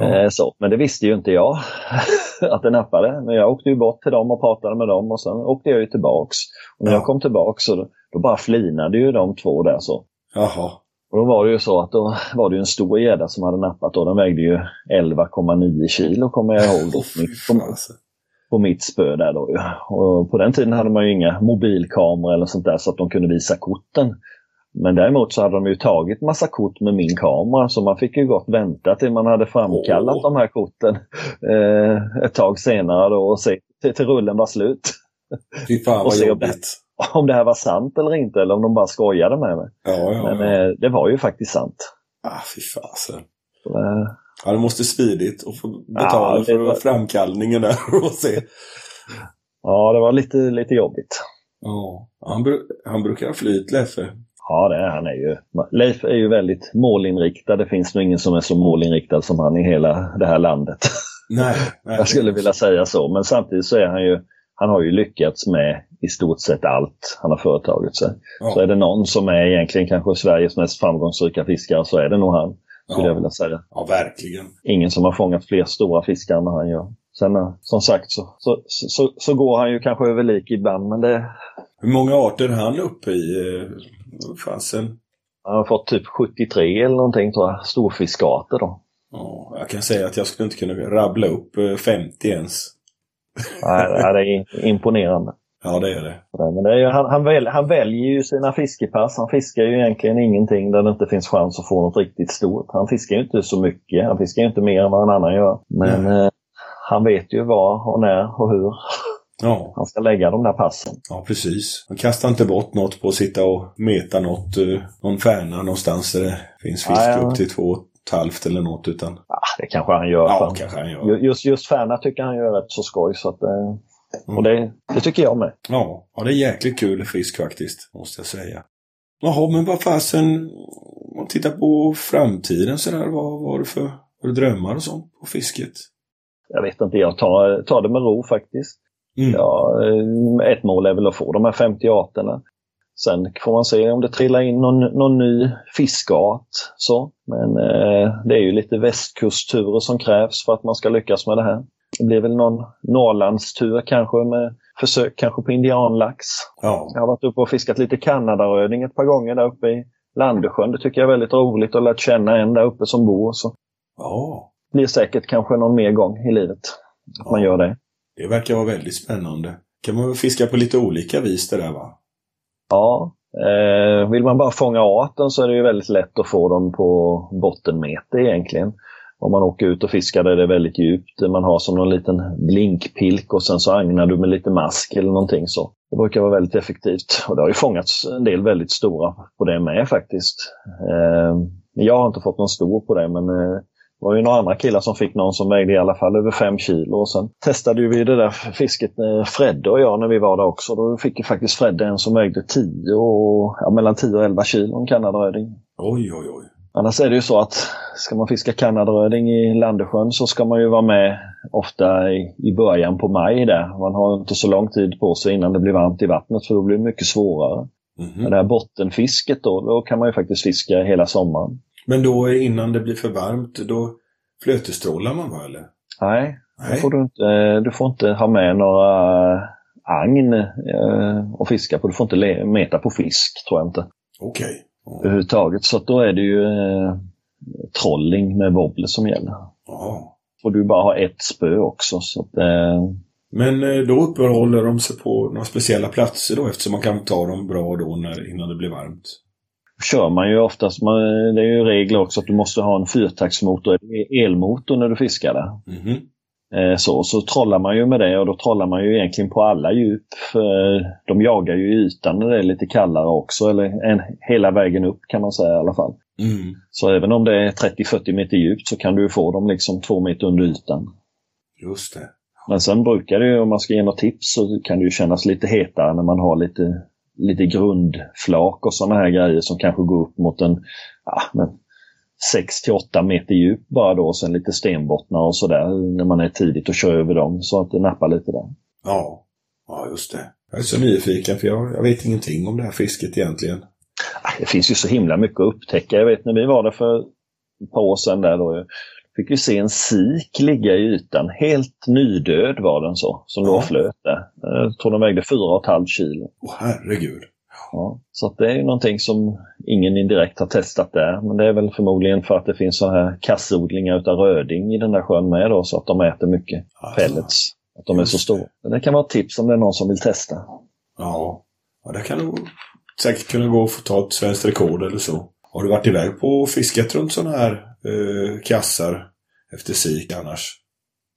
Eh, så. Men det visste ju inte jag att det nappade. Men jag åkte ju bort till dem och pratade med dem och sen åkte jag ju tillbaks. Och när Ja. jag kom tillbaks så då, bara flinade ju de två där så. Jaha. Och då var det ju så att då var det ju en stor gädda som hade nappat och den vägde ju 11,9 kilo kommer jag ihåg. Då, på, på mitt spö där då. Och på den tiden hade man ju inga mobilkameror eller sånt där så att de kunde visa korten. Men däremot så hade de ju tagit massa kort med min kamera så man fick ju gott vänta till man hade framkallat Åh. de här korten eh, ett tag senare då och se till, till rullen var slut. Fy fan vad se om det- jobbigt. Om det här var sant eller inte eller om de bara skojade med mig. Ja, ja, Men ja. eh, det var ju faktiskt sant. Ah, fy fasen. Eh, Ja, det måste svidigt att få betala Ja, för var- framkallningen där och se. Ja, det var lite, lite jobbigt. Ja. Han, bru- han brukar ha flyt, Leffe. Ja, det är han. Är ju. Leif är ju väldigt målinriktad. Det finns nog ingen som är så målinriktad som han i hela det här landet. Nej. nej. Jag skulle vilja säga så. Men samtidigt så är han ju, han har ju lyckats med i stort sett allt han har företagit sig. Ja. Så är det någon som är egentligen kanske Sveriges mest framgångsrika fiskare så är det nog han. Skulle jag Ja. vilja säga. ja, verkligen. Ingen som har fångat fler stora fiskar än vad han gör. Sen eh, som sagt så, så, så, så går han ju kanske över lik ibland men det, Hur många arter är han uppe i? eh, Fasen. han har fått typ 73 eller någonting tror jag. Storfiskarter då. Ja, jag kan säga att jag skulle inte kunna rabbla upp eh, 50 ens. Nej, det är imponerande. Ja, det är det. Men det är han, han, väl, han väljer ju sina fiskepass. Han fiskar ju egentligen ingenting där det inte finns chans att få något riktigt stort. Han fiskar ju inte så mycket. Han fiskar ju inte mer än vad en annan gör. Men eh, han vet ju var och när och hur Ja, han ska lägga de där passen. ja precis. Man kastar inte bort något på att sitta och meta något, eh, någon färna någonstans där det finns fisk Ja, ja. upp till två halvt eller något. Utan, Ah, det kanske han gör. ja, kanske han gör. Ju- Just, just Färna tycker han gör rätt så skoj. Så att, eh, och det, det tycker jag med. Ja, ja, det är jäkligt kul fisk faktiskt, måste jag säga. Jaha, men vad fasen, om man tittar på framtiden sådär, vad var det för du drömmar och sånt på fisket? Jag vet inte, jag tar, tar det med ro faktiskt. Mm. Ja, eh, ett mål är väl att få de här 50 arterna. Sen får man se om det trillar in någon, någon ny fiskart. Så. Men eh, det är ju lite västkustturer som krävs för att man ska lyckas med det här. Det blir väl någon Norrlandstur kanske med försök kanske på indianlax. Ja, Jag har varit uppe och fiskat lite Kanadaröding ett par gånger där uppe i Landesjön. Det tycker jag är väldigt roligt och lärt känna en där uppe som bor. Så ja, blir säkert kanske någon mer gång i livet att man Ja. gör det. det verkar vara väldigt spännande. Kan man fiska på lite olika vis det där va? Ja, eh, vill man bara fånga arten så är det ju väldigt lätt att få dem på bottenmeter egentligen. Om man åker ut och fiskar där det är väldigt djupt. Man har som någon liten blinkpilk och sen så agnar du med lite mask eller någonting så. Det brukar vara väldigt effektivt. Och det har ju fångats en del väldigt stora på det med faktiskt. Eh, jag har inte fått någon stor på det men eh, var ju några andra killar som fick någon som vägde i alla fall över fem kilo. Och sen testade ju vi det där fisket, Fredde och jag, när vi var där också. Då fick ju faktiskt Fredde en som vägde 10 och, ja, mellan 10 och 11 kilo, en kanadaröding. Oj, oj, oj. Annars är det ju så att ska man fiska kanadaröding i Landesjön så ska man ju vara med ofta i, i början på maj där. Man har inte så lång tid på sig innan det blir varmt i vattnet för då blir det mycket svårare. Mhm. Men det här bottenfisket då, då kan man ju faktiskt fiska hela sommaren. Men då innan det blir för varmt, då flötestrålar man va, eller? Nej, Nej. får du, inte, du får inte ha med några agn eh, och fiska på. Du får inte meta på fisk, tror jag inte. Okej. Ja. Överhuvudtaget. Så att då är det ju eh, trolling med wobbler som gäller. Ja. Får du bara ha ett spö också. Så att, eh, Men eh, då uppehåller de sig på några speciella platser då eftersom man kan ta dem bra då när, innan det blir varmt. Kör man ju oftast, man, det är ju regler också att du måste ha en fyrtaktsmotor, eller elmotor när du fiskar där. Mhm. Eh, så, så trollar man ju med det och då trollar man ju egentligen på alla djup. De jagar ju ytan när det är lite kallare också, eller en, hela vägen upp kan man säga i alla fall. Mm. Så även om det är 30-40 meter djupt så kan du få dem liksom två meter under ytan. Just det. Men sen brukar det ju, om man ska ge något tips, så kan det ju kännas lite hetare när man har lite, lite grundflak och sådana här grejer som kanske går upp mot en ja, men 6 till 8 meter djup bara då och sen lite stenbottnar och sådär när man är tidigt och kör över dem så att det nappar lite där. Ja. Ja, just det. Jag är så nyfiken för jag, jag vet ingenting om det här fisket egentligen. Ah, Det finns ju så himla mycket att upptäcka. Jag vet när vi var där för ett par år sedan där då fick vi se en sik ligga i ytan. Helt nydöd var den så, som låg och flöt där. Jag tror den vägde 4,5 kilo. Åh herregud. Ja, så det är ju någonting som ingen indirekt har testat där. Men det är väl förmodligen för att det finns så här kassodlingar utav röding i den där sjön med då, så att de äter mycket Alltså. pellets. Att de är så stora. Men det kan vara ett tips om det är någon som vill testa. Ja. ja, det kan nog säkert kunna gå att få ta ett svenskt rekord eller så. Har du varit iväg på och fiskat runt sådana här eh, kassar efter sik annars?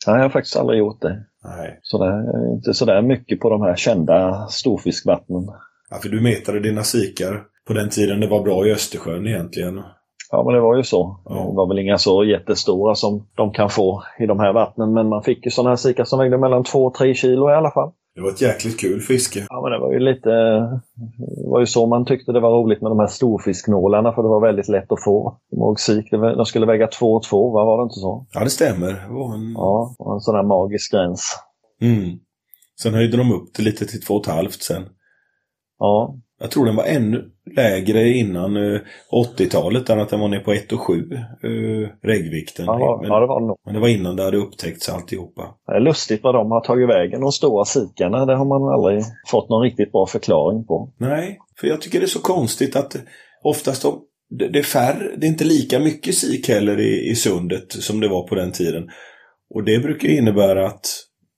Nej, jag har faktiskt aldrig gjort det. Nej. Så det är inte sådär mycket på de här kända storfiskvattnen. Ja, för du metade dina sikar på den tiden det var bra i Östersjön egentligen. Ja, men det var ju så. Ja. Det var väl inga så jättestora som de kan få i de här vattnen. Men man fick ju sådana här sikar som vägde mellan 2 och 3 kilo i alla fall. Det var ett jäkligt kul fiske. Ja, men det var ju lite... Det var ju så man tyckte det var roligt med de här storfisknålarna för det var väldigt lätt att få. Jag ihåg sik, det var- de skulle väga 2 och 2, va? var det inte så? Ja, det stämmer. Det var en... Ja, en sån här magisk gräns. Mm. Sen höjde de upp det lite till två och ett halvt sen. Ja, Jag tror den var ännu lägre innan eh, 80-talet än att den var ner på 1,7 eh, reggvikten. ja, men, ja, det var det nog. men det var innan det hade upptäckts alltihopa. Det är lustigt vad de har tagit vägen, de stora sikarna. Det har man aldrig fått någon riktigt bra förklaring på. Nej, för jag tycker det är så konstigt att oftast de, det, är färre, det är inte lika mycket sik heller i, i sundet som det var på den tiden. Och det brukar innebära att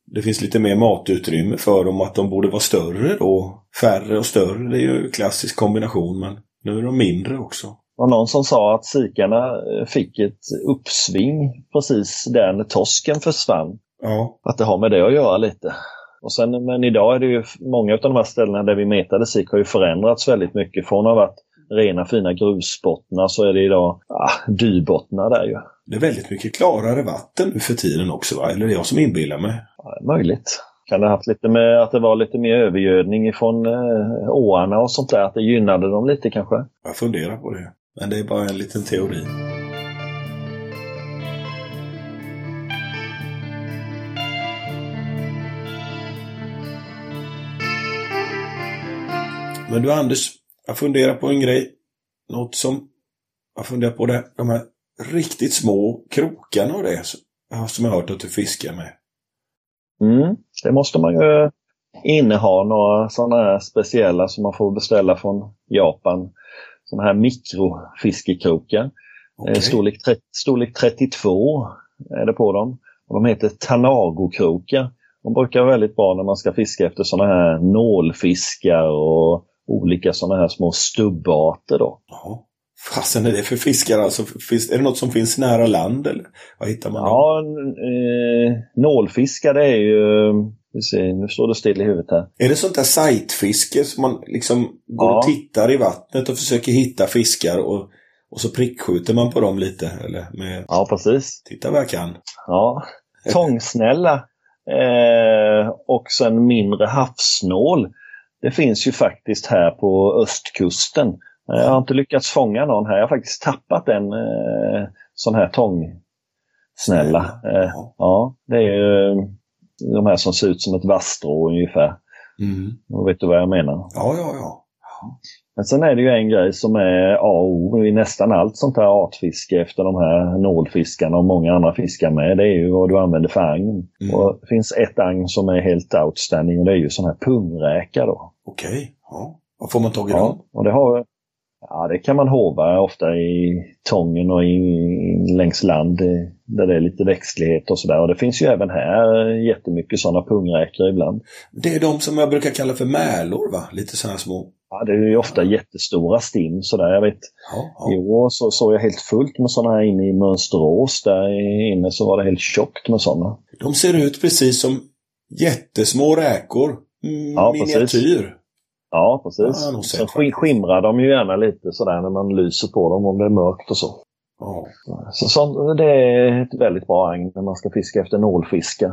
det finns lite mer matutrymme för dem att de borde vara större då. Färre och större, det är ju en klassisk kombination men nu är de mindre också. Det var någon som sa att sikarna eh, fick ett uppsving precis där när torsken försvann. Ja, Att det har med det att göra lite. Och sen, men idag är det ju många av de här ställena där vi metade sik har ju förändrats väldigt mycket. Från att ha varit rena fina grusbottnar så är det idag ah, dybottnar där ju. det är väldigt mycket klarare vatten nu för tiden också va? Eller är det jag som inbillar mig? Ja, möjligt. Kan det ha haft lite med att det var lite mer övergödning ifrån eh, åarna och sånt där? Att det gynnade dem lite kanske? Jag funderar på det. Men det är bara en liten teori. Men du Anders, jag funderar på en grej. Något som jag funderar på det. De här riktigt små krokarna och det som jag har hört att du fiskar med. Mm, det måste man ju inneha några sådana här speciella som man får beställa från Japan. Sådana här mikrofiskekrokar. Eh, Storlek, 30, storlek 32 är det på dem. Och de heter Tanago-krokar. De brukar vara väldigt bra när man ska fiska efter sådana här nålfiskar och olika sådana här små stubbarter. Då. Fasen är det för fiskar alltså? Finns, är det något som finns nära land eller? Vad hittar man? Ja, eh, nålfiskar det är ju... Ser, nu står det still i huvudet här. Är det sånt där sightfiske som man liksom går Ja. och tittar i vattnet och försöker hitta fiskar och, och så prickskjuter man på dem lite? Eller med, Ja, precis. titta vad jag kan. Ja. Tångsnälla eh, och sen mindre havsnål. Det finns ju faktiskt här på östkusten. Eh, Jag har inte lyckats fånga någon här. Jag har faktiskt tappat en eh, sån här tångsnälla. Eh, Ja. ja, det är ju de här som ser ut som ett vasstrå ungefär. Mm. Och vet du vad jag menar? Ja, ja, ja. Men sen är det ju en grej som är A och O i nästan allt sånt här artfiske efter de här nålfiskarna och många andra fiskar med. Det är ju vad du använder för agn. Mm. Och det finns ett agn som är helt outstanding och det är ju sån här pungräka då. Okej. Ja. Vad får man tag i Ja, dem? och det har Ja, det kan man hova ofta i tången och i, längs land eh, där det är lite växtlighet och sådär. Och det finns ju även här jättemycket sådana pungräkor ibland. Det är de som jag brukar kalla för märlor, va? Lite sådana små. Ja, det är ju ofta jättestora stim sådär. Jag vet, Ja, i ja. år så såg jag helt fullt med sådana här inne i Mönsterås. Där inne så var det helt tjockt med sådana. De ser ut precis som jättesmå räkor. Mm, Ja, precis. Miniatyr. Ja, precis. Ja, Sen sk- skimrar de ju gärna lite sådär när man lyser på dem om det är mörkt och så. Ja. Så, så det är ett väldigt bra agn när man ska fiska efter nålfiskar.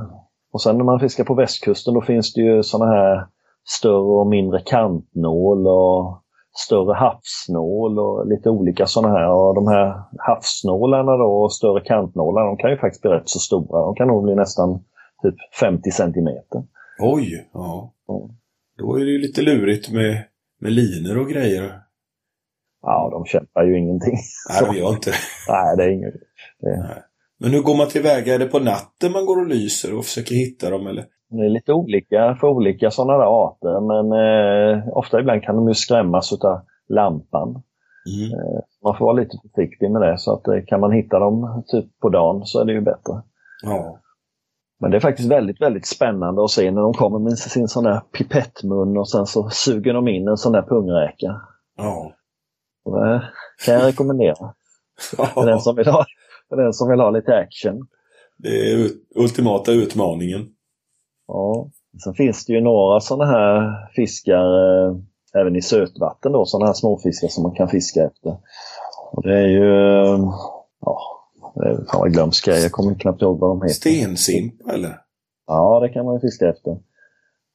Och sen när man fiskar på västkusten då finns det ju sådana här större och mindre kantnål och större havsnål och lite olika sådana här. Och de här havsnålarna då och större kantnålar de kan ju faktiskt bli rätt så stora. De kan nog bli nästan typ 50 centimeter. Oj, ja. Ja. Då är det ju lite lurigt med, med linor och grejer. Ja, de kämpar ju ingenting. Nej, de gör inte. Nej, det är inget. Det, Men hur går man tillväga? Är det på natten man går och lyser och försöker hitta dem eller? Det är lite olika för olika sådana där arter men eh, ofta ibland kan de ju skrämmas av lampan. Mm. Man får vara lite försiktig med det så att eh, kan man hitta dem typ på dagen så är det ju bättre. Ja. Men det är faktiskt väldigt, väldigt spännande att se när de kommer med sin sån där pipettmun och sen så suger de in en sån där pungräka. Ja. Det kan jag rekommendera för den som vill ha, för den som vill ha lite action. Det är ultimata utmaningen. Ja. Sen finns det ju några sådana här fiskar eh, även i sötvatten då, sådana här småfiskar som man kan fiska efter. Och det är ju, eh, ja, det är, fan vad glömsk jag kommer knappt ihåg vad de heter. Stensimpa eller? Ja, det kan man ju fiska efter.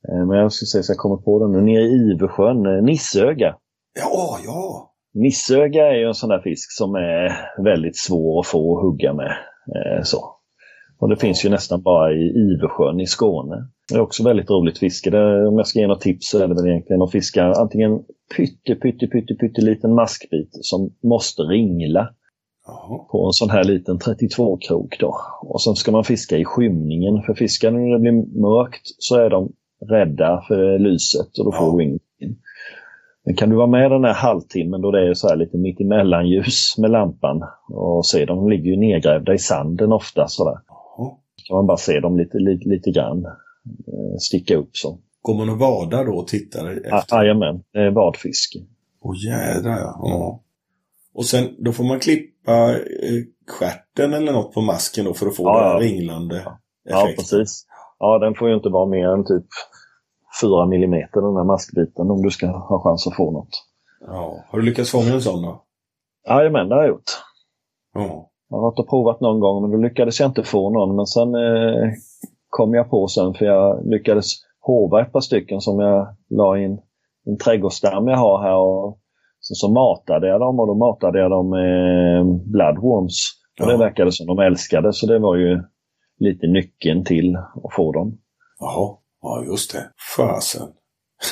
Eh, Men jag ska se så jag kommer på det nu. Nere i Ivesjön, Nissöga. Ja, ja. Nissöga är ju en sån där fisk som är väldigt svår att få att hugga med. Så. Och det finns ju nästan bara i Ivesjön i Skåne. Det är också väldigt roligt fiske. Det, om jag ska ge något tips så är det väl egentligen att fiska antingen pytte, pytte, pytte, pytte liten maskbit som måste ringla på en sån här liten 32-krok då. Och sen ska man fiska i skymningen. För fiskar när det blir mörkt så är de rädda för lyset och då får du ingenting. Men kan du vara med den här halvtimmen då det är så här lite mitt emellan ljus med lampan och se dem ligger ju nedgrävda i sanden ofta sådär. Kan man bara se dem lite, lite, lite grann eh, sticka upp så. Går man och vadar då och tittar efter? Jajamän, det är badfiske. Åh jädrar ja. ja. Och sen då får man klippa eh, stjärten eller något på masken då för att få Ja, den ja. ringlande Ja, effekten. precis. Ja, den får ju inte vara mer än typ 4 millimeter den här maskbiten om du ska ha chans att få något. Ja. Har du lyckats fånga en sån då? Jajamän, det har jag gjort. Ja. Jag har varit och provat någon gång men då lyckades jag inte få någon. Men sen eh, kom jag på sen för jag lyckades hova ett par stycken som jag la i en, en trädgårdsstam jag har här. Och sen så matade jag dem och då matade jag dem med bloodworms. Och det Ja. verkade som de älskade så det var ju lite nyckeln till att få dem. Jaha. Ja, just det. Fasen.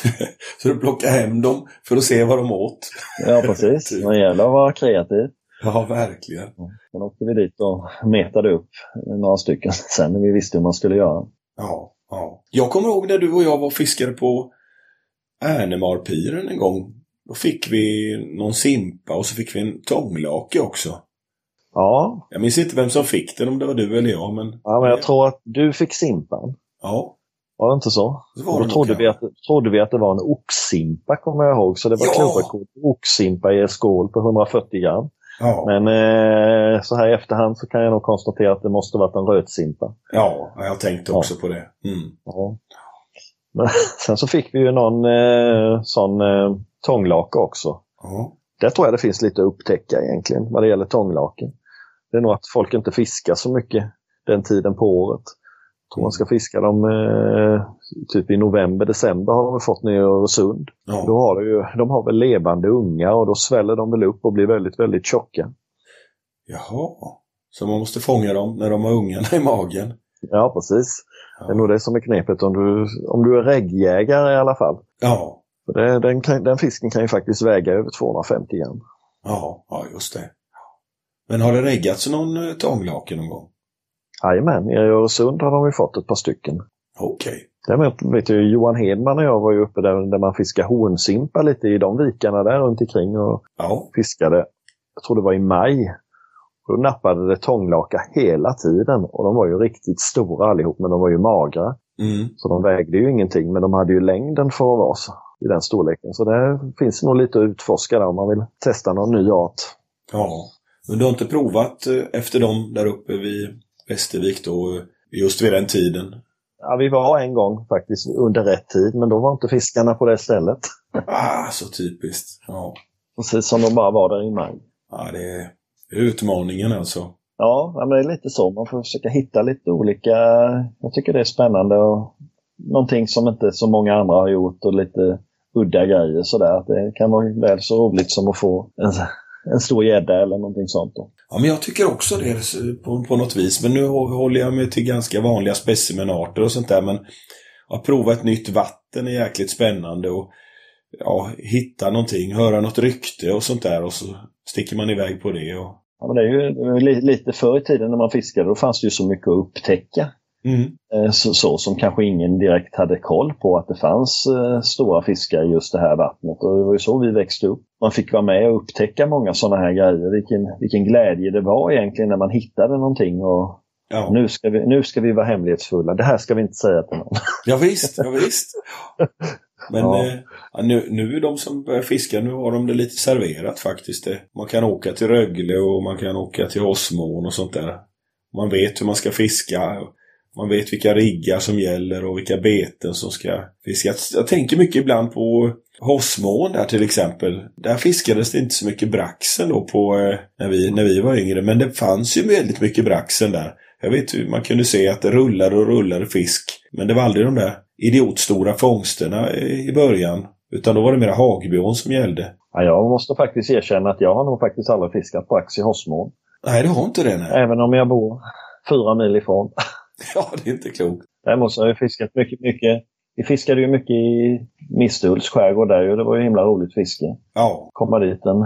så du plockar hem dem för att se vad de åt? Ja precis, det gäller att vara kreativ. Ja, verkligen. Sen åkte vi dit och metade upp några stycken sen när vi visste hur man skulle göra. Ja, ja. Jag kommer ihåg när du och jag var och fiskade på Ärnemarpiren en gång. Då fick vi någon simpa och så fick vi en tånglake också. Ja, Jag minns inte vem som fick den, om det var du eller jag, men... ja men jag tror att du fick simpan. Ja, Var det inte så? så var det då trodde vi, att, trodde vi att det var en oxsimpa, kommer jag ihåg. Så det var Ja! klubbrekord oxsimpa i en skål på 140 gram. Ja, Men eh, så här i efterhand så kan jag nog konstatera att det måste varit en rödsimpa. ja, jag tänkte också på det. Mm. Ja. Men sen så fick vi ju någon eh, sån eh, tånglake också. Ja. Där tror jag det finns lite att upptäcka egentligen vad det gäller tånglaken. Det är nog att folk inte fiskar så mycket den tiden på året. Tror man ska fiska dem eh, typ i november, december har de fått ner i Öresund. Då Ja. har det ju, de har väl levande ungar och då sväller de väl upp och blir väldigt, väldigt tjocka. Jaha. Så man måste fånga dem när de har ungarna i magen. Ja, precis. Ja. Det är nog det som är knepet om du, om du är reggjägare i alla fall. Ja, det, den, kan, den fisken kan ju faktiskt väga över 250 gram. Ja, ja just det. Men har det reggats någon eh, tånglake någon gång? Jajamän, i Öresund har de ju fått ett par stycken. Okej. Däremot vet jag Johan Hedman och jag var ju uppe där, där man fiskar hornsimpa lite i de vikarna där runt omkring och Ja. fiskade. Jag tror det var i maj. Och då nappade det tånglaka hela tiden och de var ju riktigt stora allihop men de var ju magra. Mm. Så de vägde ju ingenting men de hade ju längden för att vara så, i den storleken. Så det finns nog lite att utforska där om man vill testa någon ny art. Ja. Men du har inte provat eh, efter dem där uppe vid Västervik då, just vid den tiden? Ja, vi var en gång faktiskt under rätt tid men då var inte fiskarna på det stället. Ah, så typiskt. Ja, Precis som de bara var där i maj. ja det är utmaningen alltså. Ja, men det är lite så. Man får försöka hitta lite olika... Jag tycker det är spännande och någonting som inte så många andra har gjort och lite udda grejer sådär. Det kan vara väl så roligt som att få en, en stor gädda eller någonting sånt. Då. Ja, men jag tycker också det på, på något vis. Men nu håller jag mig till ganska vanliga specimenarter och sånt där. Men att prova ett nytt vatten är jäkligt spännande. Och ja, hitta någonting, höra något rykte och sånt där. Och så sticker man iväg på det. Och... Ja, men det är ju lite förr i tiden när man fiskade, då fanns det ju så mycket att upptäcka. Mm. Eh, Så, så som kanske ingen direkt hade koll på att det fanns eh, stora fiskar i just det här vattnet. Och det var ju så vi växte upp. Man fick vara med och upptäcka många sådana här grejer. Vilken, vilken glädje det var egentligen när man hittade någonting. Och Ja. nu, ska vi, nu ska vi vara hemlighetsfulla. Det här ska vi inte säga till någon. Ja, visst, ja, visst. Men Ja. eh, nu, nu är de som börjar fiska, nu har de det lite serverat faktiskt. Man kan åka till Rögle och man kan åka till Osmån och sånt där. Man vet hur man ska fiska. Man vet vilka riggar som gäller och vilka beten som ska fiskas. Jag tänker mycket ibland på Hossmån där till exempel. Där fiskades det inte så mycket braxen då på, eh, när, vi, när vi var yngre. Men det fanns ju väldigt mycket braxen där. Jag vet hur man kunde se att det rullade och rullade fisk. Men det var aldrig de där idiotstora fångsterna i början. Utan då var det mera hagbiån som gällde. Ja, jag måste faktiskt erkänna att jag har nog faktiskt aldrig fiskat brax i Hossmån. Nej, det har inte det nej. Även om jag bor fyra mil ifrån. Ja, det är inte klokt. Däremot så har jag fiskat mycket, mycket. Vi fiskade ju mycket i Misthults skärgård där ju. Det var ju himla roligt fiske. Ja, Komma dit en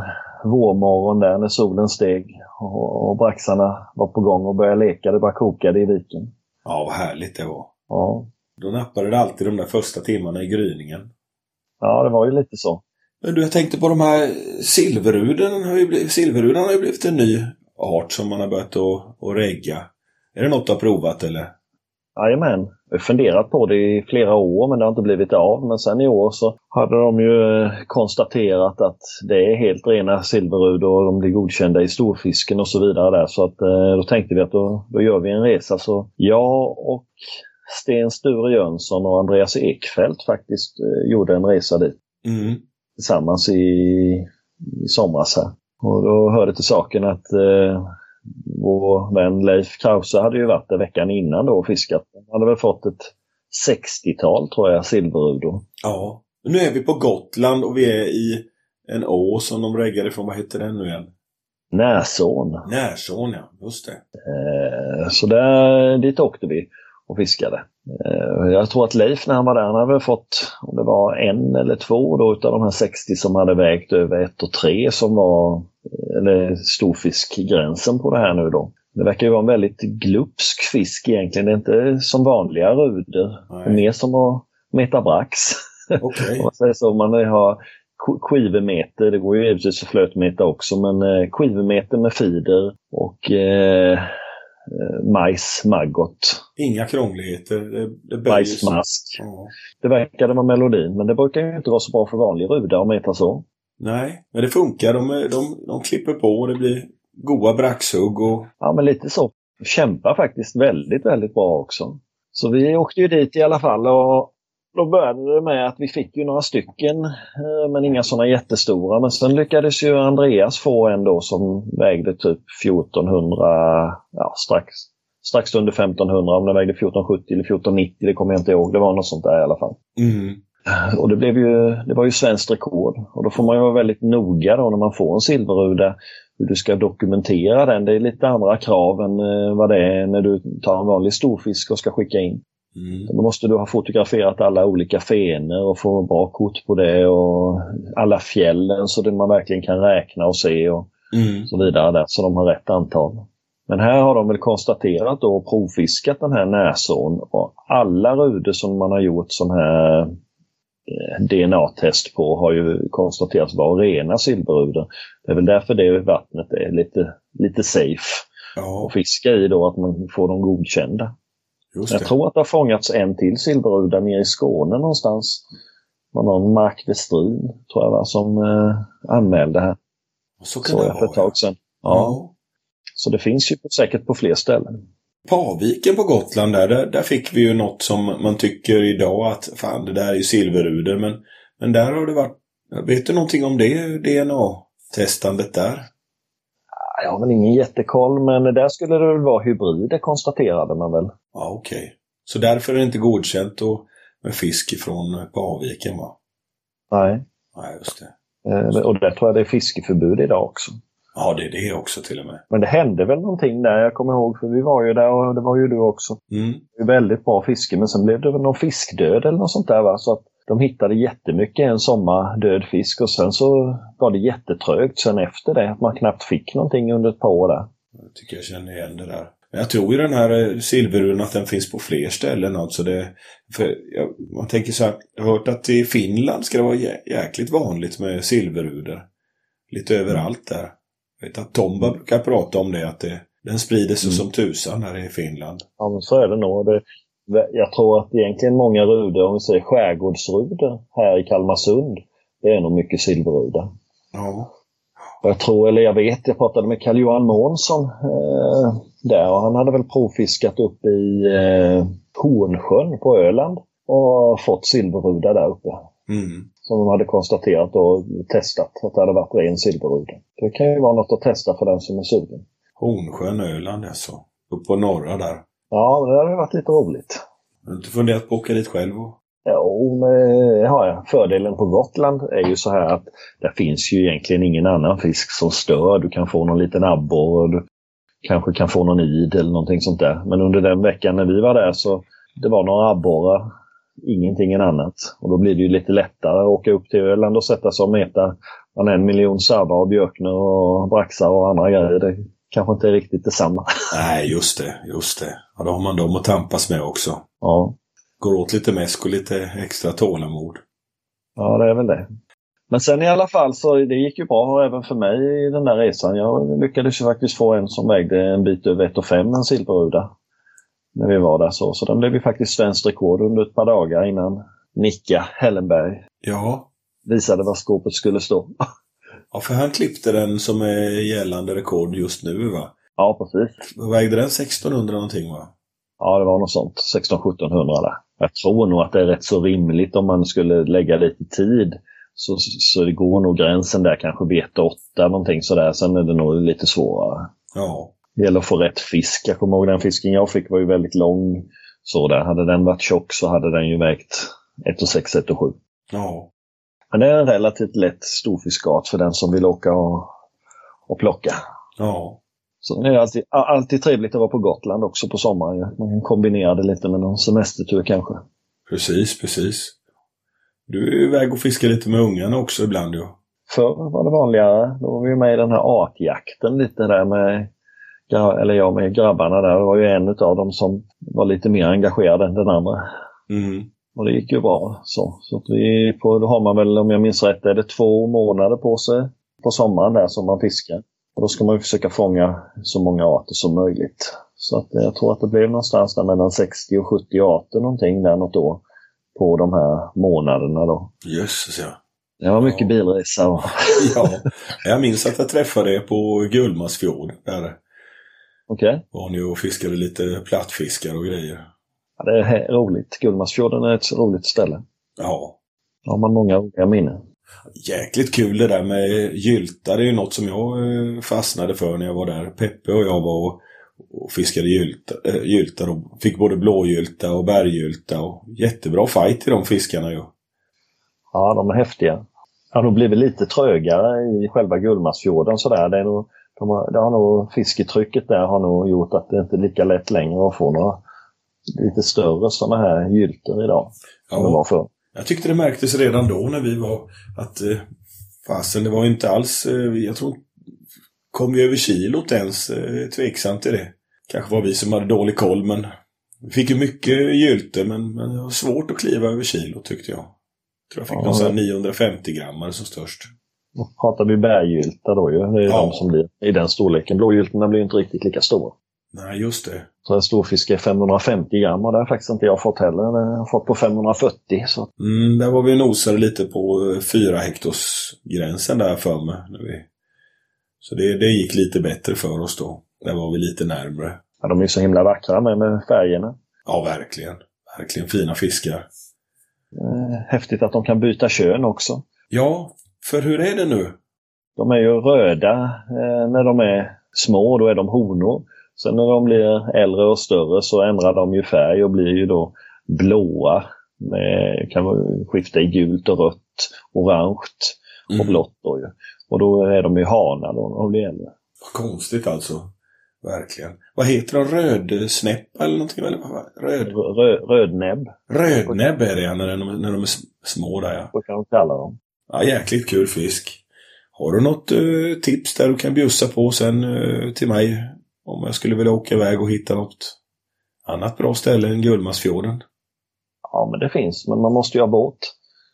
vårmorgon där när solen steg och, och braxarna var på gång och började leka. Det bara kokade i viken. ja vad härligt det var. Ja, Då nappade det alltid de där första timmarna i gryningen. ja det var ju lite så. Men du, jag tänkte på de här silverruden. Har ju blivit, silverruden har ju blivit en ny art som man har börjat att, att regga. Är det något du har provat eller? Jajamän. Jag har funderat på det i flera år men det har inte blivit av. Men sen i år så hade de ju eh, konstaterat att det är helt rena silverrud och de blir godkända i storfisken och så vidare där. Så att, eh, då tänkte vi att då, då gör vi en resa. Så jag och Sten Sture Jönsson och Andreas Ekfeldt faktiskt eh, gjorde en resa dit Mm. tillsammans i, i somras här. Och då hörde till saken att eh, vår vän Leif Krause hade ju varit där veckan innan då och fiskat. Han hade väl fått ett 60-tal tror jag silverudor. Ja. Nu är vi på Gotland och vi är i en å som de reggade från. Vad heter den nu igen? Näsån. Närsån, ja. Just det. Eh, så där, dit åkte vi och fiskade. Eh, jag tror att Leif när han var där, han hade fått, om det var en eller två då utav de här 60 som hade vägt över ett och tre som var, eller storfiskgränsen på det här nu då. Det verkar ju vara en väldigt glupsk fisk egentligen. Det är inte som vanliga ruder. Det är mer som att meta brax. Om man säger så. Man har sk- skivemeter, det går ju givetvis att flötmeta också, men eh, skivemeter med feeder och eh, majs, maggot, Inga krångligheter. Det, det bajsmask. Ja. Det verkade vara melodin, men det brukar ju inte vara så bra för vanlig ruda att meta så. Nej, men det funkar. De, de, de klipper på och det blir goa braxhugg och... Ja, men lite så. Kämpar faktiskt väldigt, väldigt bra också. Så vi åkte ju dit i alla fall och då började det med att vi fick ju några stycken, eh, men inga sådana jättestora. Men sen lyckades ju Andreas få en då som vägde typ 1400, ja strax, strax under 1500. Om den vägde 1470 eller 1490, det kommer jag inte ihåg. Det var något sånt där i alla fall. Mm. Och det, blev ju, det var ju svenskt rekord. Och då får man ju vara väldigt noga då när man får en silverruda hur du ska dokumentera den. Det är lite andra krav än eh, vad det är när du tar en vanlig storfisk och ska skicka in. Mm. Då måste du ha fotograferat alla olika fenor och få bra kort på det och alla fjällen så att man verkligen kan räkna och se och Mm. så vidare där, så de har rätt antal. Men här har de väl konstaterat då och provfiskat den här näsån och alla ruder som man har gjort sån här eh, DNA-test på har ju konstaterats vara rena silverruder. Det är väl därför det vattnet är lite, lite safe Ja, att fiska i då, att man får dem godkända. Just Jag det. tror att det har fångats en till silverruda nere i Skåne någonstans. Det var någon Mark Westrin, tror jag var, som eh, anmälde här. Så kan Såg det jag för ett vara. tag sedan. Ja. Ja. Så det finns ju säkert på fler ställen. Paviken på Gotland där, där, där fick vi ju något som man tycker idag att fan det där är ju silverruder. Men, men där har det varit, vet du någonting om det DNA-testandet där? Jag har väl ingen jättekoll, men där skulle det väl vara hybrider konstaterade man väl. Ja, okej. Så därför är det inte godkänt att, med fisk ifrån Paviken va? Nej. Nej, just det. Eh, Och där tror jag det är fiskeförbud idag också. Ja, det är det också till och med. Men det hände väl någonting där, jag kommer ihåg, för vi var ju där och det var ju du också. Mm. Det var väldigt bra fiske, men sen blev det väl någon fiskdöd eller något sånt där va? Så att de hittade jättemycket en sommar död fisk och sen så var det jättetrögt sen efter det, att man knappt fick någonting under ett par år där. Jag tycker jag känner igen det där. Men jag tror ju den här eh, silverruren att den finns på fler ställen. Alltså det, för jag, man tänker så här, jag har hört att i Finland ska det vara jä, jäkligt vanligt med silverruder. Lite överallt där. Jag vet att Tomba brukar prata om det, att det, den sprider sig Mm. som tusan här i Finland. Ja, men så är det nog. Det, jag tror att egentligen många ruder, om vi säger skärgårdsruder här i Kalmarsund, det är nog mycket silverruder. Ja. Jag tror, eller jag vet, jag pratade med Carl-Johan Månsson eh, där och han hade väl provfiskat upp i eh, Hornsjön på Öland och fått silverruda där uppe. Mm. Som de hade konstaterat och testat att det hade varit ren silverruda. Det kan ju vara något att testa för den som är sugen. Hornsjön, Öland alltså. Upp på norra där. Ja, det hade varit lite roligt. Har du inte funderat på att åka dit själv? Jo, det har jag. Fördelen på Gotland är ju så här att det finns ju egentligen ingen annan fisk som stör. Du kan få någon liten abborre du kanske kan få någon id eller någonting sånt där. Men under den veckan när vi var där så det var några abborrar, ingenting annat. Och då blir det ju lite lättare att åka upp till Öland och sätta sig och meta man en miljon sarvar och björkner och braxar och andra grejer. Kanske inte är riktigt detsamma. Nej, just det. Just det. Ja, då har man dem att tampas med också. Ja, Går åt lite mäsk och lite extra tålamod. Ja, det är väl det. Men sen i alla fall så det gick ju bra även för mig i den där resan. Jag lyckades ju faktiskt få en som vägde en bit över 1,5 en silverruda. När vi var där så. Så den blev ju faktiskt svenskt rekord under ett par dagar innan Nicka Hellenberg Ja. visade var skåpet skulle stå. Ja, för han klippte den som är gällande rekord just nu va? Ja, precis. Vägde den? 1600 någonting va? Ja, det var något sånt. 16-1700 där. Jag tror nog att det är rätt så rimligt om man skulle lägga lite tid. Så, så det går nog gränsen där kanske vid 1,8 någonting sådär. Sen är det nog lite svårare. Ja. Det gäller att få rätt fisk. Jag kommer ihåg den fisken jag fick var ju väldigt lång. Så där. Hade den varit tjock så hade den ju vägt 1,6, 1,7. Ja. Men det är en relativt lätt storfiskart för den som vill åka och, och plocka. Ja. Så det är alltid, alltid trevligt att vara på Gotland också på sommaren. Man kan kombinera det lite med någon semestertur kanske. Precis, precis. Du är iväg och fiskar lite med ungarna också ibland ju. Förr var det vanligare. Då var vi med i den här artjakten lite där med, eller jag med grabbarna där. Det var ju en av dem som var lite mer engagerad än den andra. Mm. Och det gick ju bra. Så, så vi på, då har man väl, om jag minns rätt, är det två månader på sig på sommaren där som man fiskar. Och då ska man försöka fånga så många arter som möjligt. Så att jag tror att det blev någonstans där mellan 60 och 70 arter någonting där något år på de här månaderna då. Jösses ja. Det var mycket Ja. bilresa och Ja. Jag minns att jag träffade er på Gullmarsfjord. Där okej. var ni och fiskade lite plattfiskar och grejer. Ja, det är roligt. Gullmarsfjorden är ett roligt ställe. Ja. Där har man många roliga minnen. Jäkligt kul det där med gyltar. Det är ju något som jag eh, fastnade för när jag var där. Peppe och jag var och, och fiskade gylta, äh, gyltar och fick både blågylta och berggylta. Och jättebra fight i de fiskarna ju. Ja, de är häftiga. Ja, de blir väl lite trögare i själva Gullmarsfjorden sådär. Det, är nog, de har, det har nog, fisketrycket där har nog gjort att det inte är lika lätt längre att få några lite större sådana här gylter idag. Än det var förr. Jag tyckte det märktes redan då när vi var att eh, fasen, det var inte alls, eh, jag tror, kom vi över kilot ens? Eh, tveksamt till det. Kanske var vi som hade dålig koll men vi fick ju mycket gylte men, men det var svårt att kliva över kilot tyckte jag. Jag tror jag fick Ja, någon sån här ja. 950 grammar som störst. Då pratar vi bärgyltar då ju. Det är Ja. de som blir i den storleken. Blågyltorna blir inte riktigt lika stora. Nej, just det. Så en är 550 gram och det har faktiskt inte jag fått heller. Det har jag fått på 540. Så Mm, där var vi nosade lite på eh, fyra hektos gränsen där för mig. När vi... Så det, det gick lite bättre för oss då. Där var vi lite närmre. ja, de är ju så himla vackra med, med färgerna. Ja, verkligen. Verkligen fina fiskar. Eh, häftigt att de kan byta kön också. Ja, för hur är det nu? De är ju röda eh, när de är små, då är de honor. Sen när de blir äldre och större så ändrar de ju färg och blir ju då blåa. Med, kan skifta i gult och rött, orange och Mm. blått. Då ju. Och då är de ju hanar då när de blir äldre. Vad konstigt alltså. Verkligen. Vad heter de? Rödsnäppa eller någonting? Eller vad? Röd... Rö, rödnäbb, Rödnäbb är det när de, när de är små där ja. så kan de kalla dem. ja. Jäkligt kul fisk. Har du något eh, tips där du kan bjussa på sen eh, till mig? Om jag skulle vilja åka iväg och hitta något annat bra ställe än Gullmarsfjorden? Ja, men det finns, men man måste ju ha båt.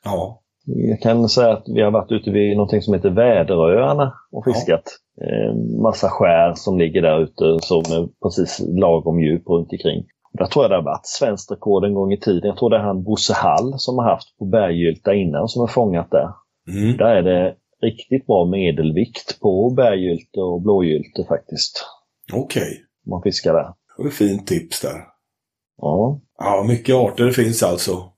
Ja. Jag kan säga att vi har varit ute vid någonting som heter Väderöarna och fiskat. Eh, massa skär som ligger där ute som är precis lagom djup runt omkring. Där tror jag det har varit svenskt rekord en gång i tiden. Jag tror det är han Bosse Hall som har haft på berggylta innan som har fångat där. Mm. Där är det riktigt bra medelvikt på berggylte och blågylte faktiskt. Okej. Om man fiskar där. Det var ett fint tips där. Ja, Ja, mycket arter det finns alltså.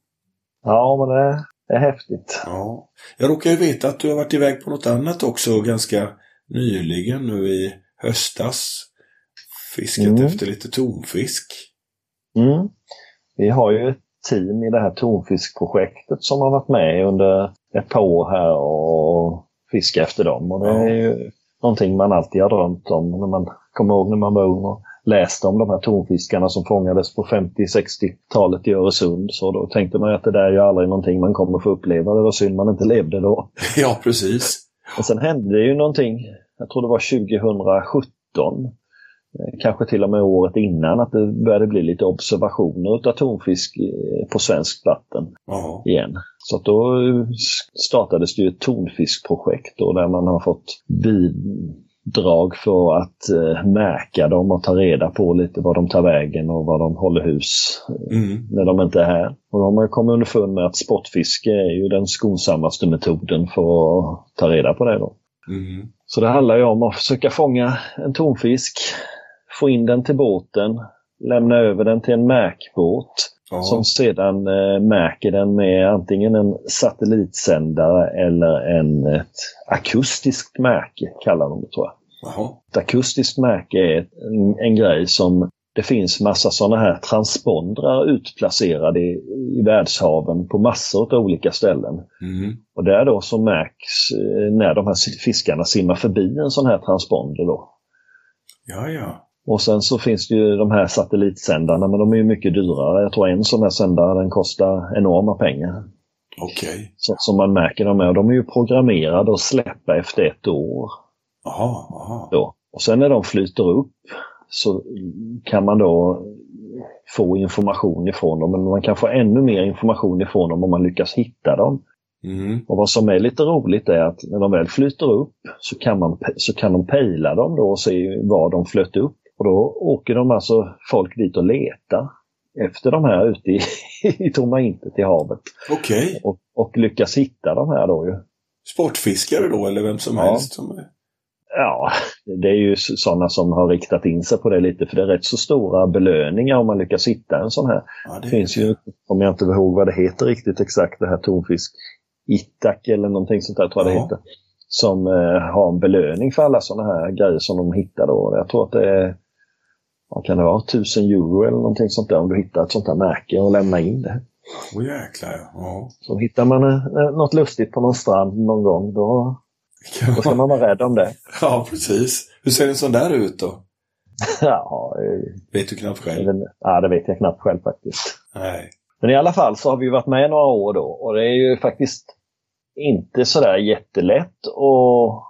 ja men det, det är häftigt. Ja. Jag råkar ju veta att du har varit iväg på något annat också ganska nyligen nu i höstas. Fiskat Mm. efter lite tonfisk. Mm. Vi har ju ett team i det här tonfiskprojektet som har varit med under ett par år här och fiskat efter dem. Och det är ju någonting man alltid har drömt om när man kommer ihåg när man var ung och läste om de här tonfiskarna som fångades på 50-60-talet i Öresund. Så då tänkte man att det där är ju aldrig någonting man kommer få uppleva. Det var synd man inte levde då. Ja, precis. Och sen hände det ju någonting, jag tror det var 2017, eh, kanske till och med året innan, att det började bli lite observationer av tonfisk eh, på svenskt vatten Ja. igen. Så då eh, startades det ju ett tonfiskprojekt då, där man har fått bidrag för att eh, märka dem och ta reda på lite var de tar vägen och var de håller hus Mm. när de inte är här. Och då har man kommit underfund med att sportfiske är ju den skonsammaste metoden för att ta reda på det. Då. Mm. Så det handlar ju om att försöka fånga en tonfisk, få in den till båten, lämna över den till en märkbåt Ja. som sedan eh, märker den med antingen en satellitsändare eller en, ett akustiskt märke, kallar de det tror jag. Jaha. Ett akustiskt märke är en, en grej som det finns massa sådana här transpondrar utplacerade i, i världshaven på massor av olika ställen. Mm. Och där då så märks eh, när de här fiskarna simmar förbi en sån här transponder då. Ja, ja. Och sen så finns det ju de här satellitsändarna men de är ju mycket dyrare. Jag tror en sån här sändare den kostar enorma pengar. Okej. Så, som man märker dem med. Och de är ju programmerade att släppa efter ett år. Jaha, jaha. Då. Och sen när de flyter upp så kan man då få information ifrån dem. Men man kan få ännu mer information ifrån dem om man lyckas hitta dem. Mm. Och vad som är lite roligt är att när de väl flyter upp så kan, man, så kan de pejla dem då och se var de flöt upp. Och då åker de alltså folk dit och letar efter de här ute i, i tomma intet i havet. Okej. Och, och lyckas hitta de här då ju. Sportfiskare då, eller vem som Ja. helst? Som är... Ja, det är ju sådana som har riktat in sig på det lite för det är rätt så stora belöningar om man lyckas hitta en sån här. Ja, Det finns ju, om jag inte ihåg vad det heter riktigt exakt, det här tonfisk Itak eller någonting sånt där tror jag det heter. Som eh, har en belöning för alla sådana här grejer som de hittar då. Jag tror att det är, vad kan det vara, 1000 euro eller någonting sånt där om du hittar ett sånt här märke och lämnar in det. Åh jäklar, ja. ja. Så hittar man eh, något lustigt på någon strand någon gång då, då ska man vara rädd om det. Ja, precis. Hur ser en sån där ut då? ja, eh, Vet du knappt själv? ja, det vet jag knappt själv faktiskt. Nej. Men i alla fall så har vi varit med några år då och det är ju faktiskt inte sådär jättelätt att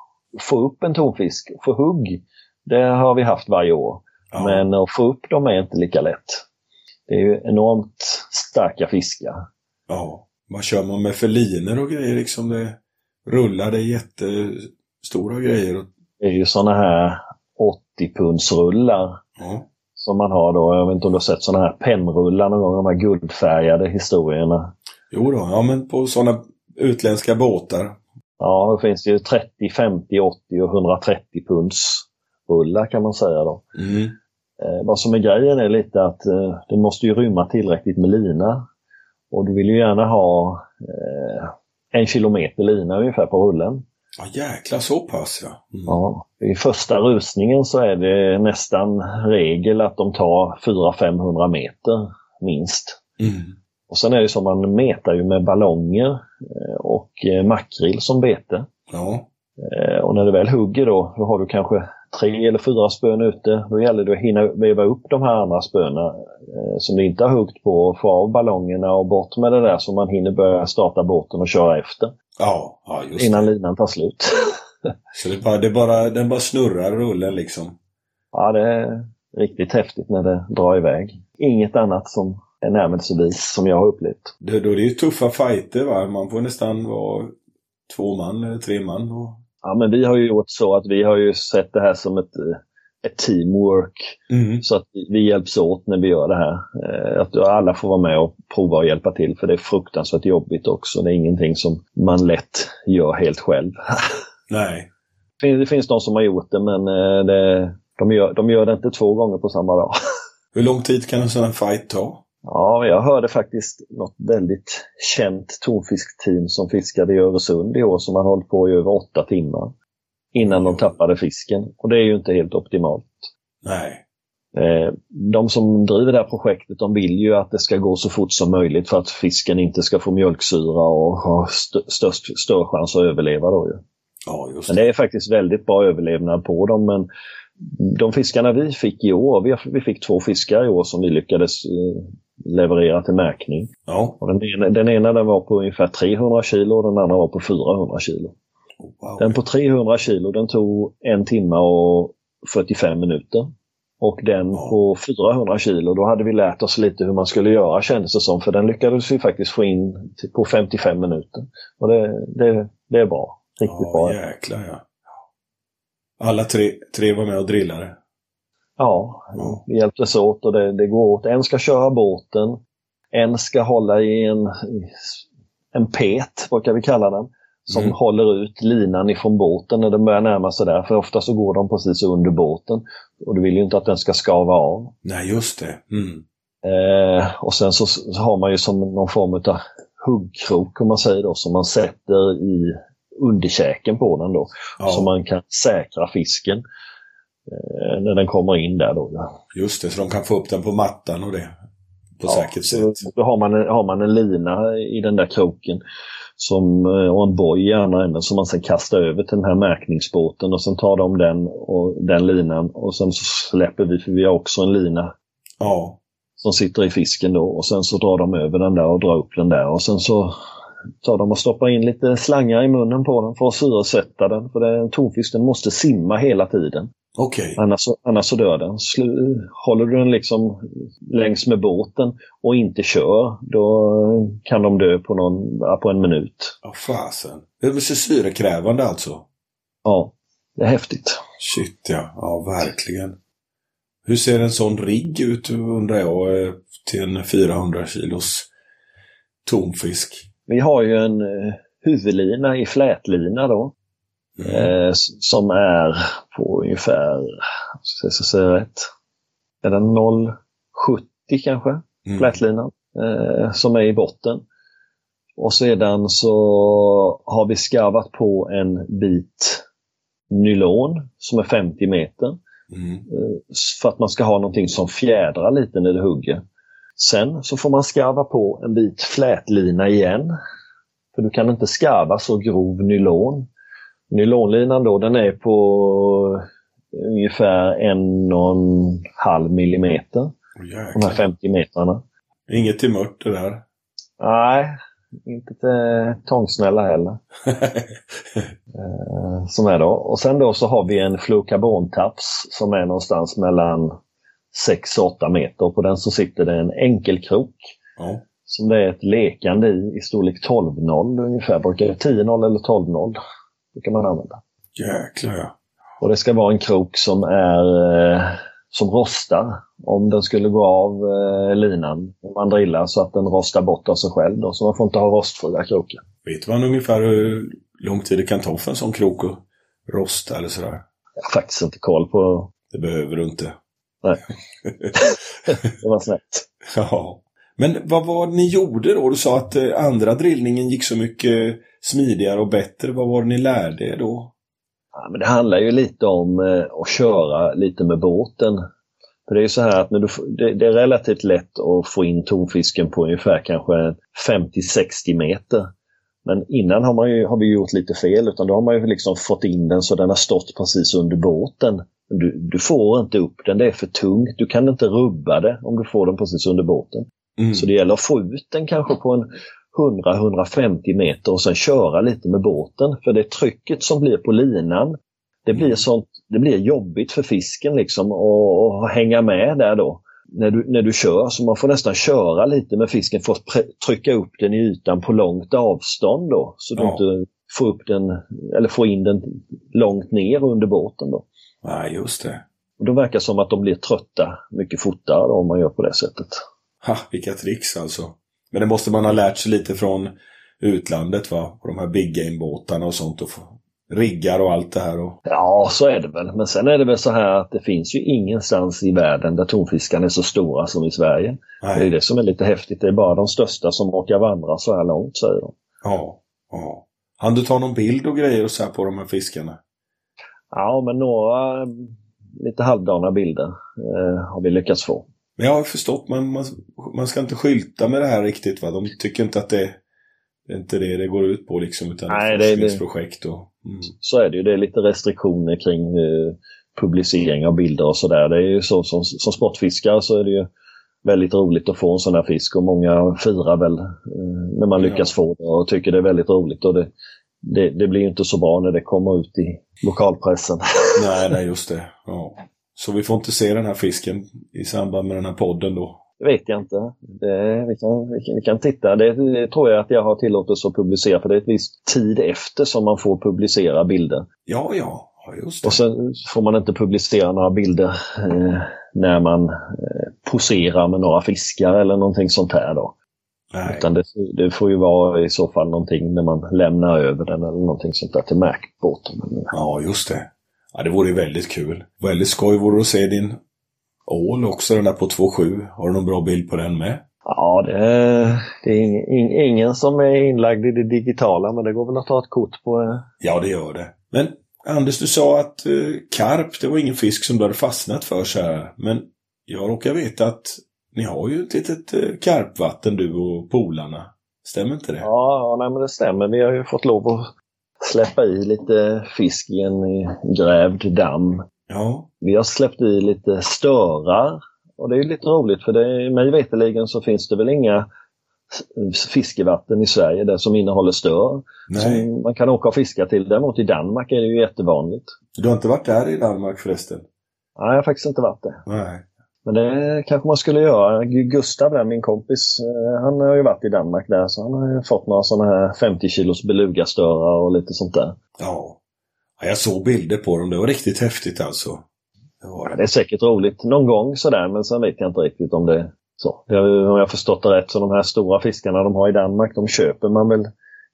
få upp en tonfisk. Få hugg, det har vi haft varje år. Ja. Men att få upp dem är inte lika lätt. Det är ju enormt starka fiskar. ja. Vad kör man med för linor och grejer liksom? Det rullar, det är jättestora grejer. Det är ju sådana här 80-pundsrullar ja. som man har då. Jag vet inte om du har sett sådana här pennrullar någon gång, de här guldfärgade historierna. Jo då, ja men på sådana utländska båtar. Ja, det finns ju 30, 50, 80 och 130 punds rullar kan man säga då. Mm. Eh, vad som är grejen är lite att eh, den måste ju rymma tillräckligt med lina. Och du vill ju gärna ha eh, en kilometer lina ungefär på rullen. Ja jäklar så pass ja. Mm. Ja, I första rusningen så är det nästan regel att de tar 400-500 meter minst. Mm. Och sen är det så man metar ju med ballonger och makrill som bete. Ja. Och när du väl hugger då, då har du kanske tre eller fyra spön ute. Då gäller det att hinna veva upp de här andra spöna eh, som du inte har huggt på och få av ballongerna och bort med det där så man hinner börja starta båten och köra efter Ja, ja just innan det. linan tar slut. Så det bara, det bara, den bara snurrar rullen liksom. ja, det är riktigt häftigt när det drar iväg. Inget annat som är närmelsevis som jag har upplevt. Det, då är det ju tuffa fighter va. Man får nästan vara två man eller tre man. Och... Ja, men vi har ju gjort så att vi har ju sett det här som ett, eh, ett teamwork. Mm. Så att vi- hjälps åt när vi gör det här. Eh, Att alla får vara med och prova och hjälpa till för det är fruktansvärt jobbigt också. Det är ingenting som man lätt gör helt själv. Nej. Det finns- Det finns de som har gjort det men eh, det, de, gör, de gör det inte två gånger på samma dag. Hur lång tid kan en sån här fight ta? Ja, jag hörde faktiskt något väldigt känt tonfiskteam som fiskade i Öresund i år som har hållit på i över åtta timmar innan de tappade fisken. Och det är ju inte helt optimalt. Nej. Eh, De som driver det här projektet de vill ju att det ska gå så fort som möjligt för att fisken inte ska få mjölksyra och ha st- störst, större chans att överleva. Då ju. Ja, just Men det. det är faktiskt väldigt bra överlevnad på dem. Men de fiskarna vi fick i år, vi, vi fick två fiskar i år som vi lyckades eh, leverera till märkning. Ja. Och den, ena, den ena den var på ungefär 300 kilo och den andra var på 400 kilo. Wow. Den på 300 kilo den tog en timme och 45 minuter. Och den Ja. på 400 kilo, då hade vi lärt oss lite hur man skulle göra kändes det som. För den lyckades vi faktiskt få in på 55 minuter. Och det, det, det är bra. Riktigt Ja, bra. jäklar ja. Alla tre, tre var med och drillade. Ja, Ja. vi hjälptes åt och det, det går åt. En ska köra båten, en ska hålla i en, en pet, brukar vi kalla den, som Mm. håller ut linan ifrån båten när den börjar närma sig där. För ofta så går de precis under båten och du vill ju inte att den ska skava av. Nej, just det. Mm. Eh, och sen så, så har man ju som någon form av huggkrok, om man säger då, som man sätter i underkäken på den då. Ja, Så man kan säkra fisken eh, när den kommer in där då. Ja. just det. Så de kan få upp den på mattan och det. På Ja, säkert så sätt. Då har man, en, har man en lina i den där kroken som, eh, och en boj i andra änden som man sen kastar över till den här märkningsbåten och sen tar de den och den linan och sen så släpper vi, för vi har också en lina Ja. som sitter i fisken då och sen så drar de över den där och drar upp den där och sen så tar de och stoppar in lite slangar i munnen på den för att syresätta den. För den måste simma hela tiden. Okej. Annars, annars så dör den. Slu, håller du den liksom längs med båten och inte kör, då kan de dö på, någon, på en minut. Ja, fasen. Det är så syrekrävande alltså. Ja, det är häftigt. Shit ja. Ja, verkligen. Hur ser en sån rigg ut undrar jag eh, till en 400 kilos tonfisk? Vi har ju en eh, huvudlina i flätlina då. Mm. Eh, som är på ungefär, ska jag säga rätt, är den 0,70 kanske? Mm. flätlinan eh, som är i botten. Och sedan så har vi skarvat på en bit nylon som är 50 meter Mm. eh, för att man ska ha någonting som fjädrar lite när det hugger. Sen så får man skarva på en bit flätlina igen. För du kan inte skarva så grov nylon. Nylonlinan då den är på ungefär en och en halv millimeter. Åh, De här jäklar. 50 metrarna. Inget till mört det där. Nej, inte till tångsnälla heller. Eh, som är då. Och sen då så har vi en fluorkarbontaps som är någonstans mellan 6 och 8 meter. På den så sitter det en enkelkrok ja. som det är ett lekande i, i storlek 12-0 ungefär. Brukar 10-0 eller 12-0 brukar man använda. Jäklar ja. Och det ska vara en krok som är eh, som rostar om den skulle gå av eh, linan. Om man drillar så att den rostar bort av sig själv. Då. Så man får inte ha rostfria krokar. Vet man ungefär hur lång tid det kan ta för en sån krok att rosta eller sådär? Jag har faktiskt inte koll på Det behöver du inte. det. var snällt. Ja. Men vad var det ni gjorde då? Du sa att eh, andra drillningen gick så mycket smidigare och bättre. Vad var det ni lärde er då? Ja, men det handlar ju lite om eh, att köra lite med båten. För det är så här att när du, det, det är relativt lätt att få in tonfisken på ungefär kanske 50-60 meter. Men innan har, man ju, har vi gjort lite fel utan då har man ju liksom fått in den så den har stått precis under båten. Du, du får inte upp den, det är för tungt. Du kan inte rubba det om du får den precis under båten. Mm. Så det gäller att få ut den kanske på en 100-150 meter och sen köra lite med båten. För det trycket som blir på linan, det blir, sånt, det blir jobbigt för fisken liksom att, att hänga med där då. När du, när du kör, så man får nästan köra lite med fisken för att trycka upp den i ytan på långt avstånd då. Så du Ja. inte får upp den, eller får in den långt ner under båten då. Nej, just det. Och då verkar det som att de blir trötta mycket fortare om man gör på det sättet. Ha, vilka tricks alltså. Men det måste man ha lärt sig lite från utlandet va? På de här big game-båtarna och sånt. Och riggar och allt det här. Och... Ja, så är det väl. Men sen är det väl så här att det finns ju ingenstans i världen där tonfiskarna är så stora som i Sverige. Det är Nej. det som är lite häftigt. Det är bara de största som orkar vandra så här långt, säger de. Ja, ja. Han du ta någon bild och grejer och så här på de här fiskarna? Ja, men några lite halvdana bilder eh, har vi lyckats få. Men jag har förstått, man, man, man ska inte skylta med det här riktigt va? De tycker inte att det, det är inte det det går ut på liksom. Utan Nej, ett det är det. forskningsprojekt och... Mm. Så är det ju. Det är lite restriktioner kring eh, publicering av bilder och sådär. Det är ju så som, som sportfiskare så är det ju väldigt roligt att få en sån här fisk och många firar väl eh, när man Ja. lyckas få det och tycker det är väldigt roligt. Och det, det, det blir inte så bra när det kommer ut i lokalpressen. Nej, nej, just det. Ja. Så vi får inte se den här fisken i samband med den här podden då? Det vet jag inte. Det, vi, kan, vi, kan, vi kan titta. Det, det tror jag att jag har tillåtelse att publicera för det är ett visst tid efter som man får publicera bilder. Ja, ja. ja just det. Och sen får man inte publicera några bilder eh, när man eh, poserar med några fiskar eller någonting sånt här då. Nej. Utan det, det får ju vara i så fall någonting när man lämnar över den eller någonting sånt där till märkbåten. Ja, just det. Ja, det vore väldigt kul. Väldigt skoj vore det att se din ål också, den där på 2,7. Har du någon bra bild på den med? Ja, det, det är ing, ing, ingen som är inlagd i det digitala men det går väl att ta ett kort på. Ja, det gör det. Men Anders, du sa att eh, karp, det var ingen fisk som du hade fastnat för så här. Men jag råkar veta att ni har ju ett litet eh, karpvatten du och polarna. Stämmer inte det? Ja, ja nej, men det stämmer. Vi har ju fått lov att släppa i lite fisk i en eh, grävd damm. Ja. Vi har släppt i lite störar. Och det är ju lite roligt för det, mig veterligen så finns det väl inga fiskevatten i Sverige där som innehåller stör. Som man kan åka och fiska till. Däremot i Danmark är det ju jättevanligt. Du har inte varit där i Danmark förresten? Nej, jag har faktiskt inte varit det. Nej. Men det kanske man skulle göra. Gu- Gustav där, min kompis, eh, han har ju varit i Danmark där så han har ju fått några sådana här 50 kilos belugastörar och lite sånt där. Ja. ja. Jag såg bilder på dem. Det var riktigt häftigt alltså. Det var Ja, det. är säkert roligt någon gång sådär men sen vet jag inte riktigt om det är så. Det Om jag förstått det rätt så de här stora fiskarna de har i Danmark de köper man väl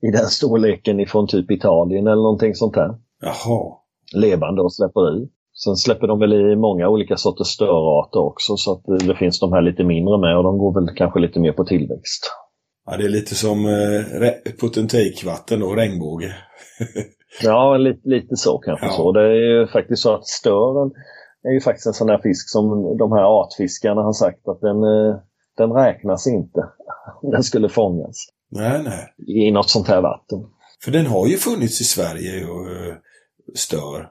i den storleken ifrån typ Italien eller någonting sånt där. Jaha. Levande och släpper i. Sen släpper de väl i många olika sorters störarter också så att det- finns de här lite mindre med och de går väl kanske lite mer på tillväxt. Ja, det är lite som eh, put-and-take-vatten och regnbåge. Ja, lite, lite så kanske Ja. så. Det är ju faktiskt så att stören är ju faktiskt en sån här fisk som de här artfiskarna har sagt att den, eh, den räknas inte den skulle fångas Nej, nej. i något sånt här vatten. För den har ju funnits i Sverige och eh, stör.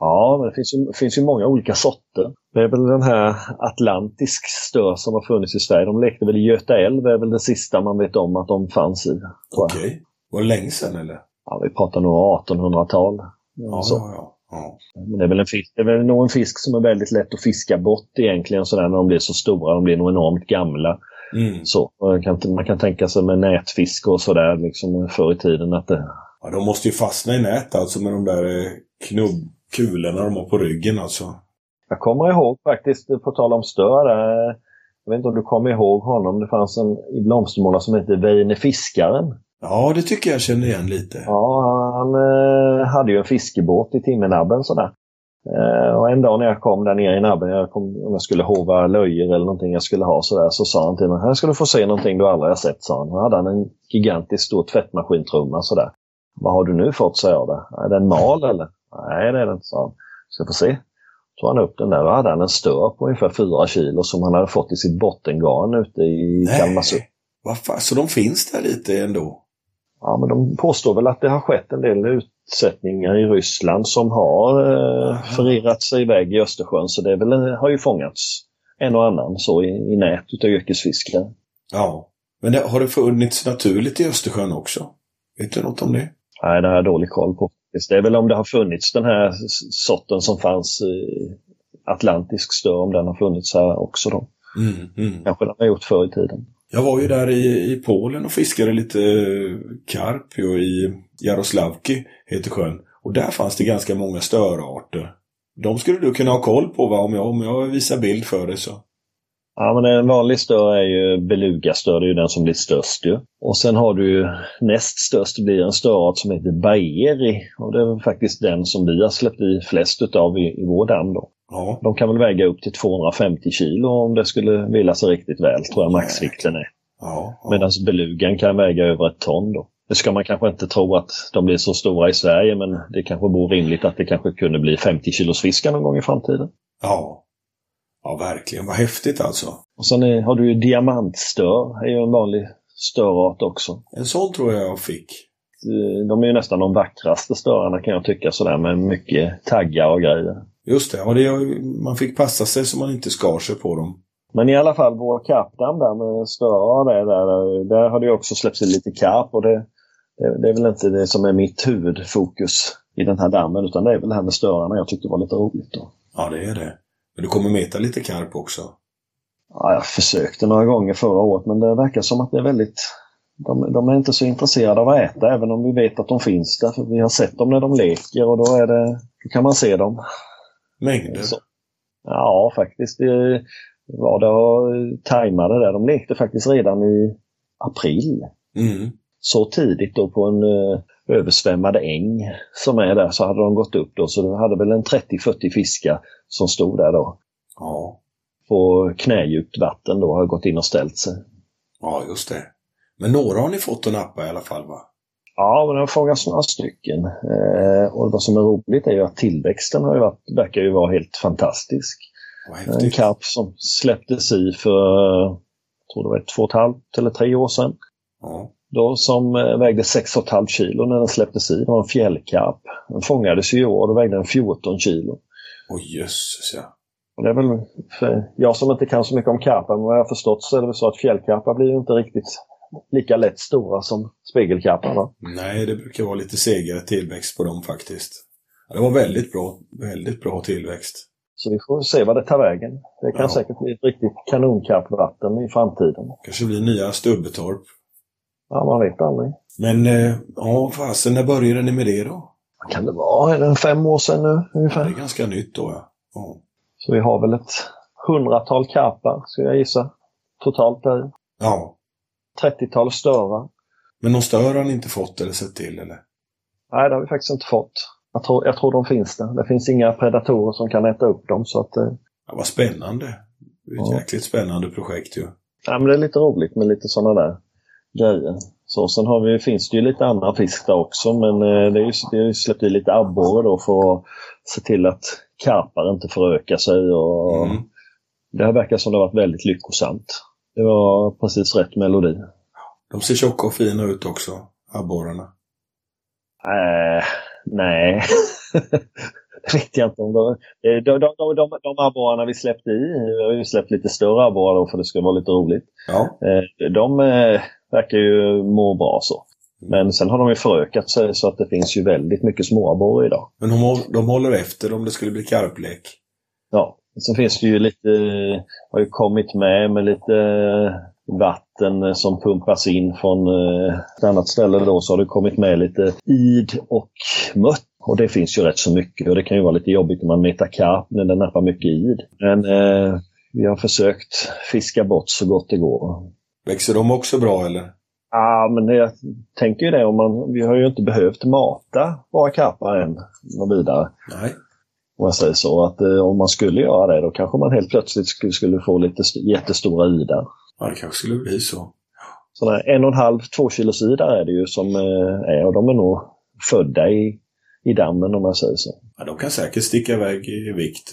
Ja, men det finns ju, finns ju många olika sorter. Det är väl den här atlantisk stör som har funnits i Sverige. De lekte väl i Göta älv, är väl det sista man vet om att de fanns i. Okej. Okay. Var det länge sedan eller? Ja, vi pratar nog 1800-tal. Ja, ja, ja, ja. Men det är, väl en fisk, det är väl nog en fisk som är väldigt lätt att fiska bort egentligen sådär när de blir så stora. De blir nog enormt gamla. Mm. Så, man, kan, man kan tänka sig med nätfiske och sådär liksom förr i tiden att det... Ja, de måste ju fastna i nät alltså med de där eh, knubb, kulorna de har på ryggen alltså. Jag kommer ihåg faktiskt, på tal om stör, jag vet inte om du kommer ihåg honom, det fanns en i Blomstermåla som hette Veine Fiskaren. Ja, det tycker jag känner igen lite. Ja, han eh, hade ju en fiskebåt i Timmenabben sådär. Eh, och en dag när jag kom där nere i nabben, jag kom, om jag skulle hova löjer eller någonting jag skulle ha sådär, så sa han till mig, här ska du få se någonting du aldrig har sett, sa han. Då hade han en gigantisk stor tvättmaskintrumma sådär. Vad har du nu fått, sa jag. Där. Är det en mal eller? Nej, det är det inte, sa han. Ska få se. tog han upp den där och hade han en stör på ungefär 4 kilo som han hade fått i sitt bottengarn ute i Kalmarsund. Varför? Så de finns där lite ändå? Ja, men de påstår väl att det har skett en del utsättningar i Ryssland som har eh, förirrat sig iväg i Östersjön. Så det väl, har ju fångats en och annan så i, i nät utav yrkesfiskare. Ja, men det, har det funnits naturligt i Östersjön också? Vet du något om det? Nej, det har jag dålig koll på. Det är väl om det har funnits den här sorten som fanns i Atlantisk stör, om den har funnits här också då. Mm, mm. Kanske den har gjort förr i tiden. Jag var ju där i, i Polen och fiskade lite karp ju, i Jaroslavki, heter sjön. Och där fanns det ganska många störarter. De skulle du kunna ha koll på va? Om jag, om jag visar bild för dig så. Ja, men en vanlig stör är ju belugastör, det är ju den som blir störst ju. Och sen har du ju näst störst blir en störart som heter baeri. Och det är faktiskt den som vi har släppt i flest utav i, i vår damm då. Ja. De kan väl väga upp till 250 kilo om det skulle vilja sig riktigt väl, tror jag maxvikten är. Ja, ja. Medan belugan kan väga över ett ton då. Det ska man kanske inte tro att de blir så stora i Sverige, men det kanske vore rimligt att det kanske kunde bli 50 kilos fiskar någon gång i framtiden. Ja. Ja, verkligen. Vad häftigt alltså. Och sen är, har du ju diamantstör, är ju en vanlig störart också. En sån tror jag jag fick. De är ju nästan de vackraste störarna kan jag tycka sådär med mycket taggar och grejer. Just det, ja, det man fick passa sig så man inte skar sig på dem. Men i alla fall vår karpdamm där med störar där, där, där har det också släppts in lite karp och det, det, det, är väl inte det som är mitt huvudfokus i den här dammen utan det är väl det här med störarna jag tyckte var lite roligt. Då. Ja, det är det. Men du kommer meta lite karp också? Ja, jag försökte några gånger förra året men det verkar som att det är väldigt... De, de är inte så intresserade av att äta även om vi vet att de finns där. För vi har sett dem när de leker och då, är det, då kan man se dem. Mängder? Så. Ja, faktiskt. Det var det och tajmade där. De lekte faktiskt redan i april. Mm. Så tidigt då på en uh, översvämmad äng som är där så hade de gått upp då. Så de hade väl en 30-40 fiskar som stod där då. Ja. På knädjupt vatten då har gått in och ställt sig. Ja, just det. Men några har ni fått att nappa i alla fall va? Ja, men det har fångats några stycken. Eh, och vad som är roligt är ju att tillväxten har ju varit, verkar ju vara helt fantastisk. En karp som släpptes i för, jag tror det var två och ett halvt eller tre år sedan. Ja. Då som eh, vägde 6,5 kilo när den släpptes i. Det var en fjällkarp. Den fångades i år och vägde den 14 kilo. Åh jösses ja. Och det är väl, jag som inte kan så mycket om karpar, men vad jag har förstått så är det väl så att fjällkarpar blir inte riktigt lika lätt stora som spegelkarpar. Nej, det brukar vara lite segare tillväxt på dem faktiskt. Ja, det var väldigt bra, väldigt bra tillväxt. Så vi får se vad det tar vägen. Det kan Ja. säkert bli ett riktigt kanonkarpvatten i framtiden. Kanske blir nya Stubbetorp. Ja, man vet aldrig. Men eh, ja, fasen, när började ni med det då? Vad kan det vara? Är det fem år sedan nu Ja, det ungefär? är ganska nytt då ja. ja. Så vi har väl ett hundratal karpar, ska jag gissa. Totalt där. Ja. 30-tal störar. Men någon stör har ni inte fått eller sett till eller? Nej, det har vi faktiskt inte fått. Jag tror, jag tror de finns där. Det finns inga predatorer som kan äta upp dem. Så att, eh, Ja, vad spännande. Det är ett Ja. jäkligt spännande projekt ju. ja, men det är lite roligt med lite sådana där grejer. Så sen har vi, finns det ju lite andra fisk där också, men eh, det är ju, vi har ju släppt i lite abborre då för att se till att karpar inte förökar sig. Och Mm. Det har verkat som det har varit väldigt lyckosamt. Det var precis rätt melodi. De ser tjocka och fina ut också, abborrarna. Äh, nej. vet jag inte om de... De, de, de, de, de abborrarna vi släppte i, vi har ju släppt lite större abborrar då för det ska vara lite roligt. Ja. Eh, De eh, verkar ju må bra så. Men sen har de ju förökat sig så att det finns ju väldigt mycket småabborre idag. Men de, håll- de håller efter om det skulle bli karplek. Ja, sen finns det ju lite, har ju kommit med med lite vatten som pumpas in från eh, ett annat ställe då så har det kommit med lite id och mött. Och det finns ju rätt så mycket och det kan ju vara lite jobbigt om man metar karp när det nappar mycket id. Men eh, vi har försökt fiska bort så gott det går. Växer de också bra eller? Ja, men jag tänker ju det om man, vi har ju inte behövt mata våra karpar än något vidare. Nej. Om jag säger så. Att eh, om man skulle göra det då kanske man helt plötsligt skulle, skulle få lite st- jättestora idar. Ja, det kanske skulle bli så. Sådana en och en halv, två kilos idar är det ju som eh, är och de är nog födda i, i dammen om man säger så. Ja, de kan säkert sticka iväg i vikt.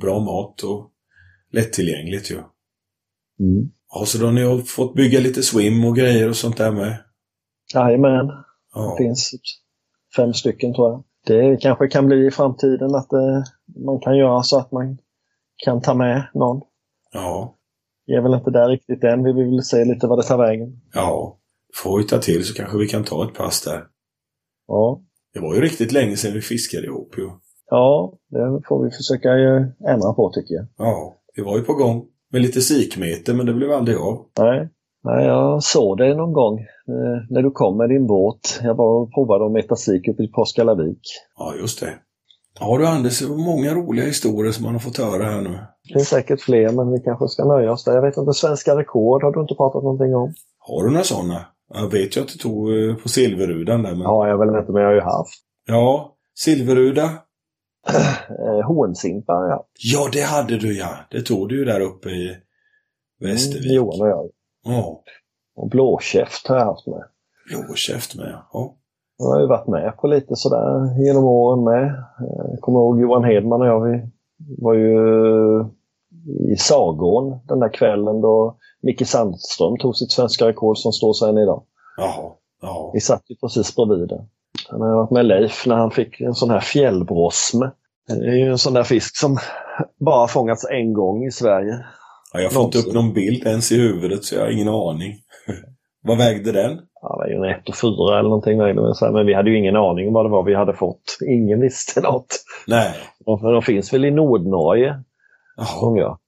Bra mat och lättillgängligt ju. Mm. Ja, så då har ni fått bygga lite swim och grejer och sånt där med? Jajamän, Ja. det finns fem stycken tror jag. Det kanske kan bli i framtiden att eh, man kan göra så att man kan ta med någon. Ja. Vi är väl inte där riktigt än. Vi vill se lite vad det tar vägen. Ja. Får vi ta till så kanske vi kan ta ett pass där. Ja, Det var ju riktigt länge sedan vi fiskade ihop ju. ja det får vi försöka eh, ändra på tycker jag. Ja. Vi var ju på gång med lite sikmeter men det blev aldrig av. Nej, Nej jag såg det någon gång eh, när du kom med din båt. Jag var och provade att meta sik uppe i Påskalavik. Ja, just det. Ja du Anders, det var många roliga historier som man har fått höra här nu. Det finns säkert fler, men vi kanske ska nöja oss där. Jag vet inte, svenska rekord har du inte pratat någonting om? Har du några sådana? Jag vet ju att du tog eh, på silverrudan där men... Ja, jag väl inte, men jag har ju haft. Ja, silverruda. Eh, Hånsimpa har jag haft. Ja, det hade du ja. Det tog du ju där uppe i Västervik. Mm, Johan och jag. Ja. Och blåkäft har jag haft med. Blåkäft med ja. Jag har ju varit med på lite sådär genom åren med. Eh, Jag kommer ihåg Johan Hedman och jag, vi var ju i Sagån den där kvällen då Micke Sandström tog sitt svenska rekord som står sig än idag. Jaha. Ja. Vi satt ju precis bredvid det. Sen har varit med Leif när han fick en sån här fjällbrosme. Det är ju en sån där fisk som bara fångats en gång i Sverige. ja jag får inte upp någon bild ens i huvudet så jag har ingen aning. Vad vägde den? Ja, det var ju en 1 och 4 eller någonting. vägde den. Men vi hade ju ingen aning om vad det var vi hade fått. Ingen visste något. Nej. De, de finns väl i Nordnorge, Jaha. jag.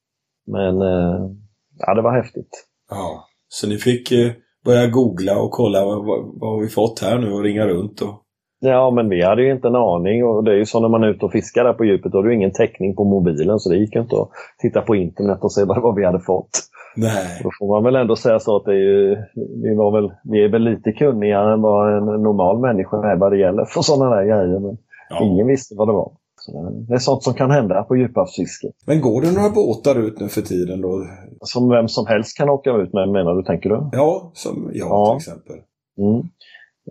Men eh, ja, det var häftigt. Ja. Så ni fick eh, börja googla och kolla vad, vad, vi fått här nu och ringa runt och... Ja, men vi hade ju inte en aning. Och det är ju så när man är ute och fiskar där på djupet, då har du ingen täckning på mobilen. Så det gick inte att titta på internet och se vad, vad vi hade fått. Nej. Då får man väl ändå säga så att det är ju, vi, var väl, vi är väl lite kunnigare än vad en normal människa är vad det gäller för sådana där grejer. Men Ja. ingen visste vad det var. Så det- det är sånt som kan hända på djuphavsfiske. Men går det några båtar ut nu för tiden då? Som vem som helst kan åka ut med, menar du, tänker du? Ja, som jag Ja. till exempel. Mm.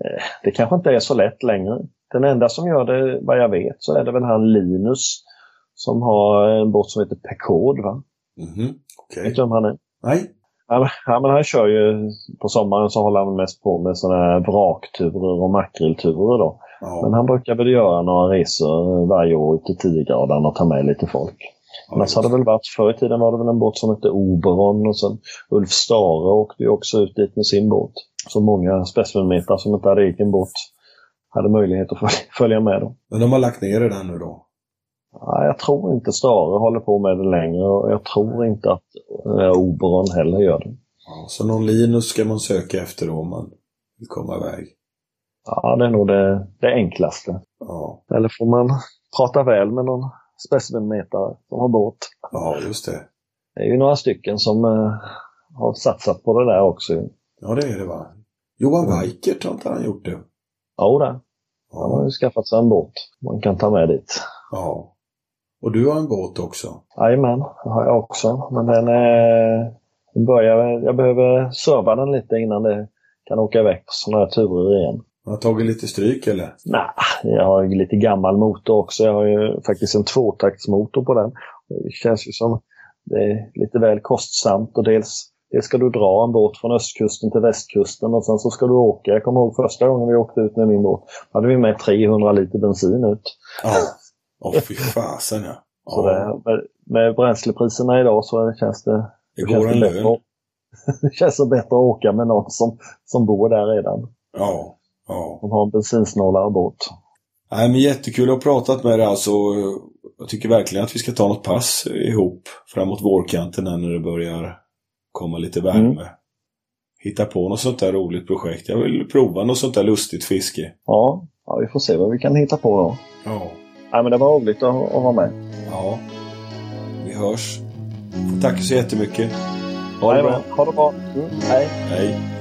Eh, Det kanske inte är så lätt längre. Den enda som gör det, vad jag vet, så är det väl han Linus som har en båt som heter Pekod, va? Mhm. Okej. Vet du vem han är? Nej. Ja, men han kör ju, på sommaren så håller han mest på med sådana här vrakturer och makrillturer då. Men Ja. han brukar väl göra några resor varje år ut till 10 och ta med lite folk. ja Annars har det väl varit, förr i tiden var det väl en båt som hette Oberon och sen Ulf Stare åkte ju också ut dit med sin båt. Så många specimenmetrar som inte hade egen båt hade möjlighet att följa- med då. Men de har lagt ner det där nu då? Ja, jag tror inte Stare håller på med det längre och jag tror inte att eh, Oberon heller gör det. Ja, så någon Linus ska man söka efter då om man vill komma iväg. Ja, det är nog det, det enklaste. Ja, Eller får man prata väl med någon specimenmetare som har båt. ja just det. Det är ju några stycken som eh, har satsat på det där också. Ja, det är det va? Johan Weikert har inte han gjort det? Ja, det. Han har ju skaffat sig en båt man kan ta med dit. ja. Och du har en båt också? Jajamän, det har jag också. Men den, eh, den börjar, jag behöver serva den lite innan det kan åka iväg på sådana här turer igen. Han har tagit lite stryk eller? Nej, jag har ju lite gammal motor också. Jag har ju faktiskt en tvåtaktsmotor på den. Det känns ju som det är lite väl kostsamt och dels, dels ska du dra en båt från östkusten till västkusten och sen så ska du åka. Jag kommer ihåg första gången vi åkte ut med min båt. Då hade vi med 300 liter bensin ut. Ja. Åh, fy fasen ja. Så det, med, med bränslepriserna idag så känns det, det känns går en bättre, lön. det känns det bättre att åka med någon som, som bor där redan. Ja. Ja. Som har en bensinsnålare båt. Nej, men jättekul att ha pratat med dig alltså. Jag tycker verkligen att vi ska ta något pass ihop framåt vårkanten när det börjar komma lite värme. Mm. Hitta på något sånt där roligt projekt. Jag vill prova något sånt där lustigt fiske. Ja, ja, vi får se vad vi kan hitta på då. Ja. Ja, men det var roligt att, att vara med. Ja. Vi hörs. Tack så jättemycket. Ha det bra. Ha det bra. Mm, hej. Hej.